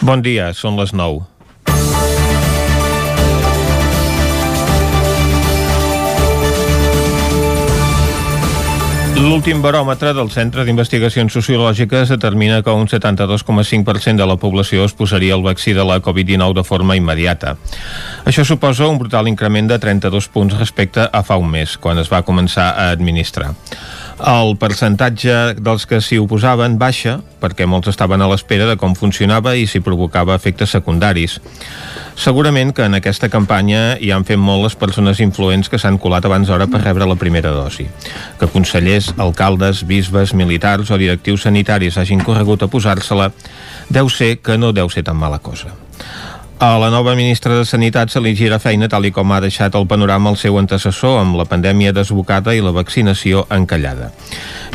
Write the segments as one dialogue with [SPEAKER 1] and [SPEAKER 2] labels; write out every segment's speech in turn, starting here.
[SPEAKER 1] Bon dia, són les 9. L'últim baròmetre del Centre d'Investigacions Sociològiques determina que un 72,5% de la població es posaria el vaccí de la Covid-19 de forma immediata. Això suposa un brutal increment de 32 punts respecte a fa un mes, quan es va començar a administrar. El percentatge dels que s'hi oposaven baixa perquè molts estaven a l'espera de com funcionava i si provocava efectes secundaris. Segurament que en aquesta campanya hi han fet molt les persones influents que s'han colat abans d'hora per rebre la primera dosi. Que consellers, alcaldes, bisbes, militars o directius sanitaris hagin corregut a posar-se-la deu ser que no deu ser tan mala cosa. A la nova ministra de Sanitat se li gira feina tal i com ha deixat el panorama el seu antecessor amb la pandèmia desbocada i la vaccinació encallada.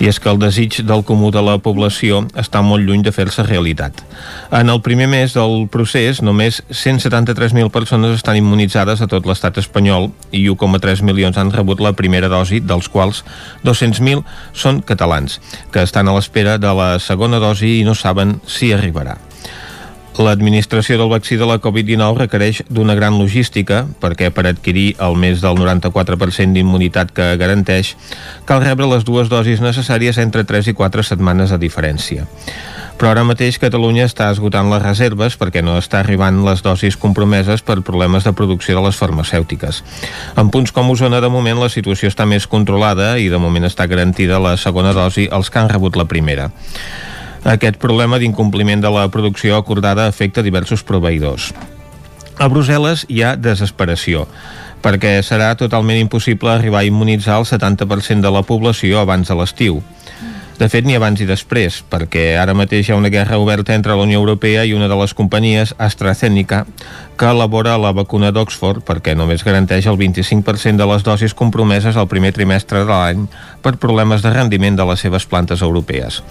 [SPEAKER 1] I és que el desig del comú de la població està molt lluny de fer-se realitat. En el primer mes del procés, només 173.000 persones estan immunitzades a tot l'estat espanyol i 1,3 milions han rebut la primera dosi, dels quals 200.000 són catalans, que estan a l'espera de la segona dosi i no saben si arribarà. L'administració del vaccí de la Covid-19 requereix d'una gran logística perquè per adquirir el més del 94% d'immunitat que garanteix cal rebre les dues dosis necessàries entre 3 i 4 setmanes de diferència. Però ara mateix Catalunya està esgotant les reserves perquè no està arribant les dosis compromeses per problemes de producció de les farmacèutiques. En punts com Osona, de moment, la situació està més controlada i de moment està garantida la segona dosi als que han rebut la primera. Aquest problema d'incompliment de la producció acordada afecta diversos proveïdors. A Brussel·les hi ha desesperació perquè serà totalment impossible arribar a immunitzar el 70% de la població abans de l'estiu. De fet, ni abans i després, perquè ara mateix hi ha una guerra oberta entre la Unió Europea i una de les companyies, AstraZeneca, que elabora la vacuna d'Oxford perquè només garanteix el 25% de les dosis compromeses al primer trimestre de l'any per problemes de rendiment de les seves plantes europees.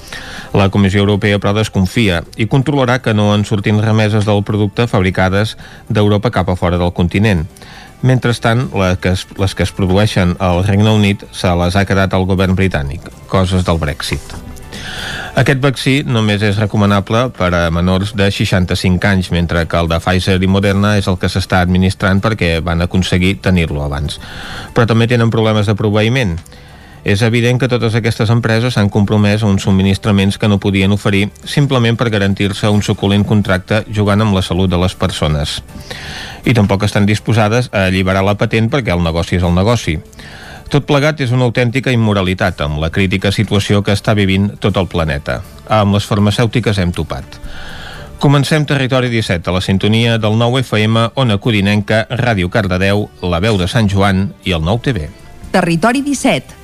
[SPEAKER 1] La Comissió Europea, però, desconfia i controlarà que no en surtin remeses del producte fabricades d'Europa cap a fora del continent. Mentrestant, les que, es, les que es produeixen al Regne Unit se les ha quedat el govern britànic, coses del Brexit. Aquest vaccí només és recomanable per a menors de 65 anys, mentre que el de Pfizer i Moderna és el que s'està administrant perquè van aconseguir tenir-lo abans. Però també tenen problemes de proveïment és evident que totes aquestes empreses s'han compromès a uns subministraments que no podien oferir simplement per garantir-se un suculent contracte jugant amb la salut de les persones. I tampoc estan disposades a alliberar la patent perquè el negoci és el negoci. Tot plegat és una autèntica immoralitat amb la crítica situació que està vivint tot el planeta. Amb les farmacèutiques hem topat. Comencem Territori 17 a la sintonia del 9 FM, Ona Codinenca, Ràdio Cardedeu, La Veu de Sant Joan i el 9 TV.
[SPEAKER 2] Territori 17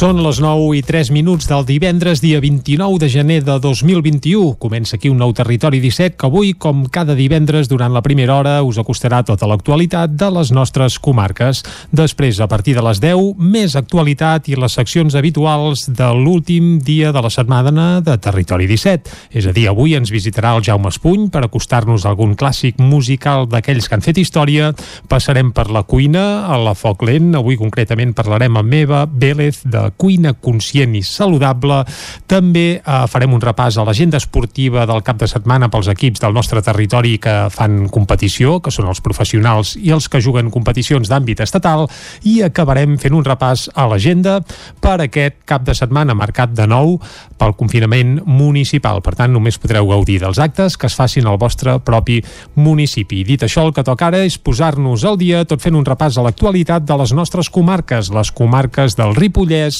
[SPEAKER 3] Són les 9 i 3 minuts del divendres, dia 29 de gener de 2021. Comença aquí un nou Territori 17 que avui, com cada divendres, durant la primera hora, us acostarà tota l'actualitat de les nostres comarques. Després, a partir de les 10, més actualitat i les seccions habituals de l'últim dia de la setmana de Territori 17. És a dir, avui ens visitarà el Jaume Espuny per acostar-nos algun clàssic musical d'aquells que han fet història. Passarem per la cuina, a la foc lent. Avui, concretament, parlarem amb Eva Vélez de cuina conscient i saludable. També eh, farem un repàs a l'agenda esportiva del cap de setmana pels equips del nostre territori que fan competició, que són els professionals i els que juguen competicions d'àmbit estatal, i acabarem fent un repàs a l'agenda per aquest cap de setmana marcat de nou pel confinament municipal. Per tant, només podreu gaudir dels actes que es facin al vostre propi municipi. Dit això, el que toca ara és posar-nos al dia tot fent un repàs a l'actualitat de les nostres comarques, les comarques del Ripollès,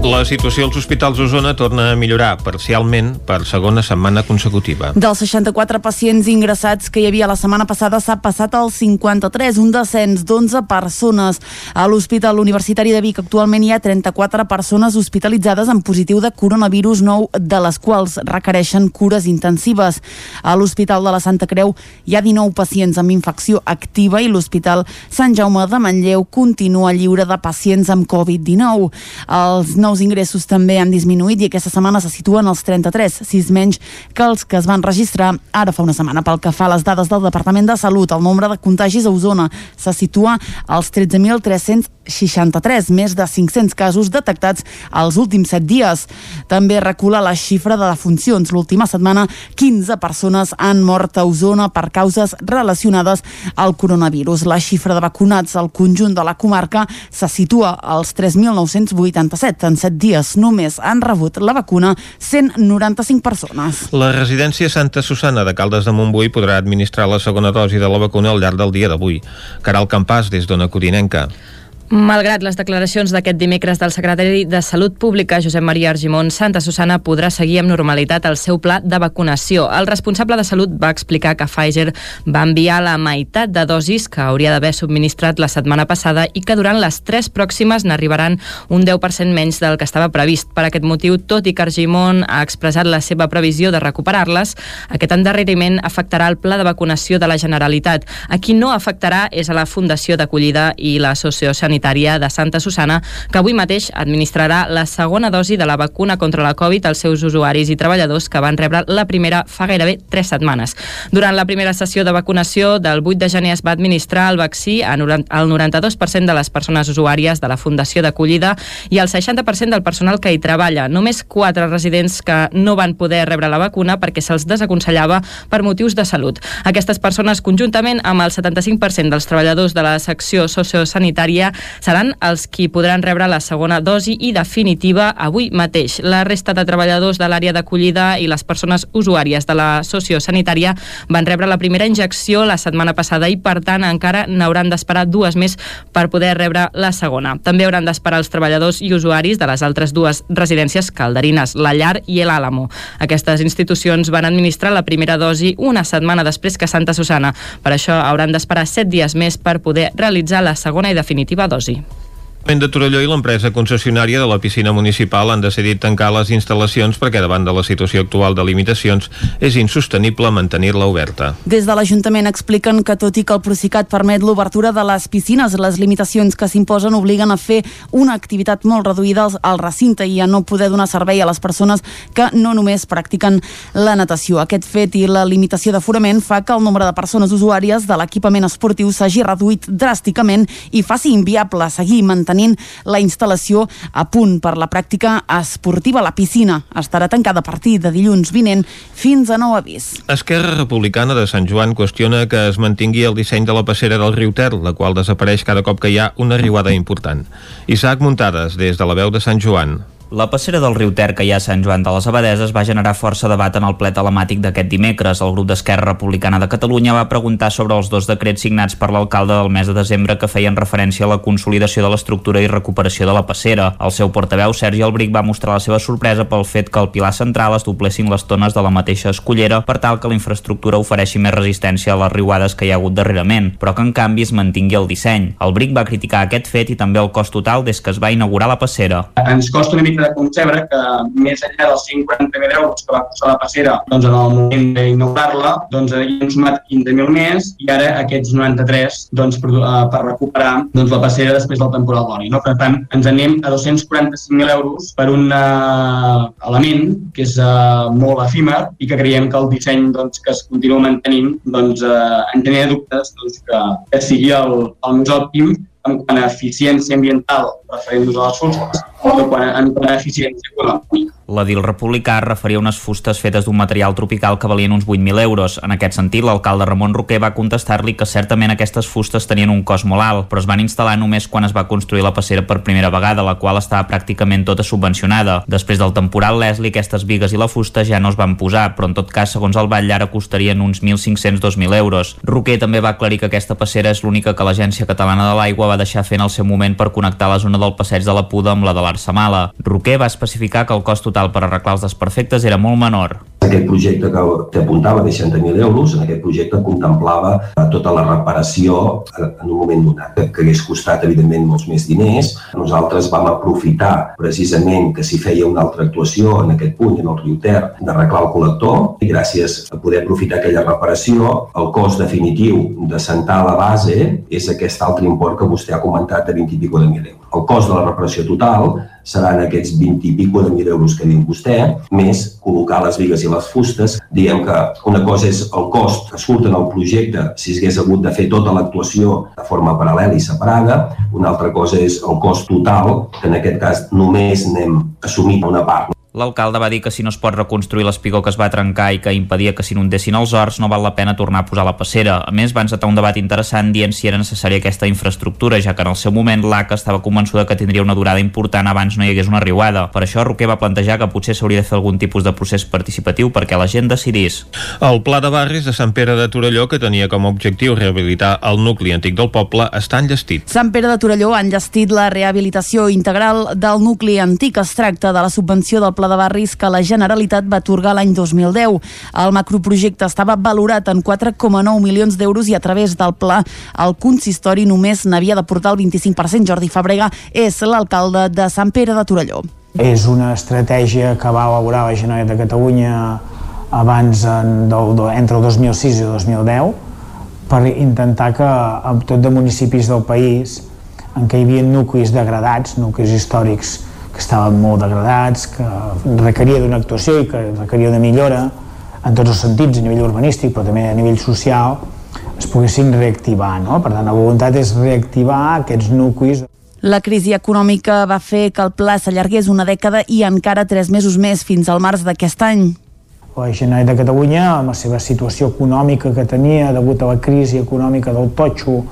[SPEAKER 1] La situació als hospitals d'Osona torna a millorar parcialment per segona setmana consecutiva.
[SPEAKER 4] Dels 64 pacients ingressats que hi havia la setmana passada s'ha passat al 53, un descens d'11 persones. A l'Hospital Universitari de Vic actualment hi ha 34 persones hospitalitzades amb positiu de coronavirus nou, de les quals requereixen cures intensives. A l'Hospital de la Santa Creu hi ha 19 pacients amb infecció activa i l'Hospital Sant Jaume de Manlleu continua lliure de pacients amb Covid-19. Els nous nous ingressos també han disminuït i aquesta setmana se situen els 33, 6 menys que els que es van registrar ara fa una setmana. Pel que fa a les dades del Departament de Salut, el nombre de contagis a Osona se situa als 13.363, més de 500 casos detectats els últims 7 dies. També recula la xifra de defuncions. L'última setmana, 15 persones han mort a Osona per causes relacionades al coronavirus. La xifra de vacunats al conjunt de la comarca se situa als 3.987. En 7 dies només han rebut la vacuna 195 persones.
[SPEAKER 1] La residència Santa Susana de Caldes de Montbui podrà administrar la segona dosi de la vacuna al llarg del dia d'avui. Caral Campàs, des d'Ona Codinenca.
[SPEAKER 5] Malgrat les declaracions d'aquest dimecres del secretari de Salut Pública, Josep Maria Argimon, Santa Susana podrà seguir amb normalitat el seu pla de vacunació. El responsable de Salut va explicar que Pfizer va enviar la meitat de dosis que hauria d'haver subministrat la setmana passada i que durant les tres pròximes n'arribaran un 10% menys del que estava previst. Per aquest motiu, tot i que Argimon ha expressat la seva previsió de recuperar-les, aquest endarreriment afectarà el pla de vacunació de la Generalitat. A qui no afectarà és a la Fundació d'Acollida i la Sociosanitària Sanitària de Santa Susana, que avui mateix administrarà la segona dosi de la vacuna contra la Covid als seus usuaris i treballadors que van rebre la primera fa gairebé tres setmanes. Durant la primera sessió de vacunació del 8 de gener es va administrar el vaccí al 92% de les persones usuàries de la Fundació d'Acollida i al 60% del personal que hi treballa. Només quatre residents que no van poder rebre la vacuna perquè se'ls desaconsellava per motius de salut. Aquestes persones, conjuntament amb el 75% dels treballadors de la secció sociosanitària, seran els qui podran rebre la segona dosi i definitiva avui mateix. La resta de treballadors de l'àrea d'acollida i les persones usuàries de la sociosanitària van rebre la primera injecció la setmana passada i, per tant, encara n'hauran d'esperar dues més per poder rebre la segona. També hauran d'esperar els treballadors i usuaris de les altres dues residències calderines, la Llar i l'Àlamo. Aquestes institucions van administrar la primera dosi una setmana després que Santa Susana. Per això hauran d'esperar set dies més per poder realitzar la segona i definitiva dosi dosi.
[SPEAKER 1] De Torelló i l'empresa concessionària de la piscina municipal han decidit tancar les instal·lacions perquè davant de la situació actual de limitacions és insostenible mantenir-la oberta.
[SPEAKER 4] Des de l'Ajuntament expliquen que tot i que el Procicat permet l'obertura de les piscines, les limitacions que s'imposen obliguen a fer una activitat molt reduïda al recinte i a no poder donar servei a les persones que no només practiquen la natació. Aquest fet i la limitació d'aforament fa que el nombre de persones usuàries de l'equipament esportiu s'hagi reduït dràsticament i faci inviable seguir mantenint mantenint la instal·lació a punt per la pràctica esportiva. La piscina estarà tancada a partir de dilluns vinent fins a nou avís.
[SPEAKER 1] Esquerra Republicana de Sant Joan qüestiona que es mantingui el disseny de la passera del riu Ter, la qual desapareix cada cop que hi ha una riuada important. Isaac Muntades, des de la veu de Sant Joan.
[SPEAKER 6] La passera del riu Ter que hi ha a Sant Joan de les Abadeses va generar força debat en el ple telemàtic d'aquest dimecres. El grup d'Esquerra Republicana de Catalunya va preguntar sobre els dos decrets signats per l'alcalde del mes de desembre que feien referència a la consolidació de l'estructura i recuperació de la passera. El seu portaveu, Sergi Albric, va mostrar la seva sorpresa pel fet que al pilar central es doblessin les tones de la mateixa escollera per tal que la infraestructura ofereixi més resistència a les riuades que hi ha hagut darrerament, però que en canvi es mantingui el disseny. Albric va criticar aquest fet i també el cost total des que es va inaugurar la passera.
[SPEAKER 7] Ens costa una mica de concebre que més enllà dels 140.000 euros que va costar la passera doncs, en el moment d'inaugurar-la, doncs hi hem sumat 15.000 més i ara aquests 93 doncs, per, uh, per recuperar doncs, la passera després del temporal d'oli. No? Per tant, ens anem a 245.000 euros per un uh, element que és uh, molt efímer i que creiem que el disseny doncs, que es continua mantenint doncs, uh, en tenia dubtes doncs, que, que sigui el, el més òptim en quant a eficiència ambiental referent-nos a les fosques o quan, en quant a eficiència econòmica.
[SPEAKER 6] L'edil republicà referia unes fustes fetes d'un material tropical que valien uns 8.000 euros. En aquest sentit, l'alcalde Ramon Roquer va contestar-li que certament aquestes fustes tenien un cost molt alt, però es van instal·lar només quan es va construir la passera per primera vegada, la qual estava pràcticament tota subvencionada. Després del temporal Leslie, aquestes vigues i la fusta ja no es van posar, però en tot cas, segons el Vall, ara costarien uns 1.500-2.000 euros. Roquer també va aclarir que aquesta passera és l'única que l'Agència Catalana de l'Aigua va deixar fer en el seu moment per connectar la zona del passeig de la Puda amb la de l'Arsamala. Roquer va especificar que el cost total per arreglar els desperfectes era molt menor.
[SPEAKER 8] Aquest projecte que t'apuntava de 60.000 euros, en aquest projecte contemplava eh, tota la reparació eh, en un moment donat, que hagués costat, evidentment, molts més diners. Nosaltres vam aprofitar precisament que s'hi feia una altra actuació en aquest punt, en el riu Ter, d'arreglar el col·lector, i gràcies a poder aprofitar aquella reparació, el cost definitiu de sentar la base és aquest altre import que vostè ha comentat de 20 i pico de mil euros. El cost de la reparació total seran aquests 20 i pico de mil euros que diu vostè, més col·locar les vigues i les fustes. Diem que una cosa és el cost que surt en el projecte si hagués hagut de fer tota l'actuació de forma paral·lela i separada, una altra cosa és el cost total, que en aquest cas només n'hem assumit una part.
[SPEAKER 6] L'alcalde va dir que si no es pot reconstruir l'espigó que es va trencar i que impedia que s'inundessin els horts, no val la pena tornar a posar la passera. A més, va encetar un debat interessant dient si era necessària aquesta infraestructura, ja que en el seu moment l'ACA estava convençuda que tindria una durada important abans no hi hagués una riuada. Per això, Roquer va plantejar que potser s'hauria de fer algun tipus de procés participatiu perquè la gent decidís.
[SPEAKER 1] El Pla de Barris de Sant Pere de Torelló, que tenia com a objectiu rehabilitar el nucli antic del poble, està enllestit.
[SPEAKER 4] Sant Pere de Torelló ha enllestit la rehabilitació integral del nucli antic. Es tracta de la subvenció del Pla de Barris que la Generalitat va atorgar l'any 2010. El macroprojecte estava valorat en 4,9 milions d'euros i a través del pla el consistori només n'havia de portar el 25%. Jordi Fabrega és l'alcalde de Sant Pere de Torelló.
[SPEAKER 9] És una estratègia que va elaborar la Generalitat de Catalunya abans en, del, entre el 2006 i el 2010 per intentar que en tot de municipis del país en què hi havia nuclis degradats, nuclis històrics que estaven molt degradats, que requeria d'una actuació i que requeria una millora en tots els sentits, a nivell urbanístic, però també a nivell social, es poguessin reactivar. No? Per tant, la voluntat és reactivar aquests nuclis.
[SPEAKER 4] La crisi econòmica va fer que el pla s'allargués una dècada i encara tres mesos més fins al març d'aquest any.
[SPEAKER 9] La Generalitat de Catalunya, amb la seva situació econòmica que tenia degut a la crisi econòmica del totxo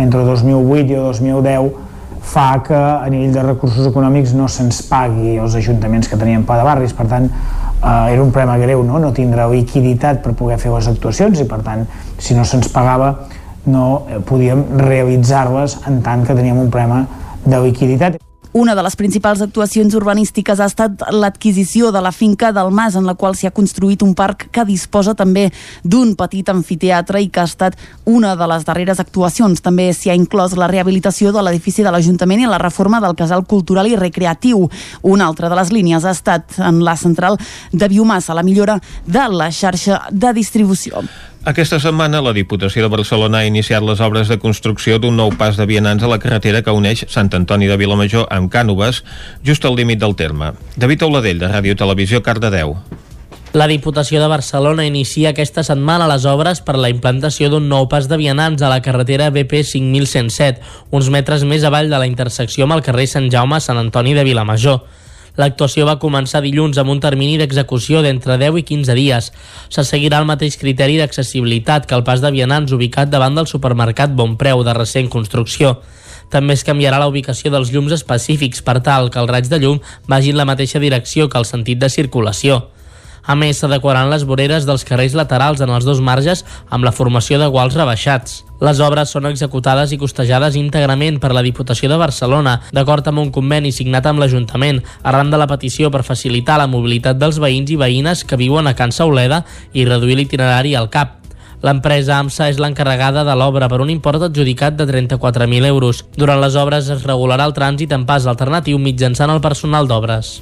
[SPEAKER 9] entre 2008 i 2010, fa que a nivell de recursos econòmics no se'ns pagui els ajuntaments que tenien pla de barris, per tant eh, era un problema greu no? no tindre liquiditat per poder fer les actuacions i per tant si no se'ns pagava no eh, podíem realitzar-les en tant que teníem un problema de liquiditat.
[SPEAKER 4] Una de les principals actuacions urbanístiques ha estat l'adquisició de la finca del Mas, en la qual s'hi ha construït un parc que disposa també d'un petit amfiteatre i que ha estat una de les darreres actuacions. També s'hi ha inclòs la rehabilitació de l'edifici de l'Ajuntament i la reforma del casal cultural i recreatiu. Una altra de les línies ha estat en la central de biomassa, la millora de la xarxa de distribució.
[SPEAKER 1] Aquesta setmana la Diputació de Barcelona ha iniciat les obres de construcció d'un nou pas de vianants a la carretera que uneix Sant Antoni de Vilamajor amb Cànoves, just al límit del terme. David Auladell, de Ràdio Televisió, Cardedeu.
[SPEAKER 10] La Diputació de Barcelona inicia aquesta setmana les obres per la implantació d'un nou pas de vianants a la carretera BP 5107, uns metres més avall de la intersecció amb el carrer Sant Jaume a Sant Antoni de Vilamajor. L'actuació va començar dilluns amb un termini d'execució d'entre 10 i 15 dies. Se seguirà el mateix criteri d'accessibilitat que el pas de vianants ubicat davant del supermercat Bon Preu de recent construcció. També es canviarà la ubicació dels llums específics per tal que el raig de llum vagi en la mateixa direcció que el sentit de circulació. A més, s'adequaran les voreres dels carrers laterals en els dos marges amb la formació de guals rebaixats. Les obres són executades i costejades íntegrament per la Diputació de Barcelona, d'acord amb un conveni signat amb l'Ajuntament, arran de la petició per facilitar la mobilitat dels veïns i veïnes que viuen a Can Sauleda i reduir l'itinerari al CAP. L'empresa AMSA és l'encarregada de l'obra per un import adjudicat de 34.000 euros. Durant les obres es regularà el trànsit en pas alternatiu mitjançant el personal d'obres.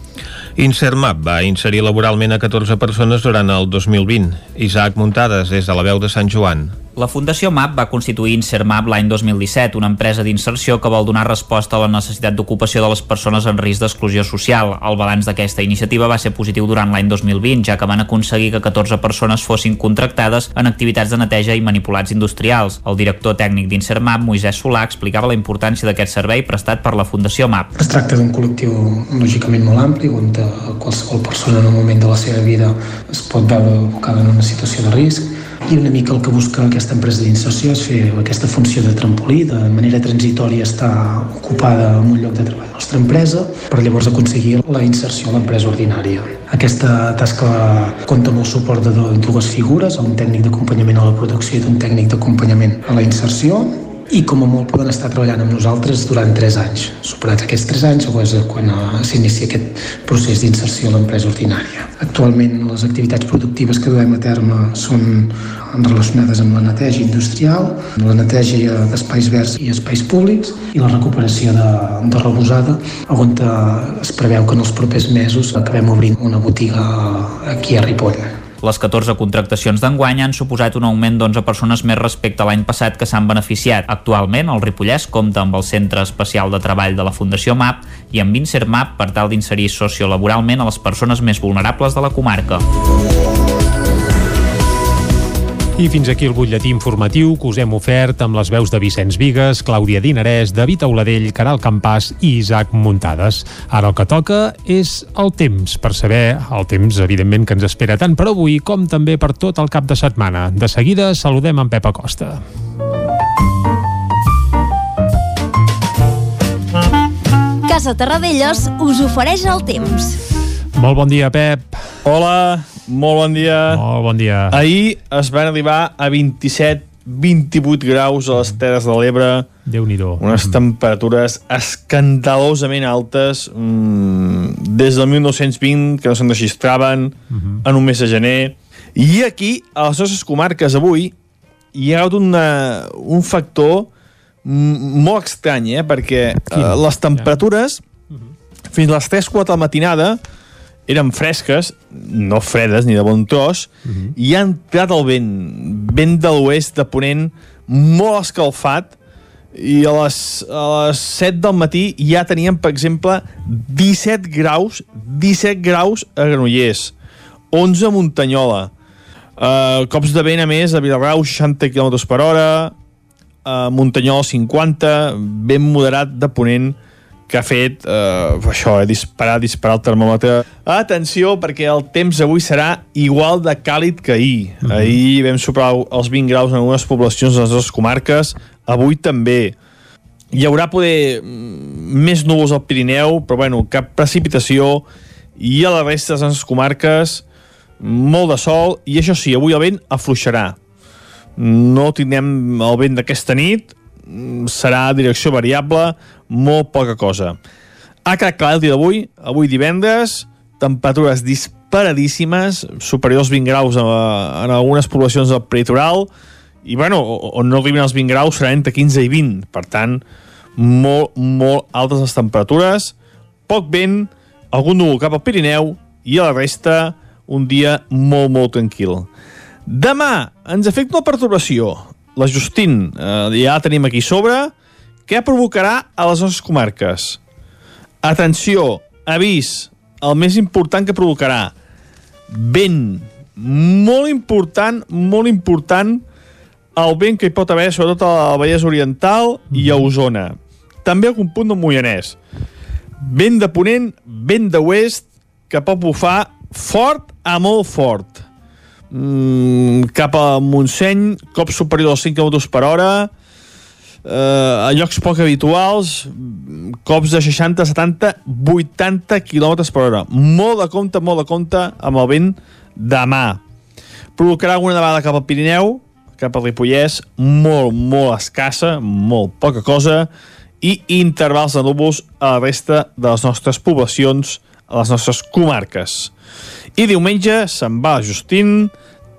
[SPEAKER 1] Insermap va inserir laboralment a 14 persones durant el 2020. Isaac Muntades, des de la veu de Sant Joan.
[SPEAKER 6] La Fundació MAP va constituir Insermap l'any 2017, una empresa d'inserció que vol donar resposta a la necessitat d'ocupació de les persones en risc d'exclusió social. El balanç d'aquesta iniciativa va ser positiu durant l'any 2020, ja que van aconseguir que 14 persones fossin contractades en activitats de neteja i manipulats industrials. El director tècnic d'Insermap, Moisès Solà, explicava la importància d'aquest servei prestat per la Fundació MAP.
[SPEAKER 11] Es tracta d'un col·lectiu lògicament molt ampli, on qualsevol persona en un moment de la seva vida es pot veure abocada en una situació de risc i una mica el que busca aquesta empresa d'inserció és fer aquesta funció de trampolí, de manera transitòria estar ocupada en un lloc de treball de la nostra empresa per llavors aconseguir la inserció a l'empresa ordinària. Aquesta tasca compta amb el suport de dues figures, un tècnic d'acompanyament a la producció i un tècnic d'acompanyament a la inserció i com a molt poden estar treballant amb nosaltres durant 3 anys. Superats aquests 3 anys o és quan eh, s'inicia aquest procés d'inserció a l'empresa ordinària. Actualment les activitats productives que duem a terme són relacionades amb la neteja industrial, la neteja d'espais verds i espais públics i la recuperació de, de rebosada, on es preveu que en els propers mesos acabem obrint una botiga aquí a Ripoll.
[SPEAKER 6] Les 14 contractacions d'enguany han suposat un augment d'11 persones més respecte a l'any passat que s'han beneficiat. Actualment, el Ripollès compta amb el Centre Especial de Treball de la Fundació MAP i amb InserMAP per tal d'inserir sociolaboralment a les persones més vulnerables de la comarca.
[SPEAKER 3] I fins aquí el butlletí informatiu que us hem ofert amb les veus de Vicenç Vigues, Clàudia Dinarès, David Auladell, Caral Campàs i Isaac Muntades. Ara el que toca és el temps, per saber el temps, evidentment, que ens espera tant per avui com també per tot el cap de setmana. De seguida saludem en Pep Acosta.
[SPEAKER 12] Casa Terradellos us ofereix el temps.
[SPEAKER 3] Molt bon dia, Pep.
[SPEAKER 13] Hola, molt bon dia.
[SPEAKER 3] Molt bon dia.
[SPEAKER 13] Ahir es van arribar a 27 28 graus a les Terres de l'Ebre.
[SPEAKER 3] déu nhi
[SPEAKER 13] Unes temperatures escandalosament altes mmm, des del 1920 que no se'n registraven uh -huh. en un mes de gener. I aquí, a les nostres comarques avui, hi ha hagut una, un factor molt estrany, eh? perquè uh, les temperatures fins a les 3-4 de la matinada eren fresques, no fredes ni de bon tros, uh -huh. i ha entrat el vent, vent de l'oest de Ponent, molt escalfat, i a les, a les 7 del matí ja teníem, per exemple, 17 graus, 17 graus a Granollers, 11 a Muntanyola, uh, cops de vent a més a Vilarrau 60 km per hora, a Muntanyola 50, vent moderat de Ponent, que ha fet eh, això, eh, disparar, disparar el termòmetre. Atenció, perquè el temps avui serà igual de càlid que ahir. Mm -hmm. Ahir vam superar els 20 graus en algunes poblacions de les nostres comarques, avui també. Hi haurà poder mm, més núvols al Pirineu, però bueno, cap precipitació, i a la resta de les nostres comarques molt de sol, i això sí, avui el vent afluixarà. No tindrem el vent d'aquesta nit, serà direcció variable, molt poca cosa. Ha quedat clar el dia d'avui, avui divendres, temperatures disparadíssimes, superiors als 20 graus en, en algunes poblacions del peritoral, i bueno, on no arriben els 20 graus serà entre 15 i 20, per tant, molt, molt altes les temperatures, poc vent, algun núvol cap al Pirineu, i a la resta un dia molt, molt tranquil. Demà ens afecta una perturbació. La Justin, eh, ja la tenim aquí sobre, què provocarà a les nostres comarques? Atenció, avís, el més important que provocarà. Vent, molt important, molt important, el vent que hi pot haver, sobretot a la Vallès Oriental i a Osona. També algun punt del Moianès. Vent de ponent, vent de oest, que pot bufar fort a molt fort. Mm, cap a Montseny, cop superior als 5 km per hora, eh, a llocs poc habituals, cops de 60, 70, 80 km per hora. Molt de compte, molt de compte amb el vent demà. Provocarà alguna nevada cap al Pirineu, cap al Ripollès, molt, molt escassa, molt poca cosa, i intervals de núvols a la resta de les nostres poblacions, a les nostres comarques. I diumenge se'n va a Justín,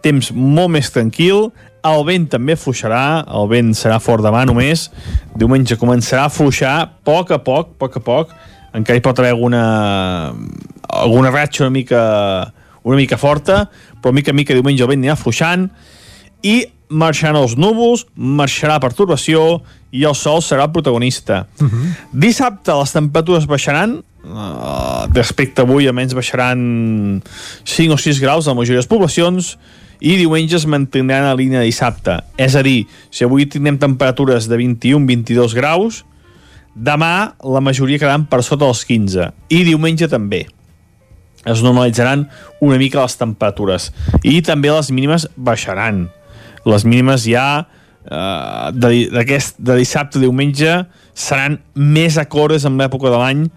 [SPEAKER 13] temps molt més tranquil, el vent també fluixarà, el vent serà fort demà només, diumenge començarà a fluixar a poc a poc, a poc a poc, encara hi pot haver alguna, alguna ratxa una mica, una mica forta, però mica a mica diumenge el vent anirà fluixant, i marxaran els núvols, marxarà la perturbació i el sol serà el protagonista. Uh -huh. Dissabte les temperatures baixaran, respecte a avui almenys baixaran 5 o 6 graus a la majoria de les poblacions, i diumenge es mantindran a línia de dissabte. És a dir, si avui tindrem temperatures de 21-22 graus, demà la majoria quedaran per sota dels 15 i diumenge també es normalitzaran una mica les temperatures i també les mínimes baixaran les mínimes ja eh, de, de dissabte a diumenge seran més acordes amb l'època de l'any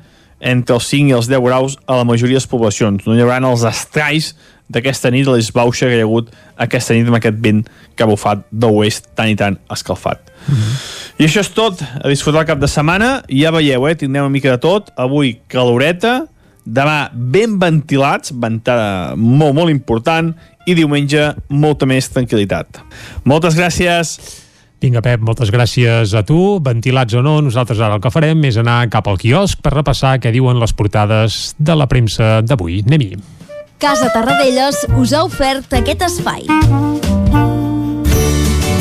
[SPEAKER 13] entre els 5 i els 10 graus a la majoria de les poblacions. No hi haurà els estralls d'aquesta nit, l'esbauxa que hi ha hagut aquesta nit amb aquest vent que ha bufat de l'oest tan i tan escalfat. Mm -hmm. I això és tot, a disfrutar el cap de setmana, ja veieu, eh, tindrem una mica de tot, avui caloreta, demà ben ventilats, ventada molt, molt important, i diumenge molta més tranquil·litat. Moltes gràcies!
[SPEAKER 3] Vinga, Pep, moltes gràcies a tu. Ventilats o no, nosaltres ara el que farem és anar cap al quiosc per repassar què diuen les portades de la premsa d'avui. Anem-hi.
[SPEAKER 12] Casa Tarradellas us ha ofert aquest espai.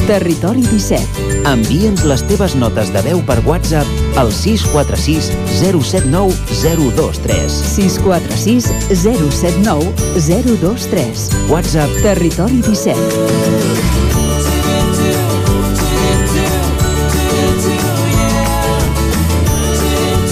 [SPEAKER 2] Territori 17.
[SPEAKER 14] Envia'ns les teves notes de veu per WhatsApp al 646 079 023.
[SPEAKER 2] 646 079 023.
[SPEAKER 14] WhatsApp
[SPEAKER 2] Territori 17.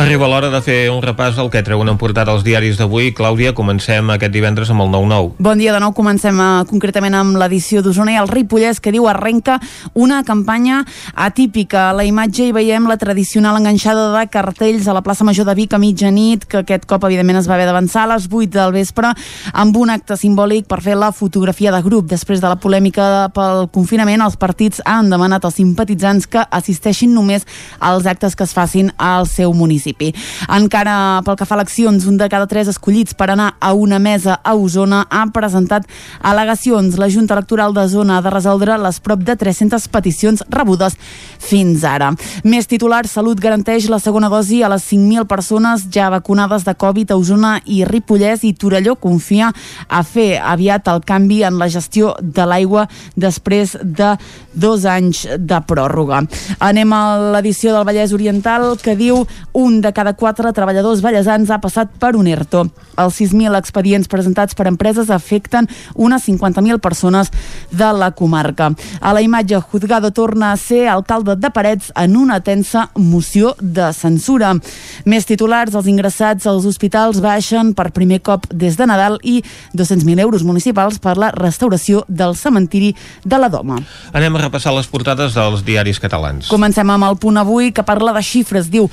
[SPEAKER 1] Arriba l'hora de fer un repàs del que treuen en portada els diaris d'avui. Clàudia, comencem aquest divendres amb el 9-9.
[SPEAKER 4] Bon dia de nou, comencem uh, concretament amb l'edició d'Osona i el Ripollès que diu arrenca una campanya atípica. A la imatge hi veiem la tradicional enganxada de cartells a la plaça Major de Vic a mitjanit, que aquest cop evidentment es va haver d'avançar a les 8 del vespre amb un acte simbòlic per fer la fotografia de grup. Després de la polèmica pel confinament, els partits han demanat als simpatitzants que assisteixin només als actes que es facin al seu municipi municipi. Encara pel que fa a eleccions, un de cada tres escollits per anar a una mesa a Osona ha presentat al·legacions. La Junta Electoral de Zona ha de resoldre les prop de 300 peticions rebudes fins ara. Més titulars, Salut garanteix la segona dosi a les 5.000 persones ja vacunades de Covid a Osona i Ripollès i Torelló confia a fer aviat el canvi en la gestió de l'aigua després de dos anys de pròrroga. Anem a l'edició del Vallès Oriental que diu un de cada quatre treballadors ballesans ha passat per un ERTO. Els 6.000 expedients presentats per empreses afecten unes 50.000 persones de la comarca. A la imatge, Juzgado torna a ser alcalde de Parets en una tensa moció de censura. Més titulars, els ingressats als hospitals baixen per primer cop des de Nadal i 200.000 euros municipals per la restauració del cementiri de la Doma.
[SPEAKER 1] Anem a repassar les portades dels diaris catalans.
[SPEAKER 4] Comencem amb el punt avui que parla de xifres. Diu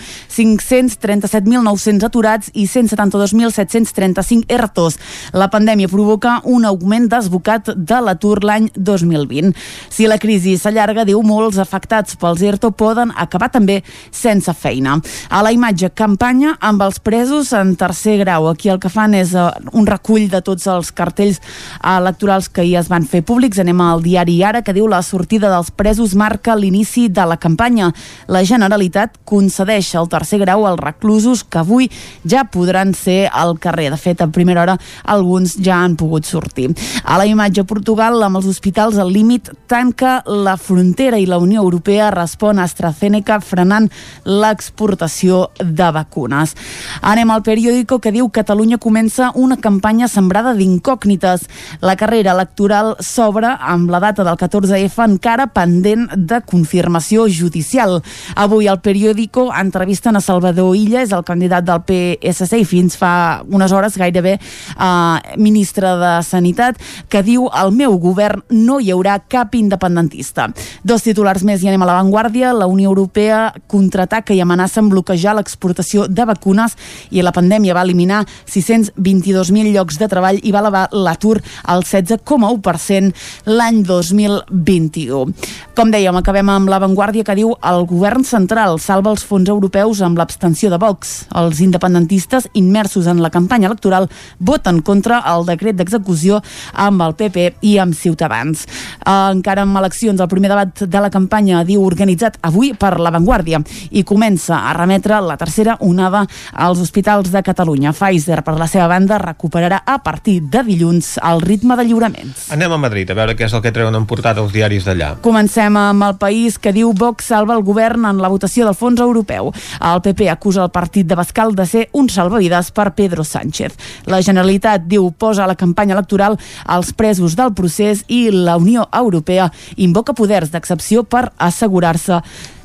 [SPEAKER 4] 537.900 aturats i 172.735 ERTOs. La pandèmia provoca un augment desbocat de l'atur l'any 2020. Si la crisi s'allarga, diu molts afectats pels ERTO poden acabar també sense feina. A la imatge, campanya amb els presos en tercer grau. Aquí el que fan és uh, un recull de tots els cartells electorals que hi es van fer públics. Anem al diari Ara, que diu la sortida dels presos marca l'inici de la campanya. La Generalitat concedeix el tercer grau als reclusos que avui ja podran ser al carrer. De fet, a primera hora alguns ja han pogut sortir. A la imatge Portugal, amb els hospitals al límit, tanca la frontera i la Unió Europea respon a AstraZeneca frenant l'exportació de vacunes. Anem al periòdico que diu Catalunya comença una campanya sembrada d'incògnites. La carrera electoral s'obre amb la data del 14F encara pendent de confirmació judicial. Avui al periòdico entrevisten a Salvador Illa, és el candidat del PSC i fins fa unes hores gairebé eh, ministre de Sanitat, que diu al meu govern no hi haurà cap independentista. Dos titulars més i anem a l'avantguàrdia. La Unió Europea contraataca i amenaça amb bloquejar l'exportació de vacunes i la pandèmia va eliminar 622.000 llocs de treball i va elevar l'atur al 16,1% l'any 2021. Com dèiem, acabem amb l'avantguàrdia que diu el govern central salva els fons europeus amb l'abstenció de Vox. Els independentistes immersos en la campanya electoral voten contra el decret d'execució amb el PP i amb Ciutadans. Uh, encara amb eleccions, el primer debat de la campanya diu organitzat avui per l'avantguàrdia i comença a remetre la tercera onada als hospitals de Catalunya. Pfizer, per la seva banda, recuperarà a partir de dilluns el ritme de lliuraments.
[SPEAKER 1] Anem a Madrid a veure què és el que treuen en portada els diaris d'allà.
[SPEAKER 4] Comencem amb el país que diu Vox salva el govern en la votació del fons europeu. El PP acusa el partit de Bascal de ser un salvavides per Pedro Sánchez. La Generalitat diu posa la campanya electoral als presos del procés i la Unió Europea invoca poders d'excepció per assegurar-se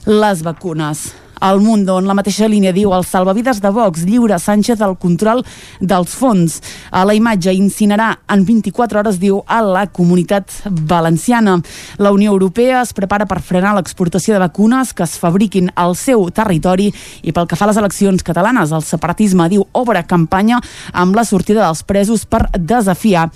[SPEAKER 4] les vacunes. Al Mundo, en la mateixa línia diu el salvavides de Vox lliure Sánchez el control dels fons. A la imatge incinerà en 24 hores, diu, a la comunitat valenciana. La Unió Europea es prepara per frenar l'exportació de vacunes que es fabriquin al seu territori i pel que fa a les eleccions catalanes, el separatisme, diu, obre campanya amb la sortida dels presos per desafiar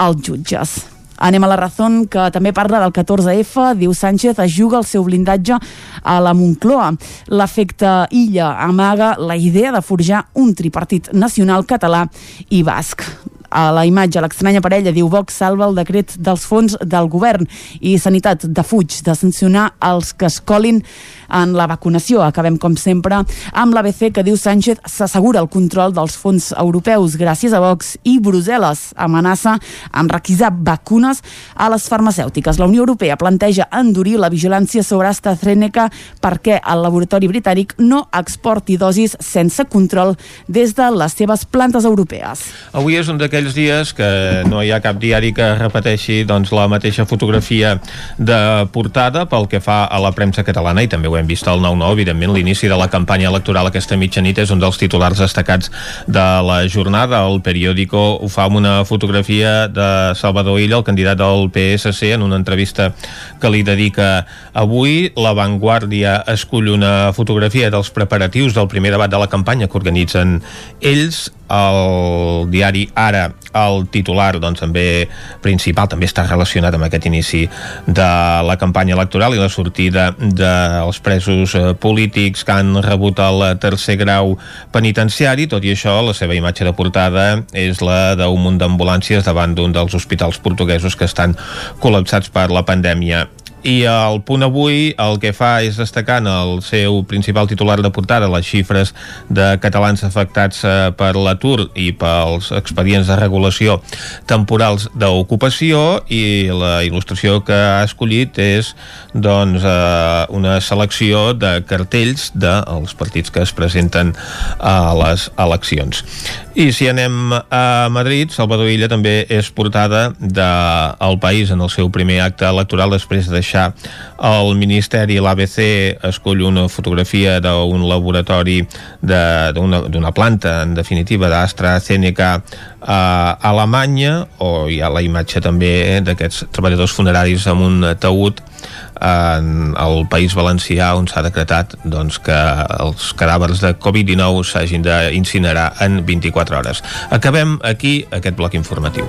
[SPEAKER 4] els jutges. Anem a la Razón, que també parla del 14F. Diu Sánchez es juga el seu blindatge a la Moncloa. L'efecte Illa amaga la idea de forjar un tripartit nacional català i basc a la imatge, l'estranya parella diu Vox salva el decret dels fons del govern i Sanitat de fuig de sancionar els que es colin en la vacunació. Acabem, com sempre, amb l'ABC que diu Sánchez s'assegura el control dels fons europeus gràcies a Vox i Brussel·les amenaça amb requisar vacunes a les farmacèutiques. La Unió Europea planteja endurir la vigilància sobre AstraZeneca perquè el laboratori britànic no exporti dosis sense control des de les seves plantes europees.
[SPEAKER 1] Avui és un d'aquells dies que no hi ha cap diari que repeteixi doncs, la mateixa fotografia de portada pel que fa a la premsa catalana i també ho hem vist al 9-9, evidentment l'inici de la campanya electoral aquesta mitjanit és un dels titulars destacats de la jornada. El periòdico ho fa amb una fotografia de Salvador Illa, el candidat del PSC, en una entrevista que li dedica avui. La Vanguardia escull una fotografia dels preparatius del primer debat de la campanya que organitzen ells el diari Ara, el titular doncs, també principal, també està relacionat amb aquest inici de la campanya electoral i la sortida dels presos eh, polítics que han rebut el tercer grau penitenciari. Tot i això, la seva imatge de portada és la d'un munt d'ambulàncies davant d'un dels hospitals portuguesos que estan col·lapsats per la pandèmia i el punt avui el que fa és destacar en el seu principal titular de portada les xifres de catalans afectats eh, per l'atur i pels expedients de regulació temporals d'ocupació i la il·lustració que ha escollit és doncs eh, una selecció de cartells dels partits que es presenten a les eleccions. I si anem a Madrid, Salvador Illa també és portada de País en el seu primer acte electoral després de deixar el Ministeri, l'ABC escull una fotografia d'un laboratori d'una planta, en definitiva, d'AstraZeneca a Alemanya, o hi ha la imatge també d'aquests treballadors funeraris amb un taüt en el País Valencià on s'ha decretat doncs, que els cadàvers de Covid-19 s'hagin d'incinerar en 24 hores. Acabem aquí aquest bloc informatiu.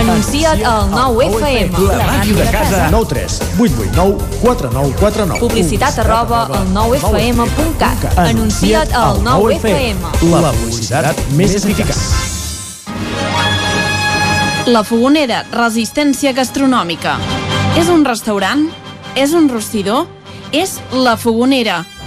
[SPEAKER 12] Anuncia't al 9FM.
[SPEAKER 15] La màquina de casa. 9 3 8 8 9 4 9 4 9.
[SPEAKER 12] Publicitat arroba al 9FM.cat. Anuncia't al 9FM.
[SPEAKER 15] La publicitat més eficaç.
[SPEAKER 16] La Fogonera, resistència gastronòmica. És un restaurant? És un rostidor? És La Fogonera,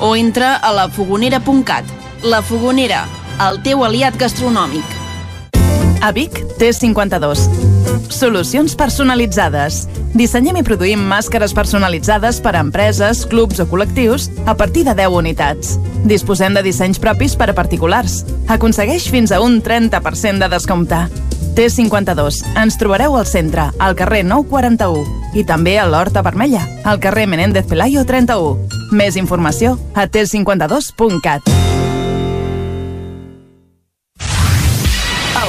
[SPEAKER 17] o entra a lafogonera.cat. La Fogonera, el teu aliat gastronòmic.
[SPEAKER 18] A Vic, T52. Solucions personalitzades. Dissenyem i produïm màscares personalitzades per a empreses, clubs o col·lectius a partir de 10 unitats. Disposem de dissenys propis per a particulars. Aconsegueix fins a un 30% de descompte. T52. Ens trobareu al centre, al carrer 941 i també a l'Horta Vermella, al carrer Menéndez Pelayo 31. Més informació a t52.cat.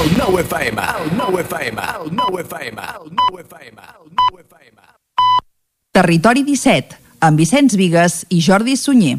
[SPEAKER 19] El nou FM, el nou FM, el nou FM, el nou FM, el nou FM.
[SPEAKER 20] Territori 17, amb Vicenç Vigues i Jordi Sunyer.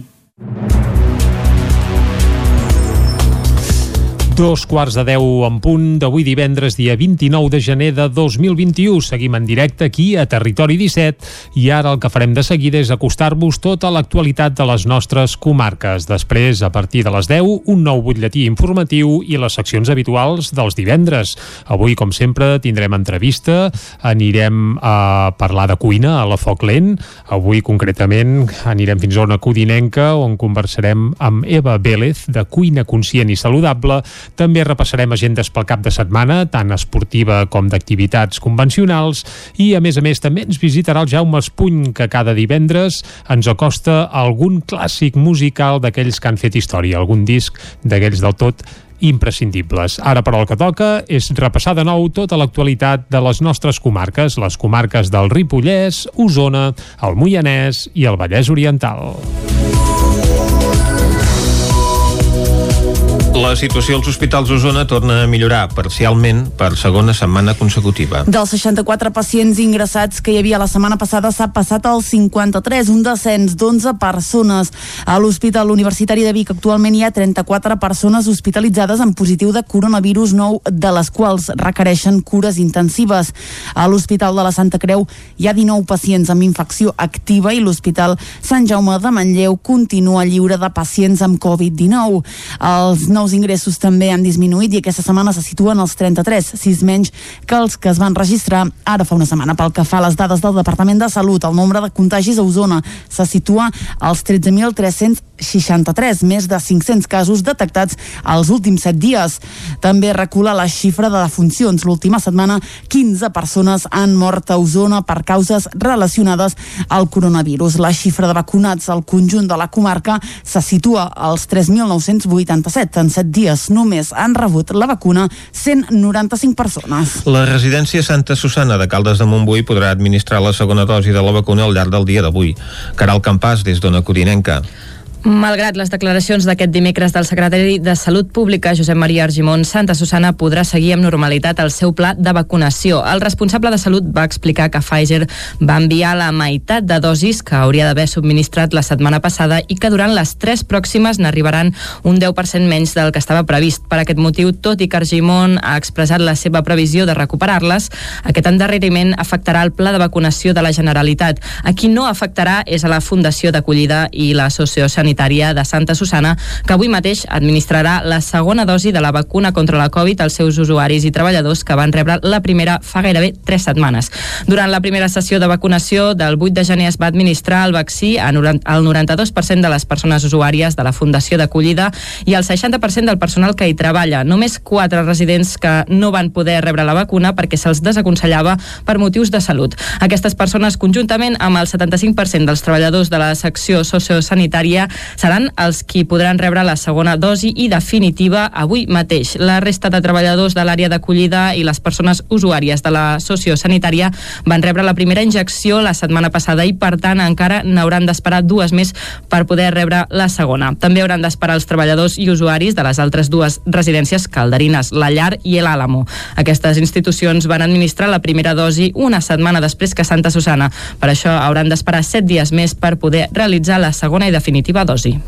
[SPEAKER 3] Dos quarts de deu en punt d'avui divendres, dia 29 de gener de 2021. Seguim en directe aquí a Territori 17 i ara el que farem de seguida és acostar-vos tota l'actualitat de les nostres comarques. Després, a partir de les 10, un nou butlletí informatiu i les seccions habituals dels divendres. Avui, com sempre, tindrem entrevista, anirem a parlar de cuina a la Foc Lent. Avui, concretament, anirem fins a una codinenca on conversarem amb Eva Vélez de Cuina Conscient i Saludable també repassarem agendes pel cap de setmana, tant esportiva com d'activitats convencionals, i a més a més també ens visitarà el Jaume Espuny, que cada divendres ens acosta algun clàssic musical d'aquells que han fet història, algun disc d'aquells del tot imprescindibles. Ara, però, el que toca és repassar de nou tota l'actualitat de les nostres comarques, les comarques del Ripollès, Osona, el Moianès i el Vallès Oriental.
[SPEAKER 1] La situació als hospitals d'Osona torna a millorar parcialment per segona setmana consecutiva.
[SPEAKER 4] Dels 64 pacients ingressats que hi havia la setmana passada s'ha passat al 53, un descens d'11 persones. A l'Hospital Universitari de Vic actualment hi ha 34 persones hospitalitzades amb positiu de coronavirus nou, de les quals requereixen cures intensives. A l'Hospital de la Santa Creu hi ha 19 pacients amb infecció activa i l'Hospital Sant Jaume de Manlleu continua lliure de pacients amb Covid-19. Els nous ingressos també han disminuït i aquesta setmana se situen als 33, 6 menys que els que es van registrar ara fa una setmana. Pel que fa a les dades del Departament de Salut, el nombre de contagis a Osona se situa als 13.363, més de 500 casos detectats els últims 7 dies. També recula la xifra de defuncions. L'última setmana, 15 persones han mort a Osona per causes relacionades al coronavirus. La xifra de vacunats al conjunt de la comarca se situa als 3.987. En 7 dies només han rebut la vacuna 195 persones.
[SPEAKER 1] La residència Santa Susana de Caldes de Montbui podrà administrar la segona dosi de la vacuna al llarg del dia d'avui. Caral Campàs, des d'Ona Codinenca.
[SPEAKER 5] Malgrat les declaracions d'aquest dimecres del secretari de Salut Pública, Josep Maria Argimon, Santa Susana podrà seguir amb normalitat el seu pla de vacunació. El responsable de Salut va explicar que Pfizer va enviar la meitat de dosis que hauria d'haver subministrat la setmana passada i que durant les tres pròximes n'arribaran un 10% menys del que estava previst. Per aquest motiu, tot i que Argimon ha expressat la seva previsió de recuperar-les, aquest endarreriment afectarà el pla de vacunació de la Generalitat. A qui no afectarà és a la Fundació d'Acollida i la Sociosanitària Sanitària de Santa Susana, que avui mateix administrarà la segona dosi de la vacuna contra la Covid als seus usuaris i treballadors que van rebre la primera fa gairebé tres setmanes. Durant la primera sessió de vacunació del 8 de gener es va administrar el vaccí al 92% de les persones usuàries de la Fundació d'Acollida i al 60% del personal que hi treballa. Només quatre residents que no van poder rebre la vacuna perquè se'ls desaconsellava per motius de salut. Aquestes persones, conjuntament amb el 75% dels treballadors de la secció sociosanitària, seran els qui podran rebre la segona dosi i definitiva avui mateix. La resta de treballadors de l'àrea d'acollida i les persones usuàries de la sociosanitària van rebre la primera injecció la setmana passada i, per tant, encara n'hauran d'esperar dues més per poder rebre la segona. També hauran d'esperar els treballadors i usuaris de les altres dues residències calderines, la Llar i l'Àlamo. Aquestes institucions van administrar la primera dosi una setmana després que Santa Susana. Per això hauran d'esperar set dies més per poder realitzar la segona i definitiva dosi.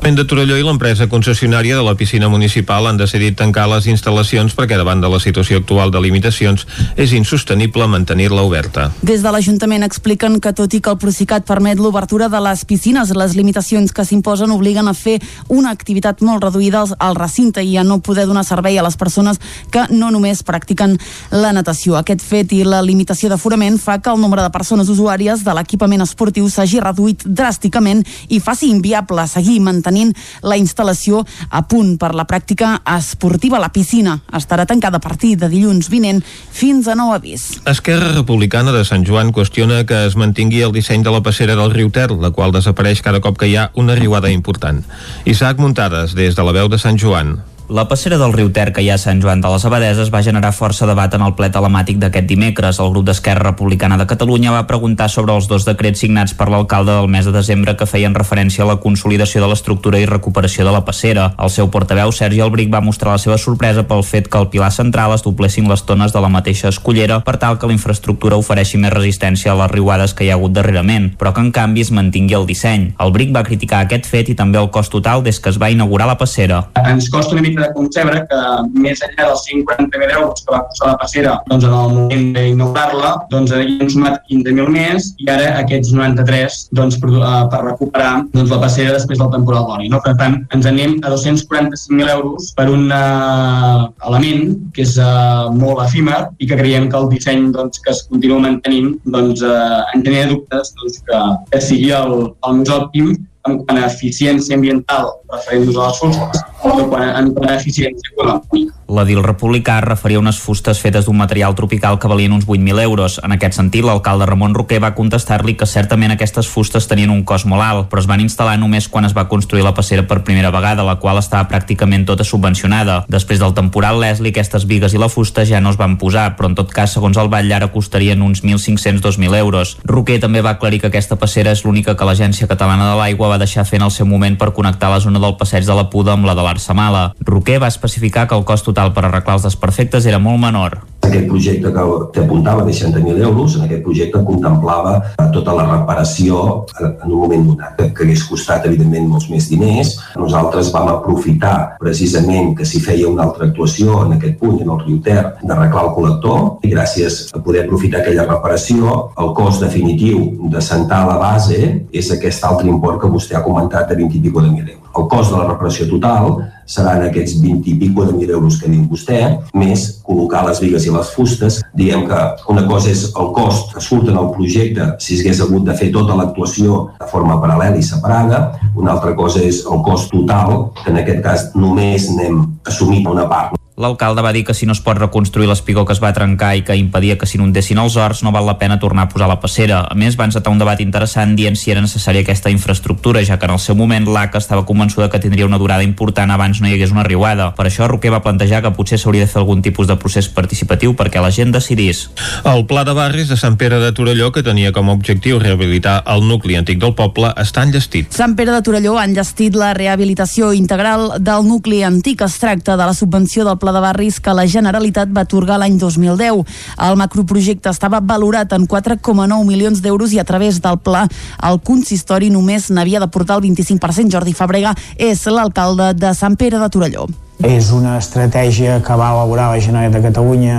[SPEAKER 1] L'Ajuntament de Torelló i l'empresa concessionària de la piscina municipal han decidit tancar les instal·lacions perquè davant de la situació actual de limitacions és insostenible mantenir-la oberta.
[SPEAKER 4] Des de l'Ajuntament expliquen que tot i que el Procicat permet l'obertura de les piscines, les limitacions que s'imposen obliguen a fer una activitat molt reduïda al recinte i a no poder donar servei a les persones que no només practiquen la natació. Aquest fet i la limitació d'aforament fa que el nombre de persones usuàries de l'equipament esportiu s'hagi reduït dràsticament i faci inviable seguir mantenint mantenint la instal·lació a punt per la pràctica esportiva. La piscina estarà tancada a partir de dilluns vinent fins a nou avís.
[SPEAKER 1] Esquerra Republicana de Sant Joan qüestiona que es mantingui el disseny de la passera del riu Ter, la qual desapareix cada cop que hi ha una riuada important. Isaac Muntades, des de la veu de Sant Joan.
[SPEAKER 6] La passera del riu Ter que hi ha a Sant Joan de les Abadeses va generar força debat en el ple telemàtic d'aquest dimecres. El grup d'Esquerra Republicana de Catalunya va preguntar sobre els dos decrets signats per l'alcalde del mes de desembre que feien referència a la consolidació de l'estructura i recuperació de la passera. El seu portaveu, Sergi Albric, va mostrar la seva sorpresa pel fet que al pilar central es doblessin les tones de la mateixa escollera per tal que la infraestructura ofereixi més resistència a les riuades que hi ha hagut darrerament, però que en canvi es mantingui el disseny. Albric va criticar aquest fet i també el cost total des que es va inaugurar la passera.
[SPEAKER 21] Ens costa una mica de concebre que més enllà dels 140.000 euros que va costar la passera doncs en el moment d'inaugurar-la doncs hi hem sumat 15.000 més i ara aquests 93 doncs, per, uh, per recuperar doncs, la passera després del temporal d'oli. No? Per tant, ens anem a 245.000 euros per un uh, element que és uh, molt efímer i que creiem que el disseny doncs, que es continua mantenint doncs, uh, en tenia dubtes doncs, que, que sigui el, el més òptim en quant a eficiència ambiental referent-nos a les fosques, o quan, en quant.
[SPEAKER 6] L'edil republicà referia unes fustes fetes d'un material tropical que valien uns 8.000 euros. En aquest sentit, l'alcalde Ramon Roquer va contestar-li que certament aquestes fustes tenien un cost molt alt, però es van instal·lar només quan es va construir la passera per primera vegada, la qual estava pràcticament tota subvencionada. Després del temporal Leslie, aquestes vigues i la fusta ja no es van posar, però en tot cas, segons el Vall, ara costarien uns 1.500-2.000 euros. Roquer també va aclarir que aquesta passera és l'única que l'Agència Catalana de l'Aigua va deixar fer en el seu moment per connectar la zona del passeig de la Puda amb la de l'Arsamala. Roquer va especificar que el cost total per arreglar els desperfectes era molt menor.
[SPEAKER 8] Aquest projecte que t'apuntava de 60.000 euros, en aquest projecte contemplava tota la reparació en un moment donat, que hagués costat evidentment molts més diners. Nosaltres vam aprofitar precisament que s'hi feia una altra actuació en aquest punt, en el riu Ter, d'arreglar el col·lector i gràcies a poder aprofitar aquella reparació, el cost definitiu de sentar la base és aquest altre import que vostè ha comentat de 20 i pico de mil euros. El cost de la reparació total seran aquests 20 i pico de mil euros que dit vostè, més col·locar les vigues i les fustes. Diguem que una cosa és el cost que surt en el projecte si s'hagués hagut de fer tota l'actuació de forma paral·lela i separada, una altra cosa és el cost total, que en aquest cas només n'hem assumit una part.
[SPEAKER 6] L'alcalde va dir que si no es pot reconstruir l'espigó que es va trencar i que impedia que s'inundessin els horts, no val la pena tornar a posar la passera. A més, va encetar un debat interessant dient si era necessària aquesta infraestructura, ja que en el seu moment l'ACA estava convençuda que tindria una durada important abans no hi hagués una riuada. Per això, Roquer va plantejar que potser s'hauria de fer algun tipus de procés participatiu perquè la gent decidís.
[SPEAKER 1] El pla de barris de Sant Pere de Torelló, que tenia com a objectiu rehabilitar el nucli antic del poble, està enllestit.
[SPEAKER 4] Sant Pere de Torelló ha enllestit la rehabilitació integral del nucli antic. Es tracta de la subvenció del pla de barris que la Generalitat va atorgar l'any 2010. El macroprojecte estava valorat en 4,9 milions d'euros i a través del pla el consistori només n'havia de portar el 25%. Jordi Fabrega és l'alcalde de Sant Pere de Torelló.
[SPEAKER 9] És una estratègia que va elaborar la Generalitat de Catalunya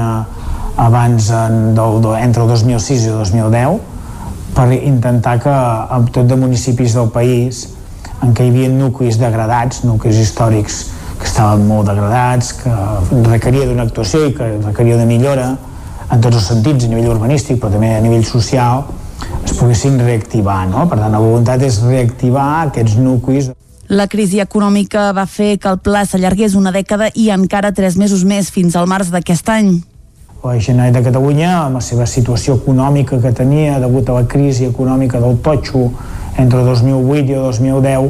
[SPEAKER 9] abans en, entre el 2006 i el 2010 per intentar que en tot de municipis del país en què hi havia nuclis degradats, nuclis històrics que estaven molt degradats, que requeria d'una actuació i que requeria de millora en tots els sentits, a nivell urbanístic, però també a nivell social, es poguessin reactivar. No? Per tant, la voluntat és reactivar aquests nuclis
[SPEAKER 4] la crisi econòmica va fer que el pla s'allargués una dècada i encara tres mesos més fins al març d'aquest any.
[SPEAKER 9] La Generalitat de Catalunya, amb la seva situació econòmica que tenia degut a la crisi econòmica del totxo entre 2008 i 2010,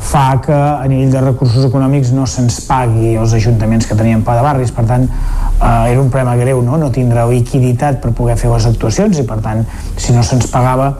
[SPEAKER 9] fa que a nivell de recursos econòmics no se'ns pagui als ajuntaments que tenien pla de barris, per tant eh, era un problema greu, no? no tindre liquiditat per poder fer les actuacions i per tant si no se'ns pagava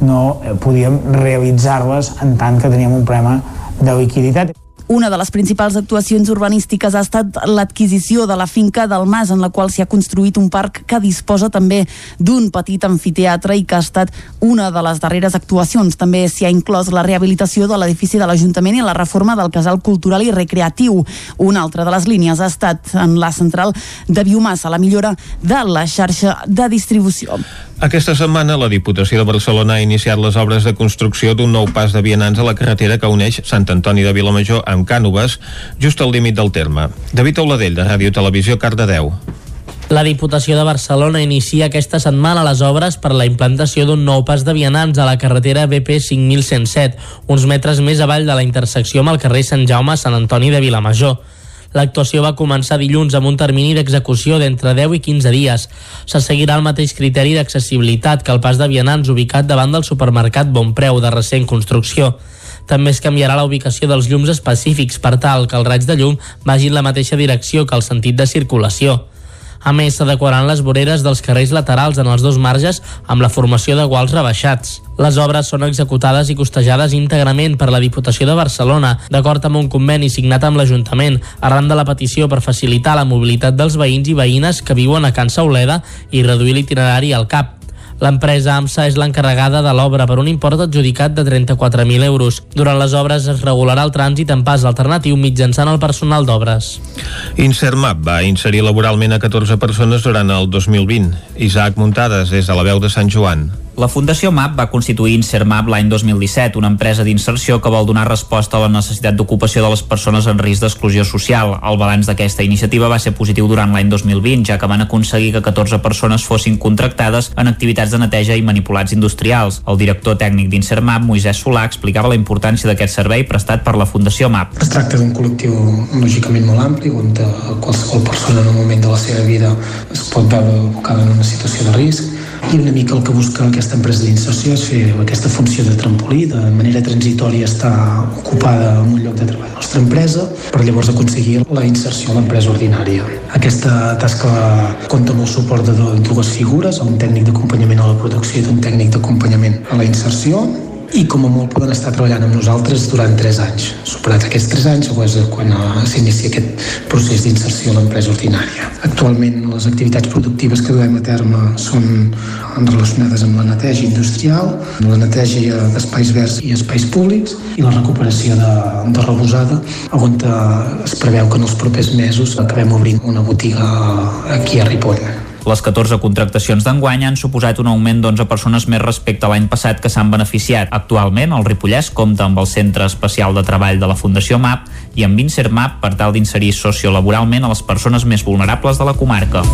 [SPEAKER 9] no eh, podíem realitzar-les en tant que teníem un problema de liquiditat.
[SPEAKER 4] Una de les principals actuacions urbanístiques ha estat l'adquisició de la finca del Mas, en la qual s'hi ha construït un parc que disposa també d'un petit amfiteatre i que ha estat una de les darreres actuacions. També s'hi ha inclòs la rehabilitació de l'edifici de l'Ajuntament i la reforma del casal cultural i recreatiu. Una altra de les línies ha estat en la central de biomassa, la millora de la xarxa de distribució.
[SPEAKER 1] Aquesta setmana la Diputació de Barcelona ha iniciat les obres de construcció d'un nou pas de vianants a la carretera que uneix Sant Antoni de Vilamajor amb Cànoves, just al límit del terme. David Auladell, de Ràdio Televisió, Cardedeu.
[SPEAKER 10] La Diputació de Barcelona inicia aquesta setmana les obres per la implantació d'un nou pas de vianants a la carretera BP 5107, uns metres més avall de la intersecció amb el carrer Sant Jaume a Sant Antoni de Vilamajor. L'actuació va començar dilluns amb un termini d'execució d'entre 10 i 15 dies. Se seguirà el mateix criteri d'accessibilitat que el pas de vianants ubicat davant del supermercat Bon Preu de recent construcció. També es canviarà la ubicació dels llums específics per tal que el raig de llum vagi en la mateixa direcció que el sentit de circulació. A més, s'adequaran les voreres dels carrers laterals en els dos marges amb la formació de guals rebaixats. Les obres són executades i costejades íntegrament per la Diputació de Barcelona, d'acord amb un conveni signat amb l'Ajuntament, arran de la petició per facilitar la mobilitat dels veïns i veïnes que viuen a Can Sauleda i reduir l'itinerari al CAP. L'empresa AMSA és l'encarregada de l'obra per un import adjudicat de 34.000 euros. Durant les obres es regularà el trànsit en pas alternatiu mitjançant el personal d'obres.
[SPEAKER 1] Insermap va inserir laboralment a 14 persones durant el 2020. Isaac Muntades, des de la veu de Sant Joan.
[SPEAKER 6] La Fundació MAP va constituir Insermap l'any 2017, una empresa d'inserció que vol donar resposta a la necessitat d'ocupació de les persones en risc d'exclusió social. El balanç d'aquesta iniciativa va ser positiu durant l'any 2020, ja que van aconseguir que 14 persones fossin contractades en activitats de neteja i manipulats industrials. El director tècnic d'Insermap, Moisès Solà, explicava la importància d'aquest servei prestat per la Fundació MAP.
[SPEAKER 11] Es tracta d'un col·lectiu lògicament molt ampli, on eh, qualsevol persona en un moment de la seva vida es pot veure abocada en una situació de risc i una mica el que busca aquesta empresa d'inserció és fer aquesta funció de trampolí, de manera transitòria estar ocupada en un lloc de treball de la nostra empresa per llavors aconseguir la inserció a l'empresa ordinària. Aquesta tasca compta amb el suport de dues figures, un tècnic d'acompanyament a la producció i un tècnic d'acompanyament a la inserció i com a molt poden estar treballant amb nosaltres durant 3 anys. Superat aquests 3 anys és quan eh, s'inicia aquest procés d'inserció a l'empresa ordinària. Actualment les activitats productives que duem a terme són relacionades amb la neteja industrial, la neteja d'espais verds i espais públics i la recuperació de, de rebosada, on eh, es preveu que en els propers mesos acabem obrint una botiga aquí a Ripoll.
[SPEAKER 6] Les 14 contractacions d'enguany han suposat un augment d'11 persones més respecte a l'any passat que s'han beneficiat. Actualment, el Ripollès compta amb el Centre Especial de Treball de la Fundació MAP i amb Insermap per tal d'inserir sociolaboralment a les persones més vulnerables de la comarca.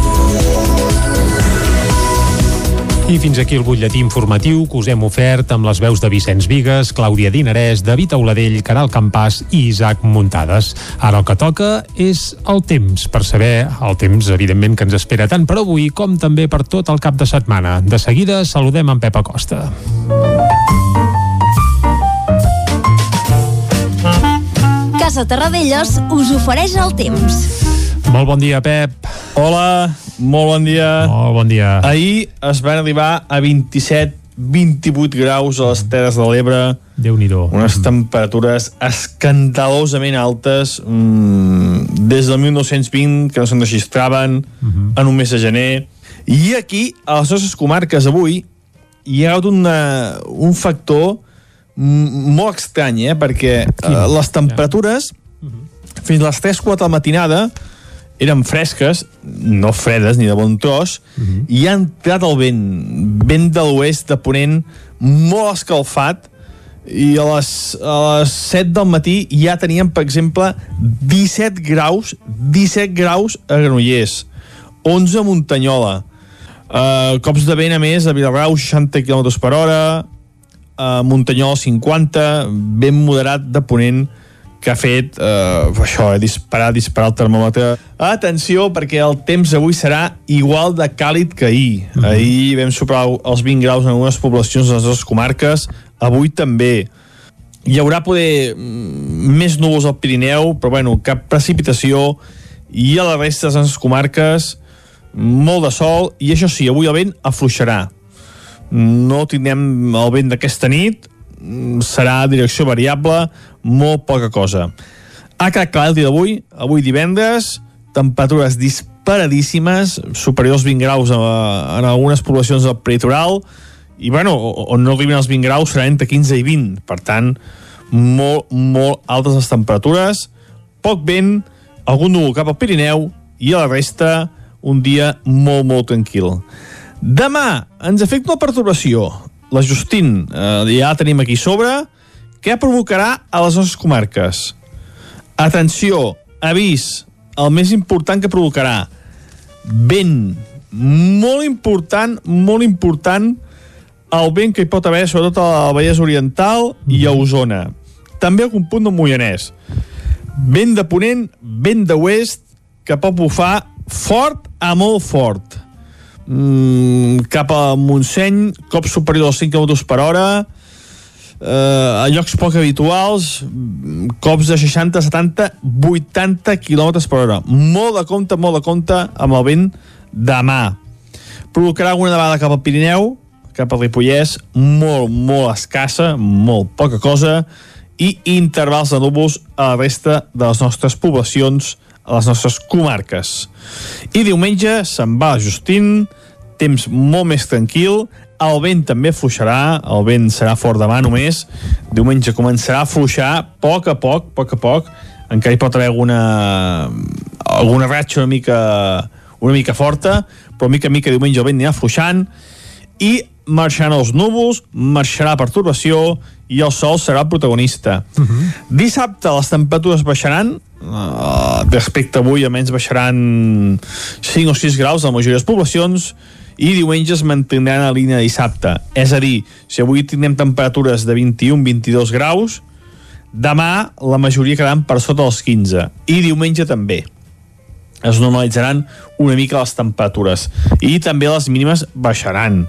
[SPEAKER 3] I fins aquí el butlletí informatiu que us hem ofert amb les veus de Vicenç Vigues, Clàudia Dinarès, David Auladell, Caral Campàs i Isaac Muntades. Ara el que toca és el temps, per saber el temps, evidentment, que ens espera tant per avui com també per tot el cap de setmana. De seguida saludem en Pep Acosta.
[SPEAKER 22] Casa Terradellos us ofereix el temps.
[SPEAKER 3] Molt bon dia, Pep.
[SPEAKER 13] Hola, molt bon dia.
[SPEAKER 3] Molt bon dia.
[SPEAKER 13] Ahir es van arribar a 27 28 graus a les Terres de l'Ebre.
[SPEAKER 3] déu nhi
[SPEAKER 13] Unes temperatures escandalosament altes mmm, des del 1920 que no se'n registraven uh -huh. en un mes de gener. I aquí, a les nostres comarques avui, hi ha hagut una, un factor molt estrany, eh? perquè eh, les temperatures fins a les 3-4 de la matinada eren fresques, no fredes ni de bon tros, uh -huh. i ha entrat el vent, vent de l'oest de Ponent, molt escalfat, i a les, a les 7 del matí ja teníem, per exemple, 17 graus, 17 graus a Granollers, 11 a Muntanyola, uh, cops de vent a més a Vilagrau 60 km per hora, a Muntanyola 50, vent moderat de Ponent, que ha fet eh, això, eh, disparar, disparar el termòmetre. Atenció, perquè el temps avui serà igual de càlid que ahir. Mm -hmm. Ahir vam superar els 20 graus en algunes poblacions de les nostres comarques, avui també. Hi haurà poder mm, més núvols al Pirineu, però bueno, cap precipitació, i a la resta de les comarques molt de sol, i això sí, avui el vent afluixarà. No tindrem el vent d'aquesta nit, serà direcció variable, molt poca cosa. Ha quedat clar el dia d'avui, avui divendres, temperatures disparadíssimes, superiors 20 graus a, en algunes poblacions del peritoral, i bueno, on no arriben els 20 graus serà entre 15 i 20, per tant, molt, molt altes les temperatures, poc vent, algun núvol cap al Pirineu, i a la resta un dia molt, molt tranquil. Demà ens afecta una perturbació. La Justin, eh, ja la tenim aquí sobre, què provocarà a les nostres comarques? Atenció, avís, el més important que provocarà, vent, molt important, molt important, el vent que hi pot haver, sobretot a la Vallès Oriental i a Osona. També algun punt del Moianès. Vent de ponent, vent de oest, que pot bufar fort a molt fort. Mm, cap a Montseny, cop superior als 5 km per hora, eh, a llocs poc habituals, cops de 60, 70, 80 km per hora. Molt de compte, molt de compte amb el vent demà. Provocarà alguna nevada cap al Pirineu, cap al Ripollès, molt, molt escassa, molt poca cosa, i intervals de núvols a la resta de les nostres poblacions, a les nostres comarques. I diumenge se'n va Justín, temps molt més tranquil, el vent també fluixarà, el vent serà fort demà només, diumenge començarà a fluixar a poc a poc, a poc a poc, encara hi pot haver alguna, alguna ratxa una mica, una mica forta, però mica a mica diumenge el vent anirà fluixant, i marxaran els núvols, marxarà la perturbació i el sol serà el protagonista. Uh -huh. Dissabte les temperatures baixaran, uh, respecte a avui almenys baixaran 5 o 6 graus a la majoria de les poblacions, i diumenge es mantindran a la línia de dissabte. És a dir, si avui tindrem temperatures de 21-22 graus, demà la majoria quedaran per sota dels 15, i diumenge també es normalitzaran una mica les temperatures i també les mínimes baixaran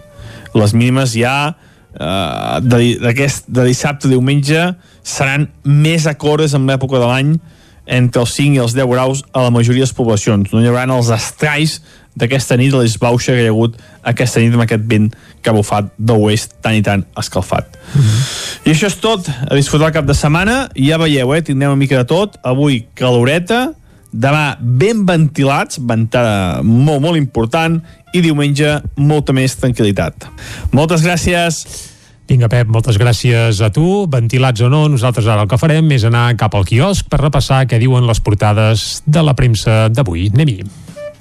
[SPEAKER 13] les mínimes ja eh, de, de dissabte a diumenge seran més acordes amb l'època de l'any entre els 5 i els 10 graus a la majoria de les poblacions. No hi haurà els estralls d'aquesta nit, la l'esbauxa que hi ha hagut aquesta nit amb aquest vent que ha bufat d'oest tan i tan escalfat. Mm -hmm. I això és tot. A disfrutar el cap de setmana. Ja veieu, eh? Tindrem una mica de tot. Avui caloreta, demà ben ventilats, ventada molt, molt important, i diumenge molta més tranquil·litat. Moltes gràcies.
[SPEAKER 3] Vinga, Pep, moltes gràcies a tu. Ventilats o no, nosaltres ara el que farem és anar cap al quiosc per repassar què diuen les portades de la premsa d'avui. Anem-hi.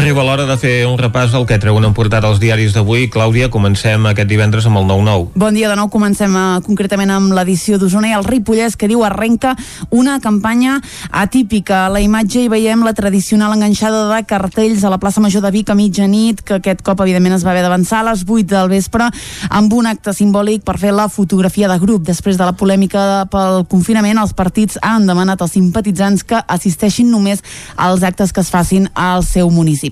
[SPEAKER 1] Arriba l'hora de fer un repàs al que treuen en portada els diaris d'avui. Clàudia, comencem aquest divendres amb el 9-9.
[SPEAKER 4] Bon dia de nou, comencem uh, concretament amb l'edició d'Osona i el Ripollès que diu arrenca una campanya atípica. A la imatge hi veiem la tradicional enganxada de cartells a la plaça Major de Vic a mitjanit, que aquest cop evidentment es va haver d'avançar a les 8 del vespre amb un acte simbòlic per fer la fotografia de grup. Després de la polèmica pel confinament, els partits han demanat als simpatitzants que assisteixin només als actes que es facin al seu municipi.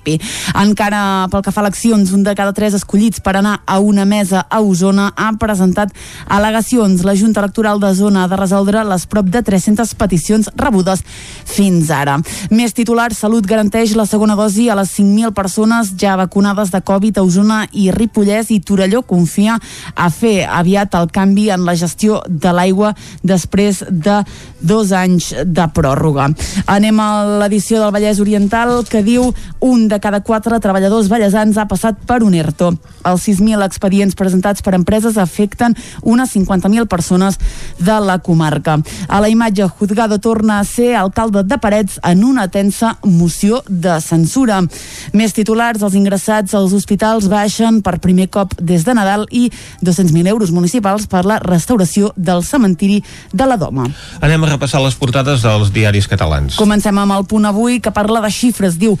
[SPEAKER 4] Encara pel que fa a eleccions, un de cada tres escollits per anar a una mesa a Osona ha presentat al·legacions. La Junta Electoral de Zona ha de resoldre les prop de 300 peticions rebudes fins ara. Més titulars, Salut garanteix la segona dosi a les 5.000 persones ja vacunades de Covid a Osona i Ripollès i Torelló confia a fer aviat el canvi en la gestió de l'aigua després de dos anys de pròrroga. Anem a l'edició del Vallès Oriental que diu un de cada quatre treballadors ballesans ha passat per un ERTO. Els 6.000 expedients presentats per empreses afecten unes 50.000 persones de la comarca. A la imatge, Juzgado torna a ser alcalde de Parets en una tensa moció de censura. Més titulars, els ingressats als hospitals baixen per primer cop des de Nadal i 200.000 euros municipals per la restauració del cementiri de la Doma.
[SPEAKER 1] Anem a repassar les portades dels diaris catalans.
[SPEAKER 4] Comencem amb el punt avui que parla de xifres. Diu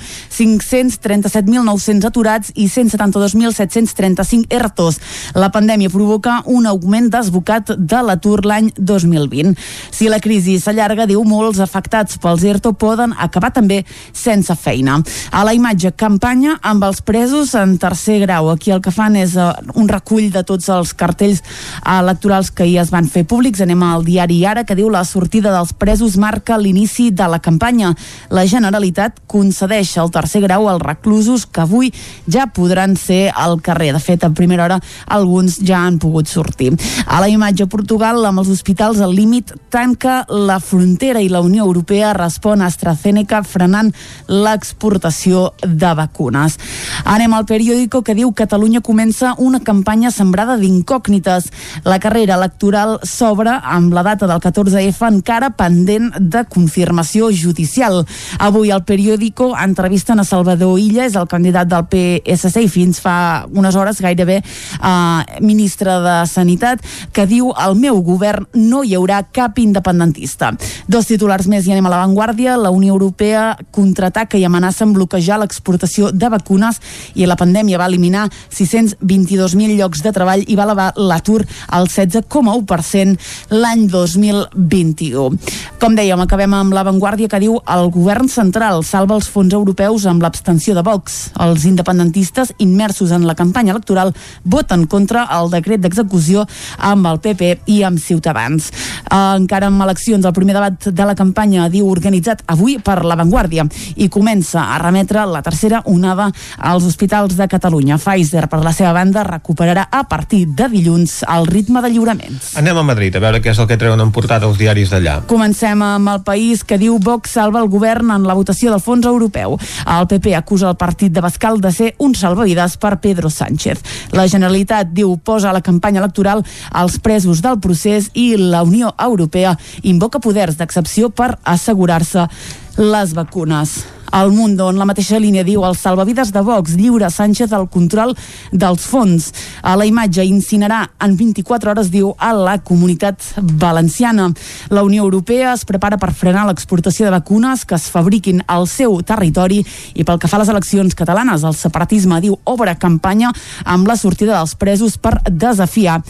[SPEAKER 4] 237.900 aturats i 172.735 ERTOs. La pandèmia provoca un augment desbocat de l'atur l'any 2020. Si la crisi s'allarga, diu, molts afectats pels ERTO poden acabar també sense feina. A la imatge, campanya amb els presos en tercer grau. Aquí el que fan és uh, un recull de tots els cartells electorals que hi es van fer públics. Anem al diari Ara, que diu la sortida dels presos marca l'inici de la campanya. La Generalitat concedeix el tercer grau als reclusos que avui ja podran ser al carrer. De fet, a primera hora alguns ja han pogut sortir. A la imatge Portugal, amb els hospitals al límit, tanca la frontera i la Unió Europea respon a AstraZeneca frenant l'exportació de vacunes. Anem al periòdico que diu Catalunya comença una campanya sembrada d'incògnites. La carrera electoral s'obre amb la data del 14F encara pendent de confirmació judicial. Avui el periòdico entrevisten a Salvador Illa, és el candidat del PSC i fins fa unes hores gairebé eh, ministre de Sanitat, que diu al meu govern no hi haurà cap independentista. Dos titulars més i anem a l'avantguàrdia. La Unió Europea contraataca i amenaça amb bloquejar l'exportació de vacunes i la pandèmia va eliminar 622.000 llocs de treball i va elevar l'atur al 16,1% l'any 2021. Com dèiem, acabem amb l'avantguàrdia que diu el govern central salva els fons europeus amb l'abstenció de Vox. Els independentistes immersos en la campanya electoral voten contra el decret d'execució amb el PP i amb Ciutadans. Encara amb eleccions, el primer debat de la campanya diu organitzat avui per l'avantguàrdia i comença a remetre la tercera onada als hospitals de Catalunya. Pfizer, per la seva banda, recuperarà a partir de dilluns el ritme de lliuraments.
[SPEAKER 1] Anem a Madrid a veure què és el que treuen en portada els diaris d'allà.
[SPEAKER 4] Comencem amb el país que diu Vox salva el govern en la votació del fons europeu. El PP acusa el partit de Bascal de ser un salvavides per Pedro Sánchez. La Generalitat diu posa la campanya electoral als presos del procés i la Unió Europea invoca poders d'excepció per assegurar-se les vacunes. El Mundo, en la mateixa línia, diu el salvavides de Vox lliura Sánchez el control dels fons. A la imatge incinerà en 24 hores, diu, a la comunitat valenciana. La Unió Europea es prepara per frenar l'exportació de vacunes que es fabriquin al seu territori i pel que fa a les eleccions catalanes, el separatisme, diu, obre campanya amb la sortida dels presos per desafiar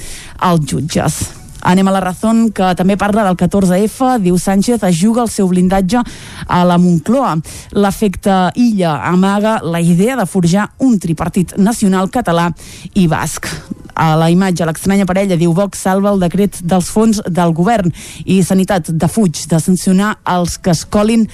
[SPEAKER 4] els jutges. Anem a la raó que també parla del 14F. Diu Sánchez es juga el seu blindatge a la Moncloa. L'efecte Illa amaga la idea de forjar un tripartit nacional català i basc a la imatge, l'estranya parella diu Vox salva el decret dels fons del govern i Sanitat defuig de sancionar els que es colin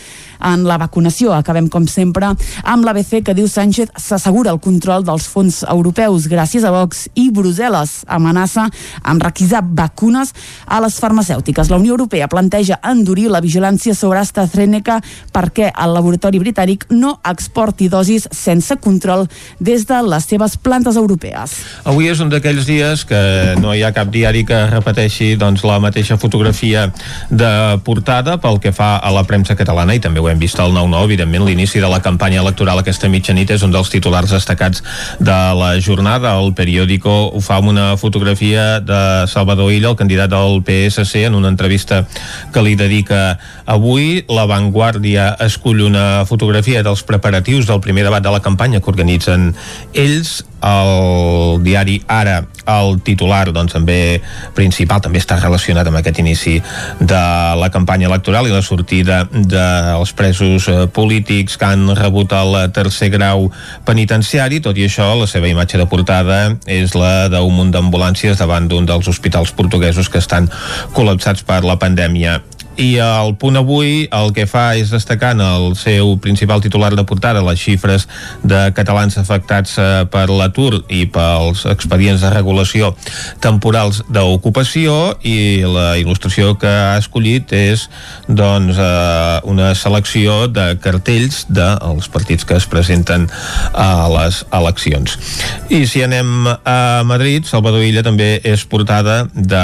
[SPEAKER 4] en la vacunació. Acabem, com sempre, amb l'ABC que diu Sánchez s'assegura el control dels fons europeus gràcies a Vox i Brussel·les amenaça amb requisar vacunes a les farmacèutiques. La Unió Europea planteja endurir la vigilància sobre AstraZeneca perquè el laboratori britànic no exporti dosis sense control des de les seves plantes europees.
[SPEAKER 1] Avui és un d'aquells dies que no hi ha cap diari que repeteixi doncs, la mateixa fotografia de portada pel que fa a la premsa catalana. I també ho hem vist al 9-9, evidentment l'inici de la campanya electoral. Aquesta mitjanit és un dels titulars destacats de la jornada. El periòdico ho fa amb una fotografia de Salvador Illa, el candidat del PSC en una entrevista que li dedica avui, La Vanguardia escull una fotografia dels preparatius del primer debat de la campanya que organitzen ells el diari Ara, el titular doncs, també principal, també està relacionat amb aquest inici de la campanya electoral i la sortida dels presos eh, polítics que han rebut el tercer grau penitenciari. Tot i això, la seva imatge de portada és la d'un munt d'ambulàncies davant d'un dels hospitals portuguesos que estan col·lapsats per la pandèmia i el punt avui el que fa és destacar en el seu principal titular de portada les xifres de catalans afectats eh, per l'atur i pels expedients de regulació temporals d'ocupació i la il·lustració que ha escollit és doncs eh, una selecció de cartells dels partits que es presenten a les eleccions. I si anem a Madrid, Salvador Illa també és portada de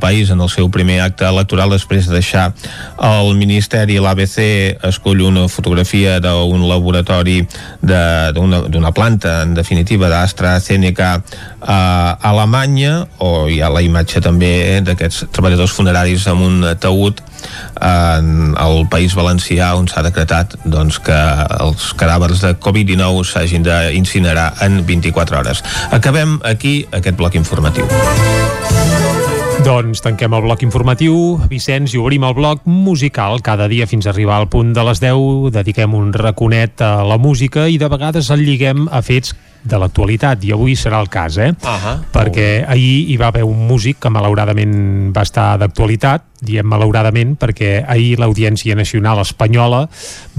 [SPEAKER 1] País en el seu primer acte electoral després de deixar el Ministeri, l'ABC, escull una fotografia d'un laboratori d'una planta, en definitiva, d'AstraZeneca a Alemanya, o hi ha la imatge també d'aquests treballadors funeraris amb un taüt en el País Valencià on s'ha decretat doncs, que els cadàvers de Covid-19 s'hagin d'incinerar en 24 hores. Acabem aquí aquest bloc informatiu.
[SPEAKER 3] Doncs tanquem el bloc informatiu, Vicenç, i obrim el bloc musical. Cada dia fins a arribar al punt de les 10 dediquem un raconet a la música i de vegades el lliguem a fets de l'actualitat, i avui serà el cas, eh?
[SPEAKER 1] Uh -huh.
[SPEAKER 3] Perquè ahir hi va haver un músic que malauradament va estar d'actualitat, diem malauradament perquè ahir l'Audiència Nacional Espanyola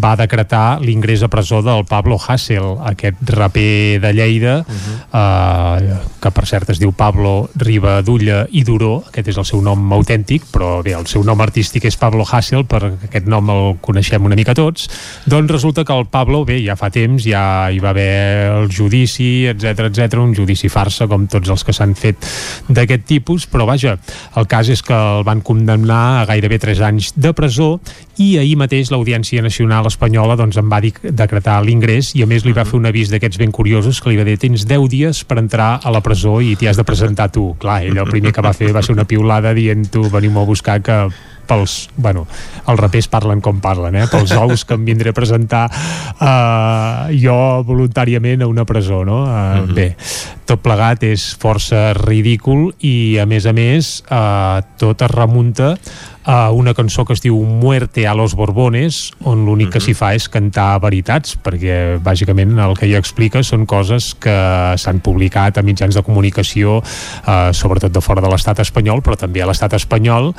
[SPEAKER 3] va decretar l'ingrés a presó del Pablo Hassel, aquest raper de Lleida, uh -huh. eh, que per cert es diu Pablo Riba Dulla i Duró, aquest és el seu nom autèntic, però bé, el seu nom artístic és Pablo Hassel, per aquest nom el coneixem una mica tots, doncs resulta que el Pablo, bé, ja fa temps, ja hi va haver el judici, etc etc, un judici farsa, com tots els que s'han fet d'aquest tipus, però vaja, el cas és que el van condemnar a gairebé 3 anys de presó i ahir mateix l'Audiència Nacional Espanyola doncs, en va decretar l'ingrés i a més li va fer un avís d'aquests ben curiosos que li va dir tens 10 dies per entrar a la presó i t'hi has de presentar tu. Clar, ell el primer que va fer va ser una piulada dient tu veniu a buscar que pels, bueno, els rapers parlen com parlen, eh? pels ous que em vindré a presentar uh, jo voluntàriament a una presó, no? Uh, uh -huh. Bé, tot plegat és força ridícul i a més a més uh, tot es remunta a una cançó que es diu Muerte a los Borbones on l'únic que s'hi fa és cantar veritats perquè bàsicament el que hi explica són coses que s'han publicat a mitjans de comunicació eh, sobretot de fora de l'estat espanyol però també a l'estat espanyol.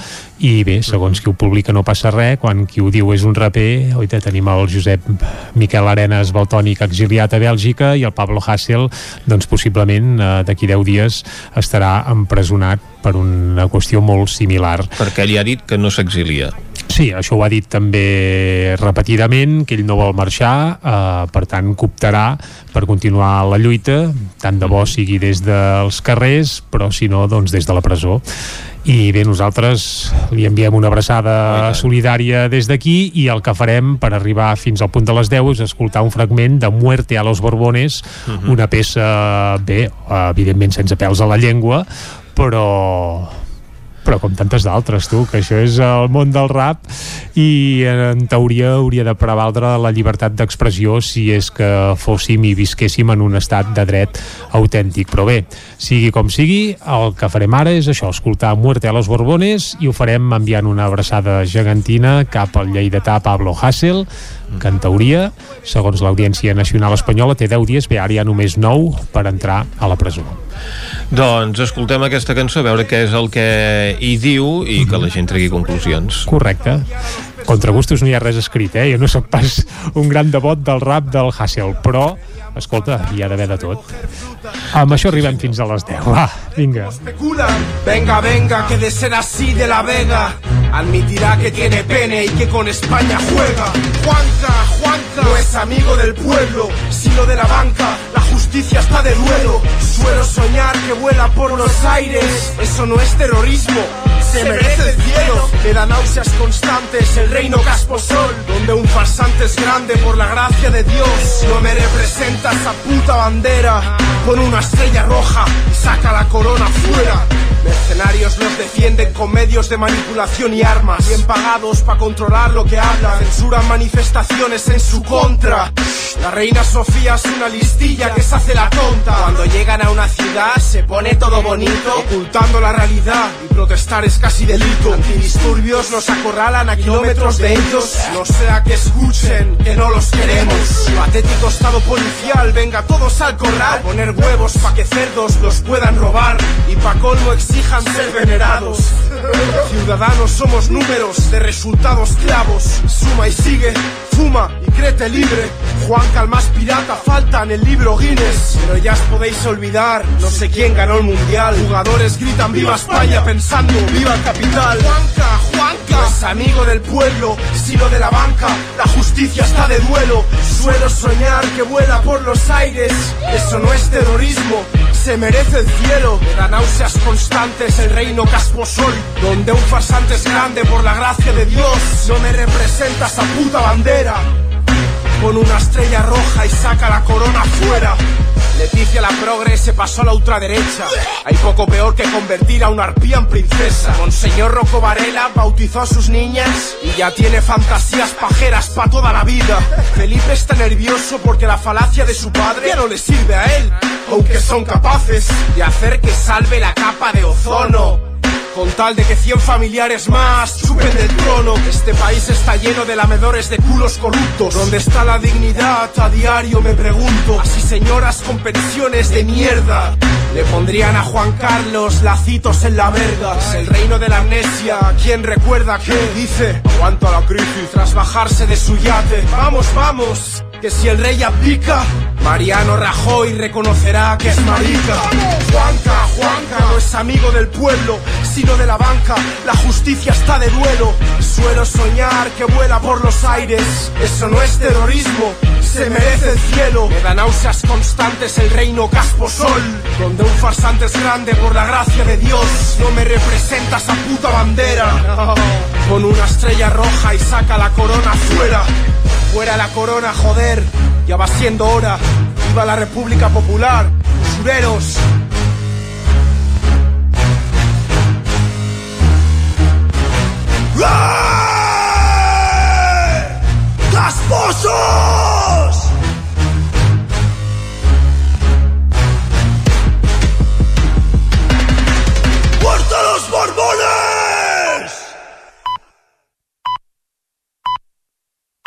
[SPEAKER 3] I bé, segons qui ho publica no passa res quan qui ho diu és un raper. Oita, tenim el Josep Miquel Arenas Baltònic exiliat a Bèlgica i el Pablo Hassel doncs possiblement eh, d'aquí 10 dies estarà empresonat per una qüestió molt similar.
[SPEAKER 1] Perquè ell ha dit que no s'exilia.
[SPEAKER 3] Sí, això ho ha dit també repetidament, que ell no vol marxar, eh, per tant cooptarà per continuar la lluita, tant de bo sigui des dels carrers, però si no, doncs des de la presó i bé, nosaltres li enviem una abraçada solidària des d'aquí i el que farem per arribar fins al punt de les 10 és escoltar un fragment de Muerte a los Borbones, uh -huh. una peça bé, evidentment sense pèls a la llengua però però com tantes d'altres, tu, que això és el món del rap i en teoria hauria de prevaldre la llibertat d'expressió si és que fóssim i visquéssim en un estat de dret autèntic. Però bé, sigui com sigui, el que farem ara és això, escoltar Muerte a los Borbones i ho farem enviant una abraçada gegantina cap al lleidatà Pablo Hassel, que en teoria, segons l'Audiència Nacional Espanyola, té 10 dies, bé, ara hi ha només 9 per entrar a la presó.
[SPEAKER 1] Doncs escoltem aquesta cançó, a veure què és el que hi diu i que la gent tregui conclusions.
[SPEAKER 3] Correcte. Contra gustos no hi ha res escrit, eh? Jo no sóc pas un gran devot del rap del Hassel, però escolta, hi ha d'haver de tot. Amb això arribem fins a les 10. Va, vinga.
[SPEAKER 23] Venga, venga, que de ser así de la Vega admitirá que tiene pene y que con España juega. Juanca, Juanca, no es amigo del pueblo, sino de la banca. La justicia está de duelo. Suelo soñar que vuela por los aires. Eso no es terrorismo. Se merece el cielo, da náuseas constantes el reino Casposol, donde un farsante es grande por la gracia de Dios. No me representa esa puta bandera, con una estrella roja y saca la corona fuera. Mercenarios los defienden con medios de manipulación y armas, bien pagados para controlar lo que hablan, censuran manifestaciones en su contra. La reina Sofía es una listilla que se hace la tonta. Cuando llegan a una ciudad se pone todo bonito, ocultando la realidad y protestar es casi delito. Antidisturbios nos acorralan a kilómetros de ellos, no sea que escuchen que no los queremos. Patético estado policial, venga todos al corral, poner huevos pa' que cerdos los puedan robar y pa' colmo exijan ser venerados. Ciudadanos somos números de resultados clavos. Suma y sigue, fuma y créete libre. Juanca el más pirata falta en el libro Guinness. Pero ya os podéis olvidar, no sé quién ganó el mundial. Jugadores gritan viva España pensando viva el capital. Juanca, Juanca, no es amigo del pueblo, sino de la banca. La justicia está de duelo. Suelo soñar que vuela por los aires. Eso no es terrorismo, se merece el cielo. Me da náuseas constantes el reino Casposol, donde un farsante es grande por la gracia de Dios. No me representa esa puta bandera. Con una estrella roja y saca la corona fuera. Leticia la progre se pasó a la ultraderecha. Hay poco peor que convertir a una arpía en princesa. Monseñor Rocco Varela bautizó a sus niñas y ya tiene fantasías pajeras para toda la vida. Felipe está nervioso porque la falacia de su padre ya no le sirve a él. Aunque son capaces de hacer que salve la capa de ozono. Con tal de que 100 familiares más suben del trono Este país está lleno de lamedores de culos corruptos. ¿Dónde está la dignidad? A diario me pregunto. Así señoras con pensiones de mierda. Le pondrían a Juan Carlos lacitos en la verga. Es el reino de la amnesia. ¿Quién recuerda qué? Dice Aguanta la crisis tras bajarse de su yate. Vamos, vamos que si el rey abdica, Mariano Rajoy reconocerá que es marica. Juanca, Juanca no es amigo del pueblo, sino de la banca. La justicia está de duelo. Suelo soñar que vuela por los aires. Eso no es terrorismo, se merece el cielo. Me da náuseas constantes el reino Casposol, donde un farsante es grande por la gracia de Dios. No me representa esa puta bandera. Con una estrella roja y saca la corona fuera. Fuera la corona, joder, ya va siendo hora. Viva la República Popular, usureros. ¡Casposos!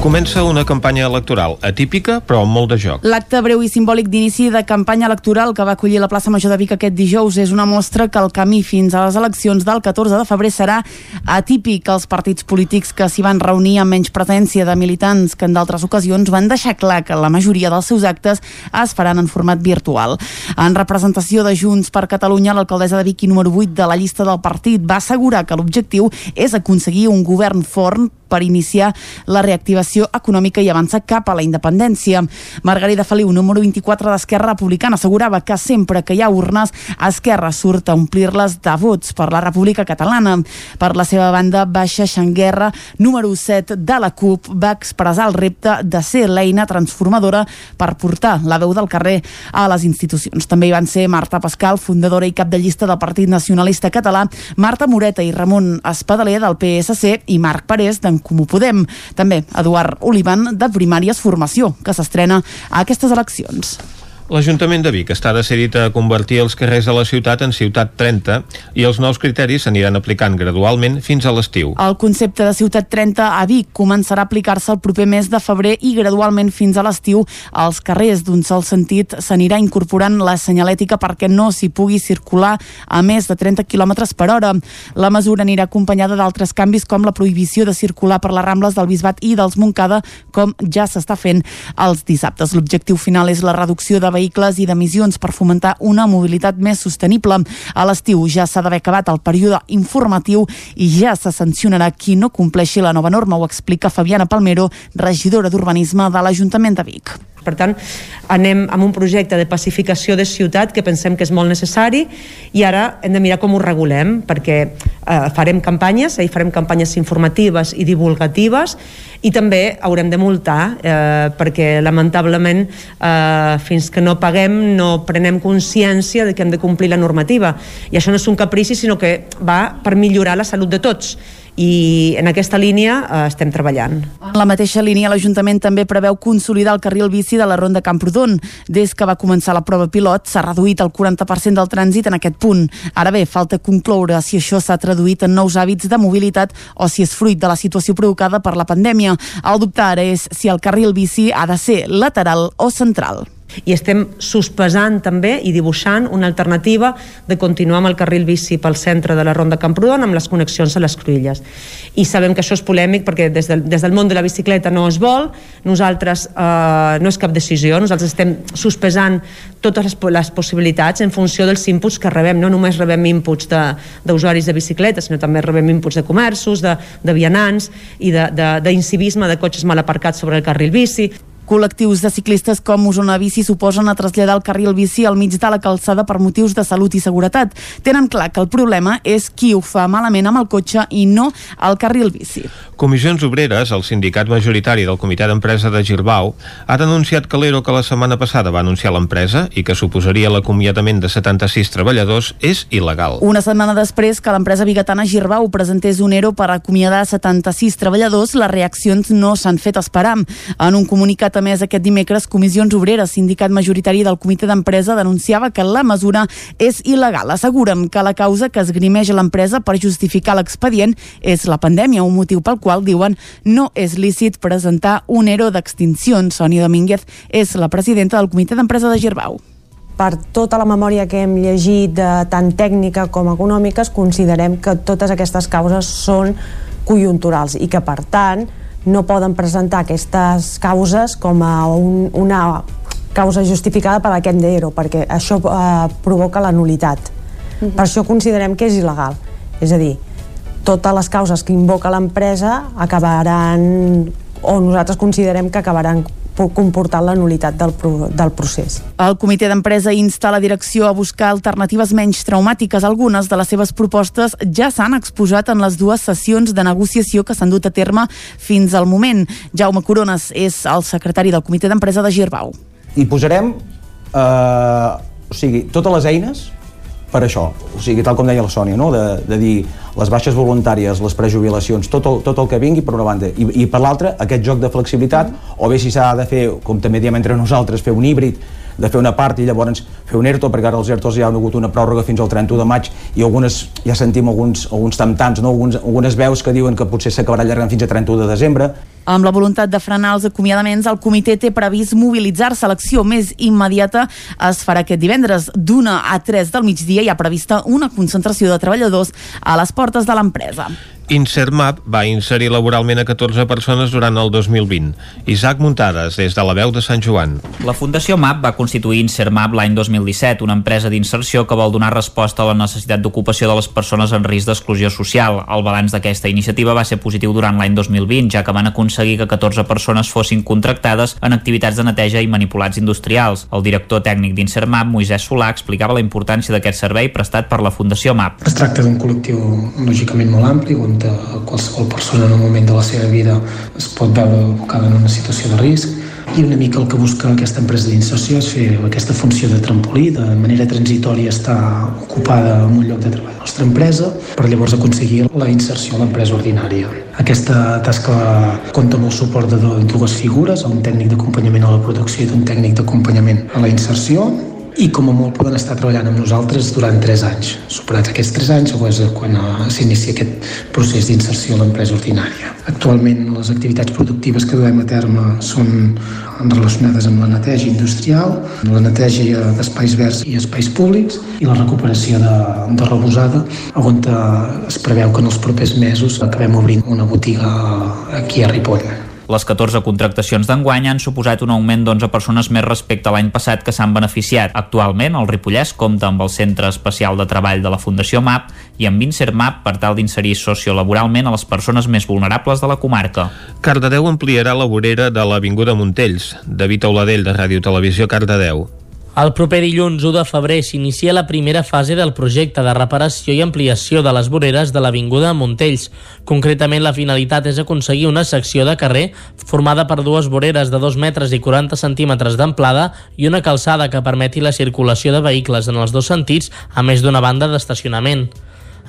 [SPEAKER 1] Comença una campanya electoral atípica, però amb molt de joc.
[SPEAKER 4] L'acte breu i simbòlic d'inici de campanya electoral que va acollir la plaça Major de Vic aquest dijous és una mostra que el camí fins a les eleccions del 14 de febrer serà atípic. Els partits polítics que s'hi van reunir amb menys presència de militants que en d'altres ocasions van deixar clar que la majoria dels seus actes es faran en format virtual. En representació de Junts per Catalunya, l'alcaldessa de Vic i número 8 de la llista del partit va assegurar que l'objectiu és aconseguir un govern fort per iniciar la reactivació econòmica i avançar cap a la independència. Margarida Feliu, número 24 d'Esquerra Republicana, assegurava que sempre que hi ha urnes, Esquerra surt a omplir-les de vots per la República Catalana. Per la seva banda, Baixa Xanguerra, número 7 de la CUP, va expressar el repte de ser l'eina transformadora per portar la veu del carrer a les institucions. També hi van ser Marta Pascal, fundadora i cap de llista del Partit Nacionalista Català, Marta Moreta i Ramon Espadaler del PSC i Marc Parés d'en Comú Podem. També Eduard Olivan de Primàries Formació, que s'estrena a aquestes eleccions.
[SPEAKER 1] L'Ajuntament de Vic està decidit a convertir els carrers de la ciutat en Ciutat 30 i els nous criteris s'aniran aplicant gradualment fins a l'estiu.
[SPEAKER 4] El concepte de Ciutat 30 a Vic començarà a aplicar-se el proper mes de febrer i gradualment fins a l'estiu als carrers d'un sol sentit s'anirà incorporant la senyalètica perquè no s'hi pugui circular a més de 30 km per hora. La mesura anirà acompanyada d'altres canvis com la prohibició de circular per les Rambles del Bisbat i dels Montcada com ja s'està fent els dissabtes. L'objectiu final és la reducció de vehicles i d'emissions per fomentar una mobilitat més sostenible. A l'estiu ja s'ha d'haver acabat el període informatiu i ja se sancionarà qui no compleixi la nova norma, ho explica Fabiana Palmero, regidora d'Urbanisme de l'Ajuntament de Vic.
[SPEAKER 24] Per tant, anem amb un projecte de pacificació de ciutat que pensem que és molt necessari i ara hem de mirar com ho regulem perquè eh, farem campanyes, eh, farem campanyes informatives i divulgatives i també haurem de multar eh, perquè lamentablement eh, fins que no paguem no prenem consciència de que hem de complir la normativa. I això no és un caprici sinó que va per millorar la salut de tots i en aquesta línia eh, estem treballant.
[SPEAKER 4] En la mateixa línia, l'Ajuntament també preveu consolidar el carril bici de la Ronda Camprodon. Des que va començar la prova pilot, s'ha reduït el 40% del trànsit en aquest punt. Ara bé, falta concloure si això s'ha traduït en nous hàbits de mobilitat o si és fruit de la situació provocada per la pandèmia. El dubte ara és si el carril bici ha de ser lateral o central
[SPEAKER 24] i estem sospesant també i dibuixant una alternativa de continuar amb el carril bici pel centre de la Ronda Camprodon amb les connexions a les Cruïlles. I sabem que això és polèmic perquè des del, des del món de la bicicleta no es vol. Nosaltres eh, no és cap decisió. Nosaltres estem sospesant totes les, les possibilitats en funció dels inputs que rebem. No només rebem inputs d'usuaris de, de bicicleta sinó també rebem inputs de comerços de, de vianants i d'incivisme de, de, de cotxes mal aparcats sobre el carril bici
[SPEAKER 4] Col·lectius de ciclistes com Osona Bici suposen a traslladar el carril bici al mig de la calçada per motius de salut i seguretat. Tenen clar que el problema és qui ho fa malament amb el cotxe i no el carril bici.
[SPEAKER 1] Comissions Obreres, el sindicat majoritari del Comitè d'Empresa de Girbau, ha denunciat que l'ERO que la setmana passada va anunciar l'empresa i que suposaria l'acomiadament de 76 treballadors és il·legal.
[SPEAKER 4] Una setmana després que l'empresa bigatana Girbau presentés un ERO per acomiadar 76 treballadors, les reaccions no s'han fet esperar. En un comunicat a més aquest dimecres, Comissions Obreres, sindicat majoritari del Comitè d'Empresa, denunciava que la mesura és il·legal. Asseguren que la causa que esgrimeix l'empresa per justificar l'expedient és la pandèmia, un motiu pel qual, diuen, no és lícit presentar un ERO d'extincions. Sònia Domínguez és la presidenta del Comitè d'Empresa de Girbau
[SPEAKER 25] per tota la memòria que hem llegit, de, tant tècnica com econòmiques, considerem que totes aquestes causes són conjunturals i que, per tant, no poden presentar aquestes causes com a un, una causa justificada per aquest d'ERO, perquè això eh, provoca la nulitat. Uh -huh. Per això considerem que és il·legal. És a dir, totes les causes que invoca l'empresa acabaran o nosaltres considerem que acabaran comportant la nulitat del, pro, del procés.
[SPEAKER 4] El comitè d'empresa insta la direcció a buscar alternatives menys traumàtiques. Algunes de les seves propostes ja s'han exposat en les dues sessions de negociació que s'han dut a terme fins al moment. Jaume Corones és el secretari del comitè d'empresa de Girbau.
[SPEAKER 26] I posarem eh, o sigui, totes les eines per això, o sigui, tal com deia la Sònia, no? de, de dir les baixes voluntàries, les prejubilacions, tot el, tot el que vingui per una banda, i, i per l'altra aquest joc de flexibilitat, mm. o bé si s'ha de fer, com també diem entre nosaltres, fer un híbrid, de fer una part i llavors fer un ERTO, perquè ara els ERTOs ja han hagut una pròrroga fins al 31 de maig i algunes, ja sentim alguns, alguns tamtants, no? alguns, algunes veus que diuen que potser s'acabarà allargant fins a 31 de desembre.
[SPEAKER 4] Amb la voluntat de frenar els acomiadaments, el comitè té previst mobilitzar-se. L'acció més immediata es farà aquest divendres. D'una a 3 del migdia hi ha prevista una concentració de treballadors a les portes de l'empresa.
[SPEAKER 1] Insermap va inserir laboralment a 14 persones durant el 2020. Isaac Muntades, des de la veu de Sant Joan.
[SPEAKER 6] La Fundació MAP va constituir Insermap l'any 2017, una empresa d'inserció que vol donar resposta a la necessitat d'ocupació de les persones en risc d'exclusió social. El balanç d'aquesta iniciativa va ser positiu durant l'any 2020, ja que van aconseguir que 14 persones fossin contractades en activitats de neteja i manipulats industrials. El director tècnic d'Insermap, Moisès Solà, explicava la importància d'aquest servei prestat per la Fundació MAP.
[SPEAKER 11] Es tracta d'un col·lectiu lògicament molt ampli, on de qualsevol persona en un moment de la seva vida es pot veure abocada en una situació de risc i una mica el que busca aquesta empresa d'inserció és fer aquesta funció de trampolí, de manera transitòria estar ocupada en un lloc de treball de la nostra empresa per llavors aconseguir la inserció a l'empresa ordinària. Aquesta tasca compta amb el suport de dues figures, un tècnic d'acompanyament a la producció i un tècnic d'acompanyament a la inserció i com a molt poden estar treballant amb nosaltres durant 3 anys. Superats aquests 3 anys és quan eh, s'inicia aquest procés d'inserció a l'empresa ordinària. Actualment les activitats productives que duem a terme són relacionades amb la neteja industrial, la neteja d'espais verds i espais públics i la recuperació de, de rebosada, on eh, es preveu que en els propers mesos acabem obrint una botiga aquí a Ripoll.
[SPEAKER 6] Les 14 contractacions d'enguany han suposat un augment d'11 persones més respecte a l'any passat que s'han beneficiat. Actualment, el Ripollès compta amb el Centre Especial de Treball de la Fundació MAP i amb InserMAP per tal d'inserir sociolaboralment a les persones més vulnerables de la comarca.
[SPEAKER 1] Cardedeu ampliarà la vorera de l'Avinguda Montells. David Auladell, de Ràdio Televisió, Cardedeu.
[SPEAKER 10] El proper dilluns 1 de febrer s'inicia la primera fase del projecte de reparació i ampliació de les voreres de l'Avinguda Montells. Concretament, la finalitat és aconseguir una secció de carrer formada per dues voreres de 2 metres i 40 centímetres d'amplada i una calçada que permeti la circulació de vehicles en els dos sentits, a més d'una banda d'estacionament.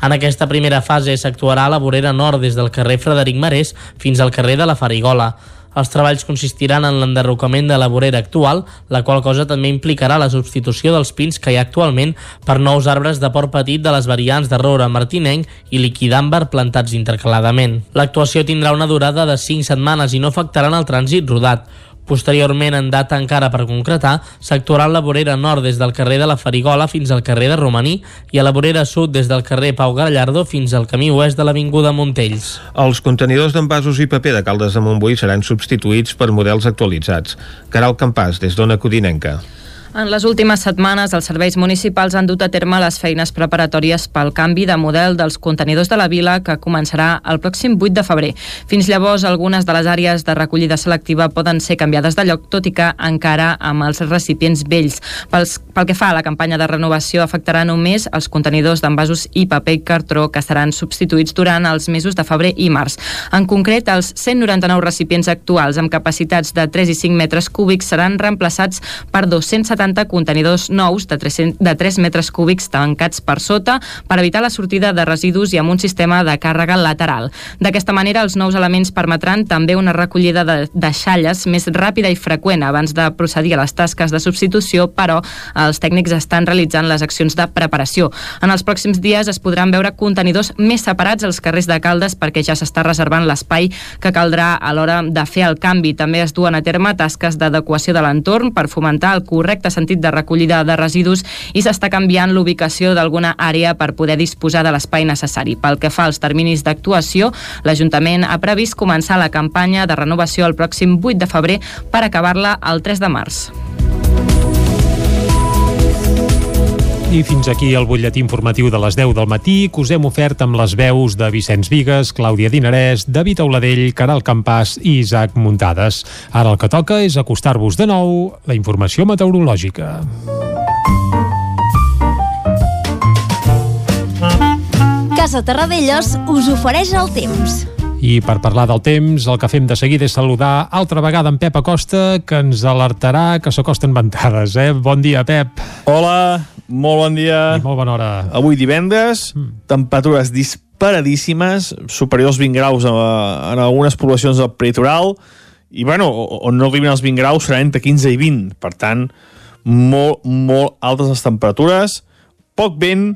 [SPEAKER 10] En aquesta primera fase s'actuarà a la vorera nord des del carrer Frederic Marès fins al carrer de la Farigola. Els treballs consistiran en l'enderrocament de la vorera actual, la qual cosa també implicarà la substitució dels pins que hi ha actualment per nous arbres de port petit de les variants de roure martinenc i liquidàmbar plantats intercaladament. L'actuació tindrà una durada de 5 setmanes i no afectarà el trànsit rodat. Posteriorment, en data encara per concretar, s'actuarà la vorera nord des del carrer de la Farigola fins al carrer de Romaní i a la vorera sud des del carrer Pau Gallardo fins al camí oest de l'Avinguda Montells.
[SPEAKER 1] Els contenidors d'envasos i paper de Caldes de Montbui seran substituïts per models actualitzats. Caral Campàs, des d'Ona Codinenca.
[SPEAKER 5] En les últimes setmanes, els serveis municipals han dut a terme les feines preparatòries pel canvi de model dels contenidors de la vila que començarà el pròxim 8 de febrer. Fins llavors, algunes de les àrees de recollida selectiva poden ser canviades de lloc, tot i que encara amb els recipients vells. Pels, pel que fa a la campanya de renovació, afectarà només els contenidors d'envasos i paper i cartró que seran substituïts durant els mesos de febrer i març. En concret, els 199 recipients actuals amb capacitats de 3 i 5 metres cúbics seran reemplaçats per 270 70 contenidors nous de 300, de 3 metres cúbics tancats per sota per evitar la sortida de residus i amb un sistema de càrrega lateral. D'aquesta manera, els nous elements permetran també una recollida de, de xalles més ràpida i freqüent abans de procedir a les tasques de substitució, però els tècnics estan realitzant les accions de preparació. En els pròxims dies es podran veure contenidors més separats als carrers de Caldes perquè ja s'està reservant l'espai que caldrà a l'hora de fer el canvi. També es duen a terme tasques d'adequació de l'entorn per fomentar el correcte sentit de recollida de residus i s'està canviant l'ubicació d'alguna àrea per poder disposar de l'espai necessari. Pel que fa als terminis d'actuació, l'Ajuntament ha previst començar la campanya de renovació el pròxim 8 de febrer per acabar-la el 3 de març.
[SPEAKER 3] I fins aquí el butlletí informatiu de les 10 del matí que us hem ofert amb les veus de Vicenç Vigues, Clàudia Dinarès, David Auladell, Caral Campàs i Isaac Muntades. Ara el que toca és acostar-vos de nou la informació meteorològica.
[SPEAKER 27] Casa Terradellos us ofereix el temps.
[SPEAKER 3] I per parlar del temps, el que fem de seguida és saludar altra vegada en Pep Acosta, que ens alertarà que s'acosten ventades. Eh? Bon dia, Pep.
[SPEAKER 13] Hola, molt bon dia.
[SPEAKER 3] I molt bona hora.
[SPEAKER 13] Avui divendres, mm. temperatures disparadíssimes, superiors als 20 graus en, en algunes poblacions del peritoral, i bueno, on no arriben els 20 graus serà entre 15 i 20. Per tant, molt, molt altes les temperatures, poc vent,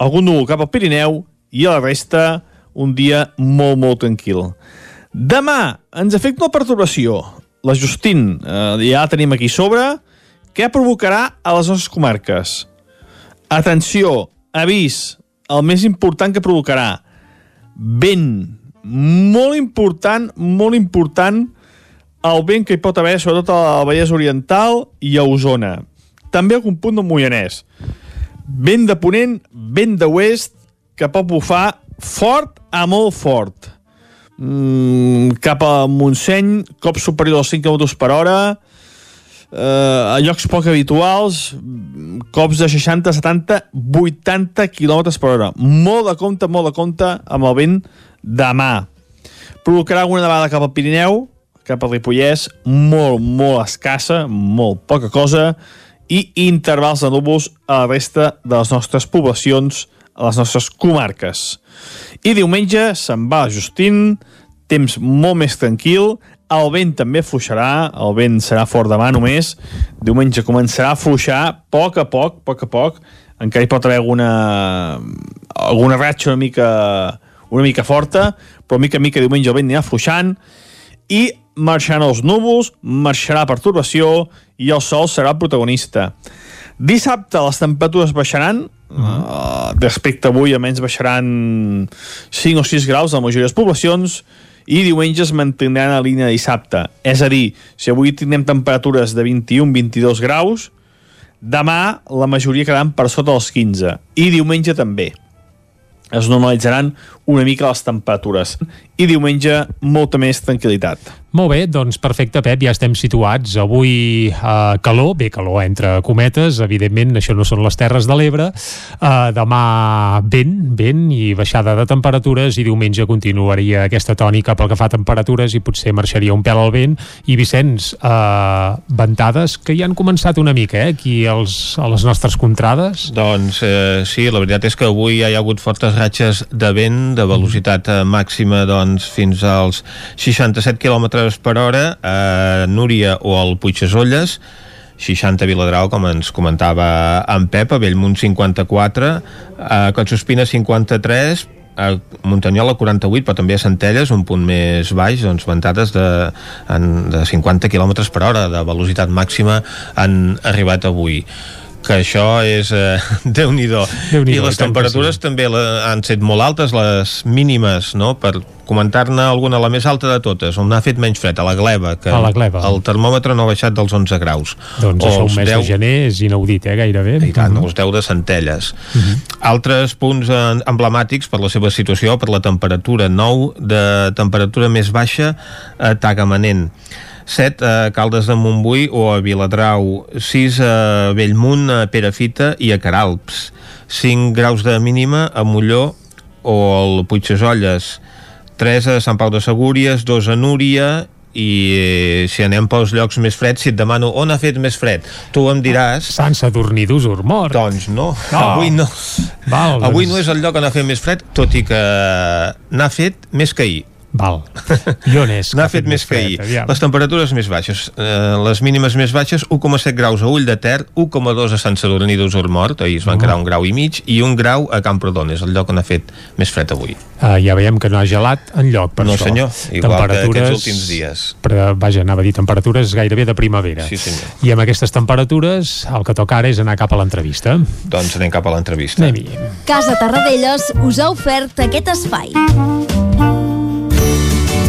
[SPEAKER 13] algun núvol cap al Pirineu, i a la resta un dia molt, molt tranquil. Demà ens afecta una perturbació. La Justin, eh, ja la tenim aquí sobre. Què provocarà a les nostres comarques? Atenció, avís, el més important que provocarà. Vent. Molt important, molt important el vent que hi pot haver, sobretot a la Vallès Oriental i a Osona. També algun punt del Moianès. Vent de ponent, vent de oest, que pot bufar fort a molt fort. Mm, cap a Montseny, cop superior als 5 km per hora, eh, a llocs poc habituals, cops de 60, 70, 80 km per hora. Molt de compte, molt de compte amb el vent de mà. Provocarà alguna nevada cap al Pirineu, cap al Ripollès, molt, molt escassa, molt poca cosa, i intervals de núvols a la resta de les nostres poblacions, a les nostres comarques. I diumenge se'n va a Justin, temps molt més tranquil, el vent també fluixarà, el vent serà fort demà només, diumenge començarà a fluixar a poc a poc, a poc a poc, encara hi pot haver alguna, alguna ratxa una mica, una mica forta, però mica en mica diumenge el vent anirà fluixant, i marxaran els núvols, marxarà perturbació i el sol serà el protagonista. Dissabte les temperatures baixaran, Uh -huh. uh, respecte a avui almenys baixaran 5 o 6 graus a la majoria de les poblacions i diumenge es mantindran a línia de dissabte. És a dir, si avui tindrem temperatures de 21-22 graus demà la majoria quedaran per sota dels 15 i diumenge també. Es normalitzaran una mica les temperatures i diumenge molta més tranquil·litat
[SPEAKER 3] molt bé, doncs perfecte, Pep, ja estem situats. Avui eh, calor, bé, calor entre cometes, evidentment, això no són les Terres de l'Ebre. Eh, demà vent, vent i baixada de temperatures i diumenge continuaria aquesta tònica pel que fa a temperatures i potser marxaria un pèl al vent. I Vicenç, eh, ventades que ja han començat una mica, eh, aquí als, a les nostres contrades.
[SPEAKER 1] Doncs eh, sí, la veritat és que avui ja hi ha hagut fortes ratxes de vent, de velocitat eh, màxima doncs, fins als 67 km per hora a Núria o al Puigdesolles 60 a Viladrau, com ens comentava en Pep, a Bellmunt 54, a Collsospina 53, a Muntanyola 48, però també a Centelles, un punt més baix, doncs ventades de, en, de 50 km per hora de velocitat màxima han arribat avui. Que això és eh,
[SPEAKER 3] déu nhi
[SPEAKER 1] I les temperatures sí. també la, han set molt altes, les mínimes, no?, per comentar-ne alguna, la més alta de totes, on ha fet menys fred, a la Gleva, que
[SPEAKER 3] A la Gleva.
[SPEAKER 1] el termòmetre no ha baixat dels 11 graus.
[SPEAKER 3] Doncs això
[SPEAKER 1] els
[SPEAKER 3] un mes 10... de gener és inaudit, eh, gairebé.
[SPEAKER 1] I tant, els 10 de Centelles. Uh -huh. Altres punts eh, emblemàtics per la seva situació, per la temperatura, 9 de temperatura més baixa a Tagamanent. 7 a Caldes de Montbui o a Viladrau, 6 a Bellmunt, a Perafita i a Caralps, 5 graus de mínima a Molló o al Puigsesolles, 3 a Sant Pau de Segúries, 2 a Núria i eh, si anem pels llocs més freds, si et demano on ha fet més fred, tu em diràs...
[SPEAKER 3] Sant Sadurní d'Usur mort.
[SPEAKER 1] Doncs no,
[SPEAKER 3] No.
[SPEAKER 1] avui no.
[SPEAKER 3] Val,
[SPEAKER 1] Avui
[SPEAKER 3] doncs-
[SPEAKER 1] no és el lloc on ha fet més fred, tot i que n'ha fet més que ahir.
[SPEAKER 3] Val. I on és?
[SPEAKER 1] N'ha fet més que ahir.
[SPEAKER 3] Aviam.
[SPEAKER 1] Les temperatures més baixes. Eh, les mínimes més baixes, 1,7 graus a Ull de Ter, 1,2 a Sant Sadurní d'Usor Mort, ahir es van
[SPEAKER 3] Oh.
[SPEAKER 1] quedar un grau i mig, i un grau a Camprodon, és el lloc on ha fet més fred avui.
[SPEAKER 3] Uh, ja veiem que no ha gelat en lloc per
[SPEAKER 1] No,
[SPEAKER 3] això.
[SPEAKER 1] senyor, igual que aquests últims dies.
[SPEAKER 3] Però, vaja, anava a dir temperatures gairebé de primavera.
[SPEAKER 1] Sí, senyor.
[SPEAKER 3] I amb aquestes temperatures el que toca ara és anar cap a l'entrevista.
[SPEAKER 1] Doncs anem cap a l'entrevista.
[SPEAKER 3] Anem-hi.
[SPEAKER 27] Casa Tarradellas us ha ofert aquest espai.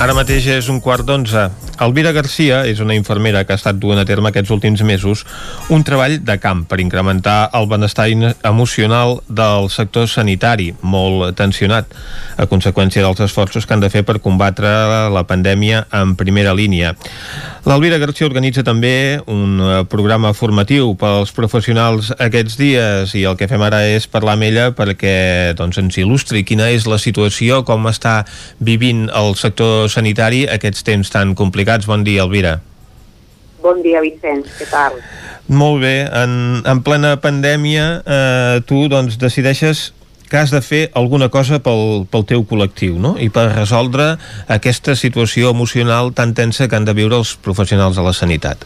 [SPEAKER 1] Ara mateix és un quart d'onze. Elvira Garcia és una infermera que ha estat duent a terme aquests últims mesos un treball de camp per incrementar el benestar emocional del sector sanitari, molt tensionat, a conseqüència dels esforços que han de fer per combatre la pandèmia en primera línia. L'Elvira Garcia organitza també un eh, programa formatiu pels professionals aquests dies i el que fem ara és parlar amb ella perquè doncs, ens il·lustri quina és la situació, com està vivint el sector sanitari aquests temps tan complicats. Bon dia, Elvira.
[SPEAKER 28] Bon dia, Vicenç, què tal?
[SPEAKER 1] Molt bé, en, en plena pandèmia eh, tu doncs, decideixes que has de fer alguna cosa pel, pel teu col·lectiu, no? I per resoldre aquesta situació emocional tan tensa que han de viure els professionals de la sanitat.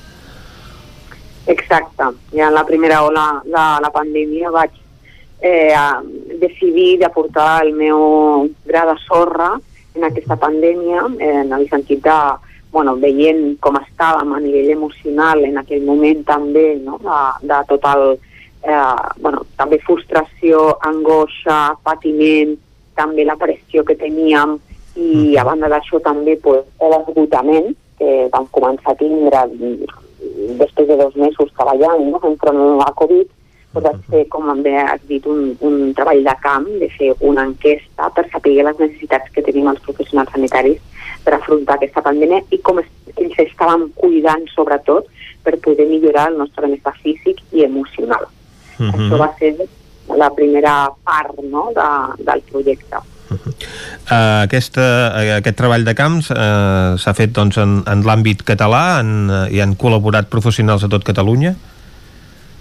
[SPEAKER 28] Exacte. Ja en la primera ola de la pandèmia vaig eh, decidir d'aportar el meu gra de sorra en aquesta pandèmia, eh, en el sentit de, bueno, veient com estàvem a nivell emocional en aquell moment també, no? de, de tot el, eh, bueno, també frustració, angoixa, patiment, també la pressió que teníem i a banda d'això també pues, l'esgotament que vam començar a tindre mm, després de dos mesos treballant no? enfront a la Covid, vaig fer, com bé has dit, un, un treball de camp, de fer una enquesta per saber les necessitats que tenim els professionals sanitaris per afrontar aquesta pandèmia i com es, ells estaven cuidant, sobretot, per poder millorar el nostre benestar físic i emocional.
[SPEAKER 1] Mhm.
[SPEAKER 28] Això va ser la primera part no, de, del projecte.
[SPEAKER 1] Uh, aquesta, uh, aquest treball de camps uh, s'ha fet doncs, en, en l'àmbit català en, uh, i han col·laborat professionals a tot Catalunya?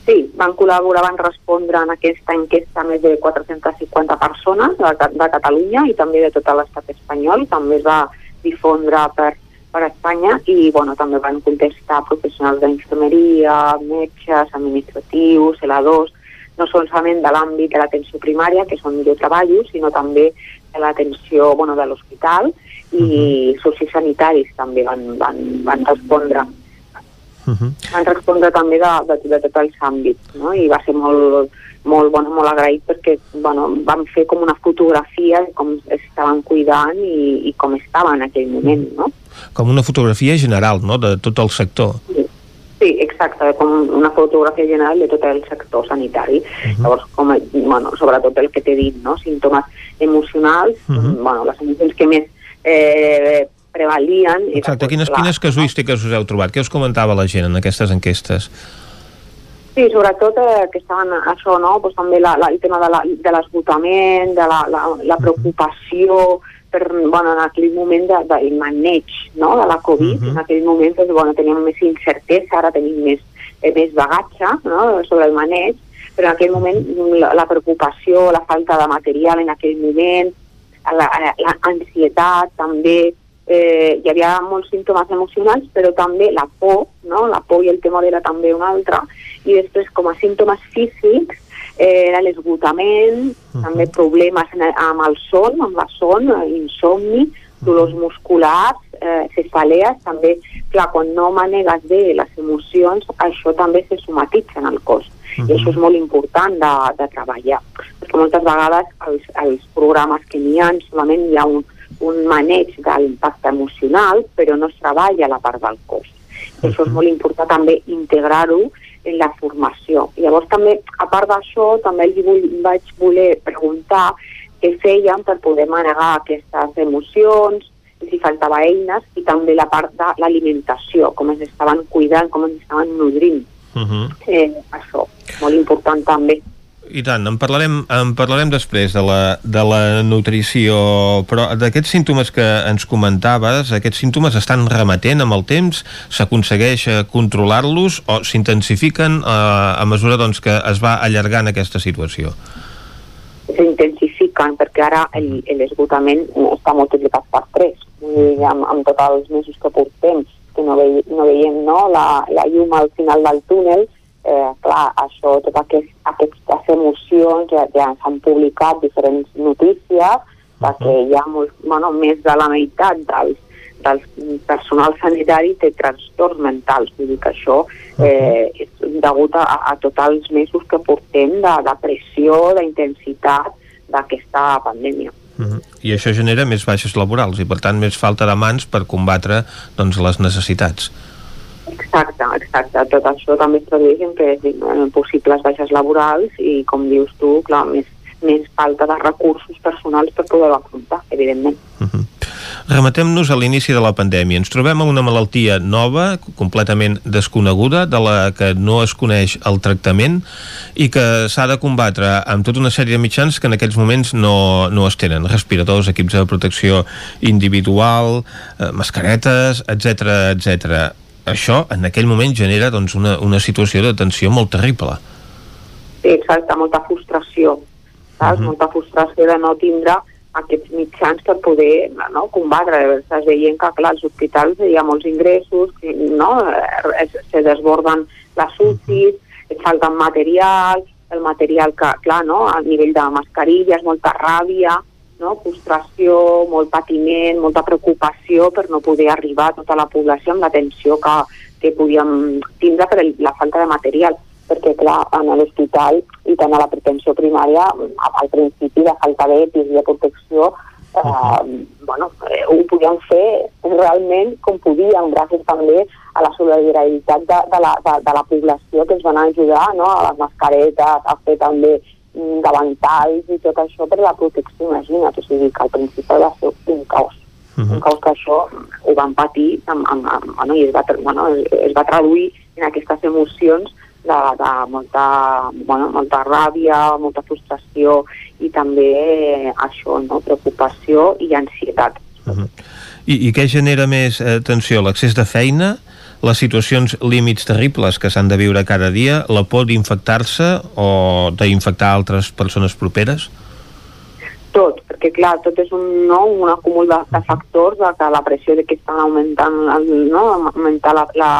[SPEAKER 28] Sí, van col·laborar, van respondre en aquesta enquesta més de 450 persones de, de Catalunya i també de tot l'estat espanyol. També es va difondre per, per Espanya i bueno, també van contestar professionals d'infermeria, metges, administratius, celadors, no solament de l'àmbit de l'atenció primària, que és on jo treballo, sinó també de l'atenció bueno, de l'hospital i sociosanitaris també van, van, van respondre van respondre també de, de, de tots els àmbits, no? i va ser molt, molt, bueno, molt agraït perquè bueno, vam fer com una fotografia de com estaven cuidant i, i com estava en aquell moment, no?
[SPEAKER 1] Com una fotografia general no? de tot el sector.
[SPEAKER 28] Sí, exacte, com una fotografia general de tot el sector sanitari. Uh -huh. Llavors, com, bueno, sobretot el que t'he dit, no? símptomes emocionals, uh -huh. bueno, les emocions que més eh, prevalien...
[SPEAKER 1] Exacte,
[SPEAKER 28] doncs,
[SPEAKER 1] quines,
[SPEAKER 28] la-
[SPEAKER 1] quines casuístiques us heu trobat? Què us comentava la gent en aquestes enquestes?
[SPEAKER 28] Sí, sobretot eh, que estaven això, no? Pues també la, la, el tema de la- de l'esgotament, de, la, la, la preocupació per, bueno, en aquell moment de, del maneig no? de la Covid, uh -huh. en aquell moment doncs, bueno, teníem més incertesa, ara tenim més, eh, més bagatge no? sobre el maneig, però en aquell moment la, la preocupació, la falta de material en aquell moment, l'ansietat la, també, eh, hi havia molts símptomes emocionals, però també la por, no? la por i el temor era també una altra, i després com a símptomes físics eh, era l'esgotament, uh -huh. també problemes amb el son, amb la son, insomni, dolors musculars, eh, cefalees, també, clar, quan no manegues bé les emocions, això també se somatitza en el cos. Uh -huh. I això és molt important de, de treballar, perquè moltes vegades els, els programes que n'hi ha solament hi ha un, un maneig de l'impacte emocional, però no es treballa la part del cos. Uh -huh. Això és molt important també integrar-ho en la formació. Llavors també, a part d'això, també li vull, vaig voler preguntar què feien per poder manegar aquestes emocions, si faltava eines, i també la part de l'alimentació, com es estaven cuidant, com es estaven nodrint. Uh -huh. eh, això, molt important també.
[SPEAKER 1] I tant, en parlarem, en parlarem després de la, de la nutrició, però d'aquests símptomes que ens comentaves, aquests símptomes estan remetent amb el temps? S'aconsegueix eh, controlar-los o s'intensifiquen eh, a mesura doncs, que es va allargant aquesta situació?
[SPEAKER 28] S'intensifiquen perquè ara l'esgotament està multiplicat per tres. Amb, amb tots els mesos que portem, que no, veiem, no veiem no, la, la llum al final del túnel, eh, clar, això, totes aquest, aquestes emocions, ja, ja s'han publicat diferents notícies, perquè hi ha molt, bueno, més de la meitat dels, del personal sanitari té trastorns mentals. Vull dir que això eh, és degut a, a tots els mesos que portem de, de pressió, d'intensitat d'aquesta pandèmia.
[SPEAKER 1] Uh -huh. I això genera més baixes laborals i, per tant, més falta de mans per combatre doncs, les necessitats.
[SPEAKER 28] Exacte, exacte. Tot això també es tradueix en, que, en possibles baixes laborals i, com dius tu, clar, més, més falta de recursos personals per poder-ho afrontar, evidentment. Uh -huh.
[SPEAKER 1] Rematem-nos a l'inici de la pandèmia. Ens trobem amb una malaltia nova, completament desconeguda, de la que no es coneix el tractament i que s'ha de combatre amb tota una sèrie de mitjans que en aquells moments no, no es tenen. Respiradors, equips de protecció individual, eh, mascaretes, etc etc això en aquell moment genera doncs, una, una situació de tensió molt terrible.
[SPEAKER 28] Sí, exacte, molta frustració, saps? Uh -huh. Molta frustració de no tindre aquests mitjans per poder no, combatre. Estàs veient que, clar, als hospitals hi ha molts ingressos, que, no, es, se desborden les UCIs, uh -huh. et falten material, el material que, clar, no, a nivell de mascarilles, molta ràbia, no? frustració, molt patiment, molta preocupació per no poder arribar a tota la població amb l'atenció que, que podíem tindre per la falta de material perquè clar, en l'hospital i tant a la pretensió primària al principi de falta d'epis i de protecció eh, bueno, eh, ho podíem fer realment com podíem, gràcies també a la solidaritat de, de, la, de, de la població que ens van ajudar no? a les mascaretes, a fer també davantalls i tot això per la protecció, imagina't, o sigui que al principi va ser un caos. Uh -huh. Un caos que això ho van patir amb, amb, amb, bueno, i es va, bueno, es va traduir en aquestes emocions de, de molta, bueno, molta ràbia, molta frustració i també això, no? preocupació i ansietat.
[SPEAKER 1] Uh -huh. I, I què genera més eh, tensió? L'accés de feina? Les situacions límits terribles que s'han de viure cada dia, la por d'infectar-se o d'infectar altres persones properes?
[SPEAKER 28] Tot, perquè clar, tot és un, no, un acúmul de, de factors de que la pressió de que estan augmentant, no, augmentar la, la,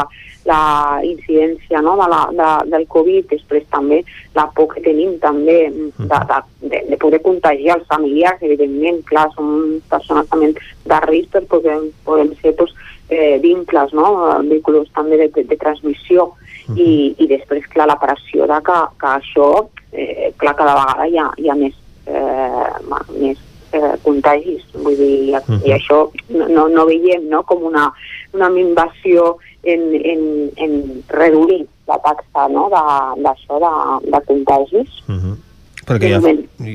[SPEAKER 28] la incidència no, de la, de, del Covid, després també la por que tenim també de, de, de poder contagiar els familiars, evidentment, clar, som persones també de risc, però podem, podem ser tots eh, vincles, no? vínculos també de, de, de transmissió uh -huh. i, i després, clar, la pressió de que, que això, eh, clar, cada vegada hi ha, hi ha més, eh, més eh, contagis, vull dir, uh -huh. i això no, no veiem no? com una, una invasió en, en, en reduir la taxa no? d'això de, de, de contagis. Uh -huh
[SPEAKER 1] perquè hi ha,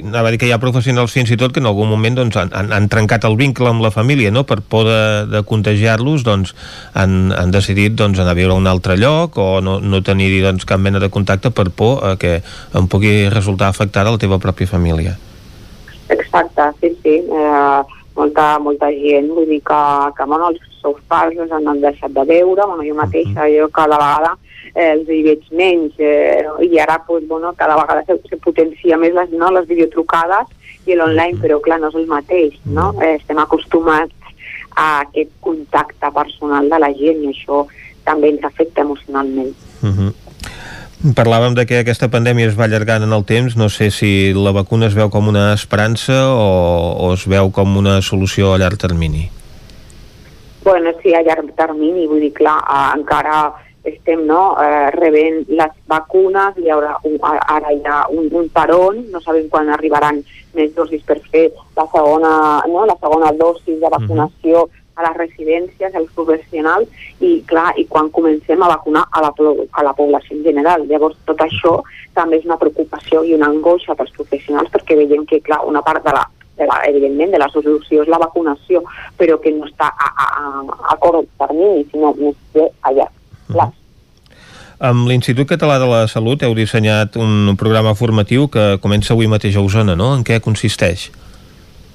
[SPEAKER 1] anava a dir que hi ha professionals fins i tot que en algun moment doncs, han, han, han trencat el vincle amb la família no? per por de, de contagiar-los doncs, han, han decidit doncs, anar a viure a un altre lloc o no, no tenir doncs, cap mena de contacte per por a que em pugui resultar afectada la teva pròpia família.
[SPEAKER 28] Exacte, sí, sí. Eh, molta, molta gent, vull dir que, que bueno, els seus pares han deixat de veure, bueno, jo mateixa, jo cada vegada eh, els hi veig menys, eh, i ara pues, bueno, cada vegada se, se potencia més les, no, les videotrucades i l'online, però clar, no és el mateix, no? Eh, estem acostumats a aquest contacte personal de la gent i això també ens afecta emocionalment.
[SPEAKER 1] Uh -huh. Parlàvem de que aquesta pandèmia es va allargant en el temps. No sé si la vacuna es veu com una esperança o, o es veu com una solució a llarg termini.
[SPEAKER 28] Bueno, sí, a llarg termini, vull dir, clar, eh, encara estem no, eh, rebent les vacunes, hi haurà un, ara hi ha un, un peron, no sabem quan arribaran més dosis per fer la segona, no, la segona dosis de vacunació uh -huh a les residències, als professionals, i clar, i quan comencem a vacunar a la, a la població en general. Llavors, tot això també és una preocupació i una angoixa pels professionals perquè veiem que, clar, una part de la, de la, evidentment, de la solució és la vacunació, però que no està a, a, a, a cort termini, sinó més bé allà. Clar.
[SPEAKER 1] Amb l'Institut Català de la Salut heu dissenyat un programa formatiu que comença avui mateix a Osona, no? En què consisteix?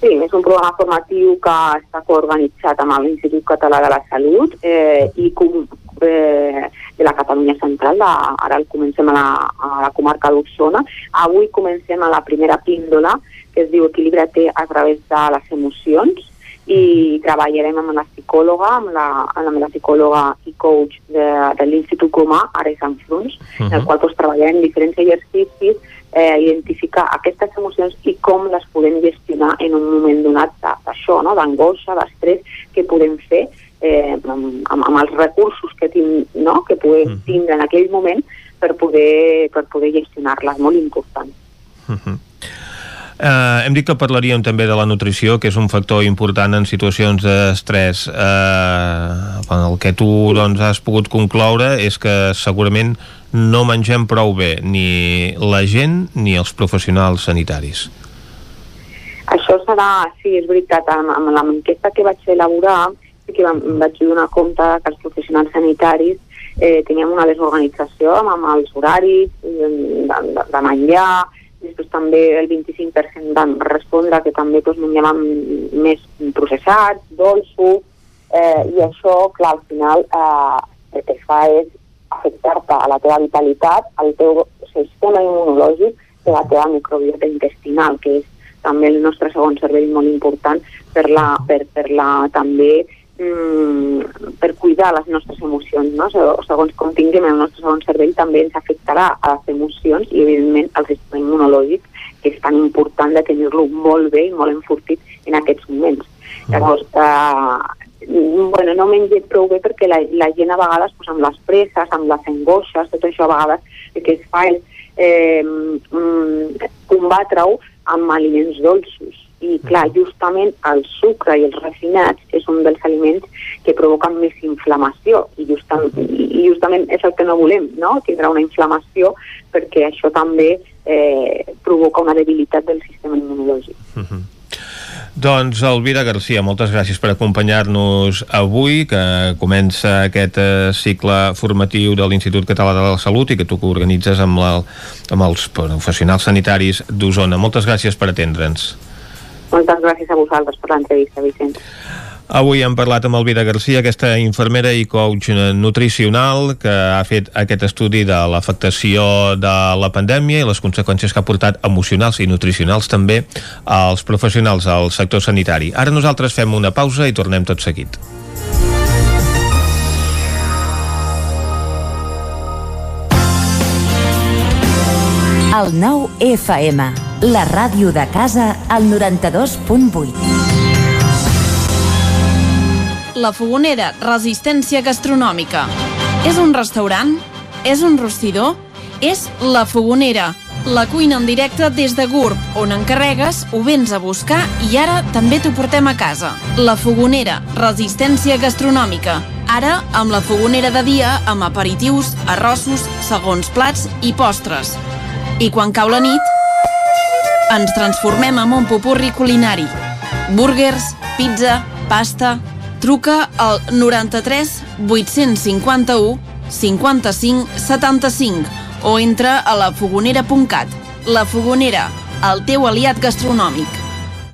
[SPEAKER 28] Sí, és un programa formatiu que està coorganitzat amb l'Institut Català de la Salut eh, i com, eh, de la Catalunya Central, de, ara el comencem a la, a la comarca d'Osona. Avui comencem a la primera píndola, que es diu Equilibra't a través de les emocions, i treballarem amb la psicòloga, amb la, amb la psicòloga i coach de, de l'Institut Comà, Ara i Sant Fruns, uh -huh. en el qual doncs, treballarem diferents exercicis eh, identificar aquestes emocions i com les podem gestionar en un moment donat d'això, no? d'angoixa, d'estrès, que podem fer eh, amb, amb, els recursos que, tin, no? que podem tindre en aquell moment per poder, per poder gestionar-les, molt important.
[SPEAKER 1] Uh -huh. Uh, hem dit que parlaríem també de la nutrició, que és un factor important en situacions d'estrès. Uh, el que tu doncs, has pogut concloure és que segurament no mengem prou bé ni la gent ni els professionals sanitaris.
[SPEAKER 28] Això serà, sí, és veritat, amb, amb l'enquesta que vaig elaborar, que em vaig donar compte que els professionals sanitaris eh, teníem una desorganització amb, amb els horaris de, de, de menjar, després també el 25% van respondre que també doncs, menjaven més processats, dolços, eh, i això, clar, al final eh, el que fa és afectar-te a la teva vitalitat, al teu sistema immunològic i a la teva microbiota intestinal, que és també el nostre segon cervell molt important per, la, per, per la també mm, per cuidar les nostres emocions, no? segons com tinguem el nostre segon cervell també ens afectarà a les emocions i evidentment al sistema immunològic que és tan important de tenir-lo molt bé i molt enfortit en aquests moments. Llavors, eh, bueno, no mengem prou bé perquè la, la gent a vegades pues, amb les presses, amb les angoixes, tot això a vegades el que es fa és eh, mm, combatre-ho amb aliments dolços i clar, justament el sucre i els refinats és un dels aliments que provoquen més inflamació i justament, i justament és el que no volem, no? tindrà una inflamació perquè això també eh, provoca una debilitat del sistema immunològic.
[SPEAKER 1] Uh -huh. Doncs Elvira Garcia, moltes gràcies per acompanyar-nos avui, que comença aquest eh, cicle formatiu de l'Institut Català de la Salut i que tu organitzes amb, la, amb els professionals sanitaris d'Osona. Moltes gràcies per atendre'ns.
[SPEAKER 28] Moltes gràcies a vosaltres per l'entrevista, Vicent.
[SPEAKER 1] Avui hem parlat amb Elvira Garcia, aquesta infermera i coach nutricional que ha fet aquest estudi de l'afectació de la pandèmia i les conseqüències que ha portat emocionals i nutricionals també als professionals del sector sanitari. Ara nosaltres fem una pausa i tornem tot seguit.
[SPEAKER 22] El nou FM, la ràdio de casa, al 92.8.
[SPEAKER 29] La Fogonera, resistència gastronòmica. És un restaurant? És un rostidor? És La Fogonera, la cuina en directe des de GURB, on encarregues, ho vens a buscar i ara també t'ho portem a casa. La Fogonera, resistència gastronòmica. Ara, amb la fogonera de dia, amb aperitius, arrossos, segons plats i postres. I quan cau la nit, ens transformem en un popurri culinari. Burgers, pizza, pasta... Truca al 93 851 55 75 o entra a lafogonera.cat. La Fogonera, el teu aliat gastronòmic.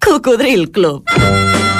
[SPEAKER 22] Cocodril Club.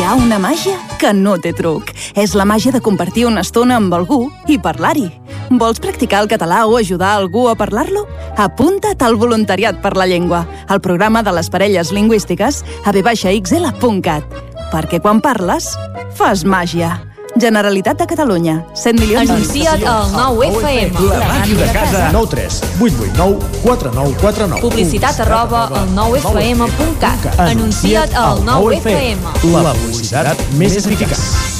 [SPEAKER 18] Hi ha una màgia que no té truc. És la màgia de compartir una estona amb algú i parlar-hi. Vols practicar el català o ajudar algú a parlar-lo? Apunta't al Voluntariat per la Llengua, al programa de les parelles lingüístiques a vxl.cat. Perquè quan parles, fas màgia. Generalitat de Catalunya. 100 milions...
[SPEAKER 30] Anuncia't al 9FM.
[SPEAKER 31] La màquina de casa. 9 3 8 8 9 4 9 4 9.
[SPEAKER 30] Publicitat arroba al 9FM.cat. Anuncia't al 9FM.
[SPEAKER 31] La publicitat més eficaç.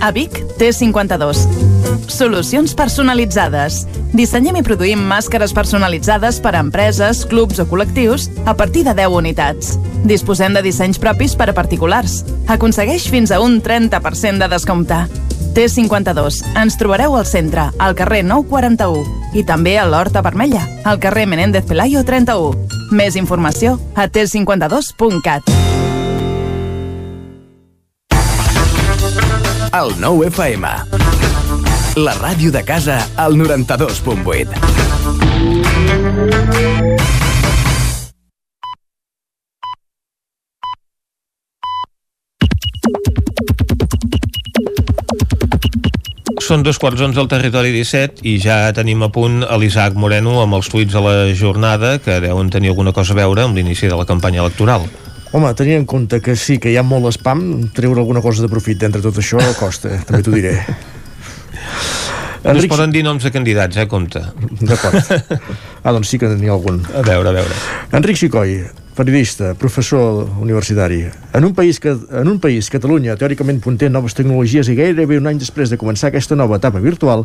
[SPEAKER 18] A Vic, T52. Solucions personalitzades. Dissenyem i produïm màscares personalitzades per a empreses, clubs o col·lectius a partir de 10 unitats. Disposem de dissenys propis per a particulars. Aconsegueix fins a un 30% de descompte. T52. Ens trobareu al centre, al carrer 941 i també a l'Horta Vermella, al carrer Menéndez Pelayo 31. Més informació a t52.cat.
[SPEAKER 32] El 9 FM. La ràdio de casa al 92.8.
[SPEAKER 1] Són dos quarts onze al territori 17 i ja tenim a punt a l'Isaac Moreno amb els tuits de la jornada que deuen tenir alguna cosa a veure amb l'inici de la campanya electoral.
[SPEAKER 32] Home, tenint en compte que sí, que hi ha molt spam, treure alguna cosa de profit d'entre tot això costa, també t'ho diré.
[SPEAKER 1] No es poden dir noms de candidats, eh, compte.
[SPEAKER 32] D'acord. Ah, doncs sí que n'hi ha algun.
[SPEAKER 1] A veure, a veure.
[SPEAKER 32] Enric Xicoi, periodista, professor universitari. En un país, que, en un país, Catalunya, teòricament punter en noves tecnologies i gairebé un any després de començar aquesta nova etapa virtual,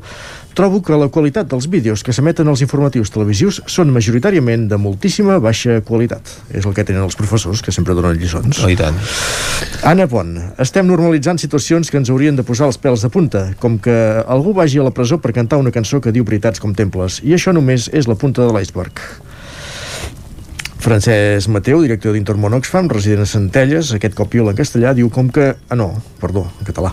[SPEAKER 32] trobo que la qualitat dels vídeos que s'emeten als informatius televisius són majoritàriament de moltíssima baixa qualitat. És el que tenen els professors, que sempre donen lliçons.
[SPEAKER 1] Oh, i tant.
[SPEAKER 32] Anna Pont, estem normalitzant situacions que ens haurien de posar els pèls de punta, com que algú vagi a la presó per cantar una cançó que diu veritats com temples, i això només és la punta de l'iceberg. Francesc Mateu, director d'Intermón Oxfam, resident a Centelles, aquest cop piula en castellà, diu com que... Ah, no, perdó, en català.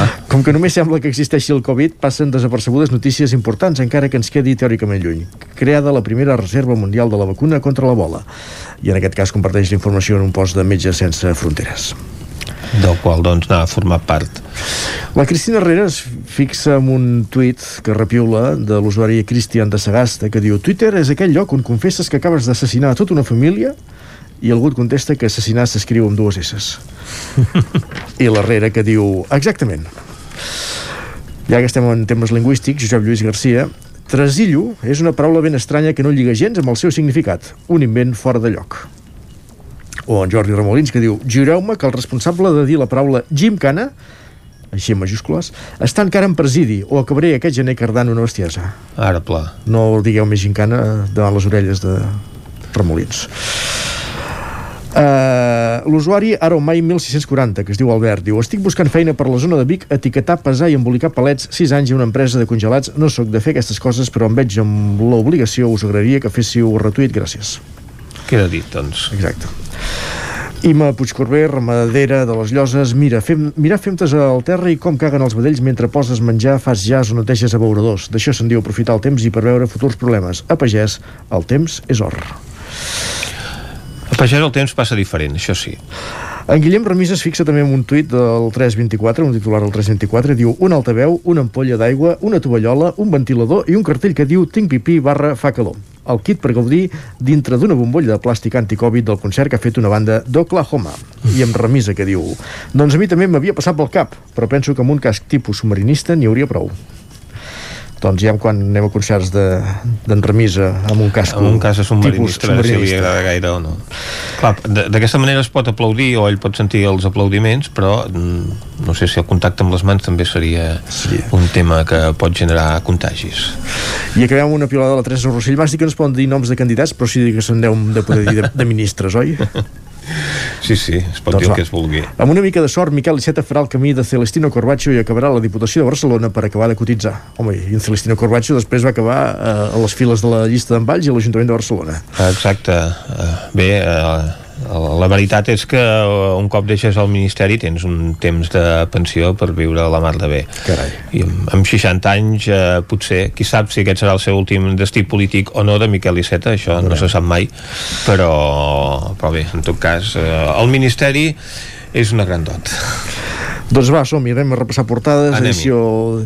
[SPEAKER 32] Ah. Com que només sembla que existeixi el Covid, passen desapercebudes notícies importants, encara que ens quedi teòricament lluny. Creada la primera reserva mundial de la vacuna contra l'ebola. I en aquest cas comparteix la informació en un post de Metges Sense Fronteres
[SPEAKER 1] del qual doncs n'ha format part.
[SPEAKER 32] La Cristina Herrera es fixa en un tuit que repiula de l'usuari Cristian de Sagasta que diu Twitter és aquell lloc on confesses que acabes d'assassinar tota una família i algú et contesta que assassinar s'escriu amb dues S. I l'Herrera que diu exactament. Ja que estem en temes lingüístics, Josep Lluís Garcia Trasillo és una paraula ben estranya que no lliga gens amb el seu significat, un invent fora de lloc o en Jordi Ramolins que diu jureu-me que el responsable de dir la paraula gimcana així en majúscules, està encara en presidi o acabaré aquest gener cardant una bestiesa.
[SPEAKER 1] Ara, pla.
[SPEAKER 32] No digueu més gincana davant les orelles de Ramolins. Uh, l'usuari Aromai 1640, que es diu Albert, diu Estic buscant feina per la zona de Vic, etiquetar, pesar i embolicar palets 6 anys a una empresa de congelats. No sóc de fer aquestes coses, però em veig amb l'obligació. Us agradaria que féssiu retuit. Gràcies.
[SPEAKER 1] Queda dit, doncs.
[SPEAKER 32] Exacte. Ima Puigcorbé, ramadera de les Lloses, mira, fem, mira femtes al terra i com caguen els vedells mentre poses menjar, fas jazz o neteges abeuradors. D'això se'n diu aprofitar el temps i per veure futurs problemes. A pagès, el temps és or.
[SPEAKER 1] A pagès el temps passa diferent, això sí.
[SPEAKER 32] En Guillem Remis es fixa també en un tuit del 324, un titular del 324, diu un altaveu, una ampolla d'aigua, una tovallola, un ventilador i un cartell que diu tinc pipí barra fa calor. El kit per gaudir dintre d'una bombolla de plàstic anticovid del concert que ha fet una banda d'Oklahoma. I amb remisa que diu doncs a mi també m'havia passat pel cap, però penso que amb un casc tipus submarinista n'hi hauria prou. Doncs ja quan anem a concerts d'en de, Remisa amb un casco
[SPEAKER 1] amb un cas submarinista, si li agrada gaire o no. Clar, d'aquesta manera es pot aplaudir o ell pot sentir els aplaudiments però mm, no sé si el contacte amb les mans també seria, seria. un tema que pot generar contagis.
[SPEAKER 32] I acabem amb una pilota de la Teresa Rossell. Vas dir que no es poden dir noms de candidats però sí que se'n deu de poder dir de, de ministres, oi?
[SPEAKER 1] Sí, sí, es pot doncs dir el que es vulgui.
[SPEAKER 32] Amb una mica de sort, Miquel Iceta farà el camí de Celestino Corbacho i acabarà la Diputació de Barcelona per acabar de cotitzar. Home, i en Celestino Corbacho després va acabar eh, a les files de la llista d'en Valls i a l'Ajuntament de Barcelona.
[SPEAKER 1] Exacte. Uh, bé, uh, la veritat és que uh, un cop deixes el Ministeri tens un temps de pensió per viure a la mar de bé.
[SPEAKER 32] Carai.
[SPEAKER 1] I amb, amb 60 anys, eh, potser, qui sap si aquest serà el seu últim destí polític o no de Miquel Iceta, això no, no se sap mai, però, però bé, en tot cas, eh, el Ministeri és una gran dot.
[SPEAKER 32] Doncs va, som-hi, anem a repassar portades, Anem edició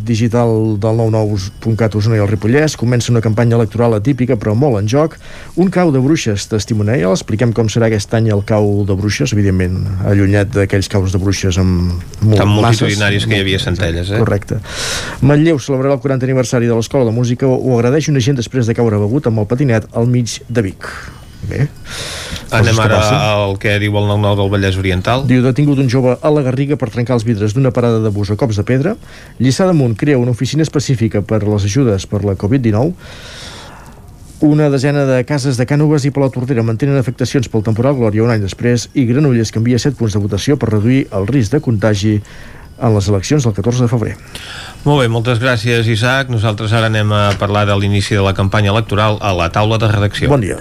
[SPEAKER 32] digital del 99.cat Osona i el Ripollès, comença una campanya electoral atípica però molt en joc, un cau de bruixes testimonial, expliquem com serà aquest any el cau de bruixes, evidentment allunyat d'aquells caus de bruixes amb
[SPEAKER 1] molt Tan multitudinaris que hi havia centelles, eh?
[SPEAKER 32] Correcte. Manlleu celebrarà el 40 aniversari de l'Escola de Música, ho agradeix una gent després de caure begut amb el patinet al mig de Vic. Bé.
[SPEAKER 1] Anem ara al que diu el 9-9 del Vallès Oriental.
[SPEAKER 32] Diu, detingut un jove a la Garriga per trencar els vidres d'una parada de bus a cops de pedra. Lliçà damunt crea una oficina específica per les ajudes per la Covid-19. Una desena de cases de Cànoves i Palau Tordera mantenen afectacions pel temporal Glòria un any després i Granollers canvia 7 punts de votació per reduir el risc de contagi en les eleccions del 14 de febrer.
[SPEAKER 1] Molt bé, moltes gràcies, Isaac. Nosaltres ara anem a parlar de l'inici de la campanya electoral a la taula de redacció.
[SPEAKER 32] Bon dia.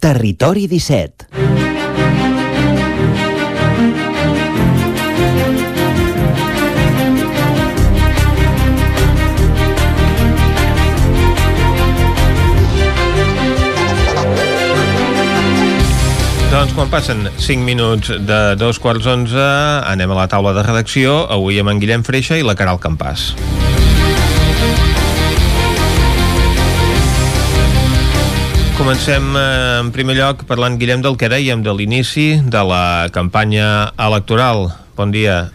[SPEAKER 20] Territori 17
[SPEAKER 1] Doncs quan passen 5 minuts de dos quarts 11 anem a la taula de redacció avui amb en Guillem Freixa i la Caral Campàs. Comencem eh, en primer lloc parlant, Guillem, del que dèiem de l'inici de la campanya electoral. Bon dia.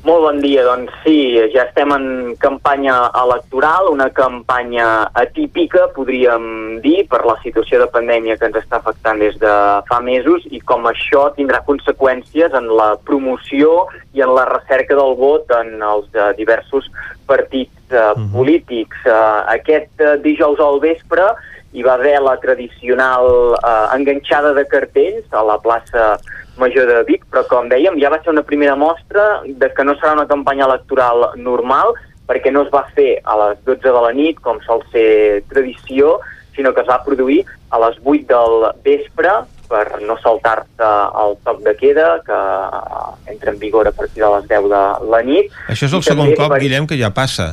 [SPEAKER 33] Molt bon dia, doncs sí, ja estem en campanya electoral, una campanya atípica, podríem dir, per la situació de pandèmia que ens està afectant des de fa mesos i com això tindrà conseqüències en la promoció i en la recerca del vot en els uh, diversos partits uh, uh -huh. polítics. Uh, aquest uh, dijous al vespre hi va haver la tradicional eh, enganxada de cartells a la plaça Major de Vic, però com dèiem, ja va ser una primera mostra de que no serà una campanya electoral normal, perquè no es va fer a les 12 de la nit, com sol ser tradició, sinó que es va produir a les 8 del vespre per no saltar-se el toc de queda, que entra en vigor a partir de les 10 de la nit.
[SPEAKER 1] Això és el segon cop, per... Guillem, que ja passa.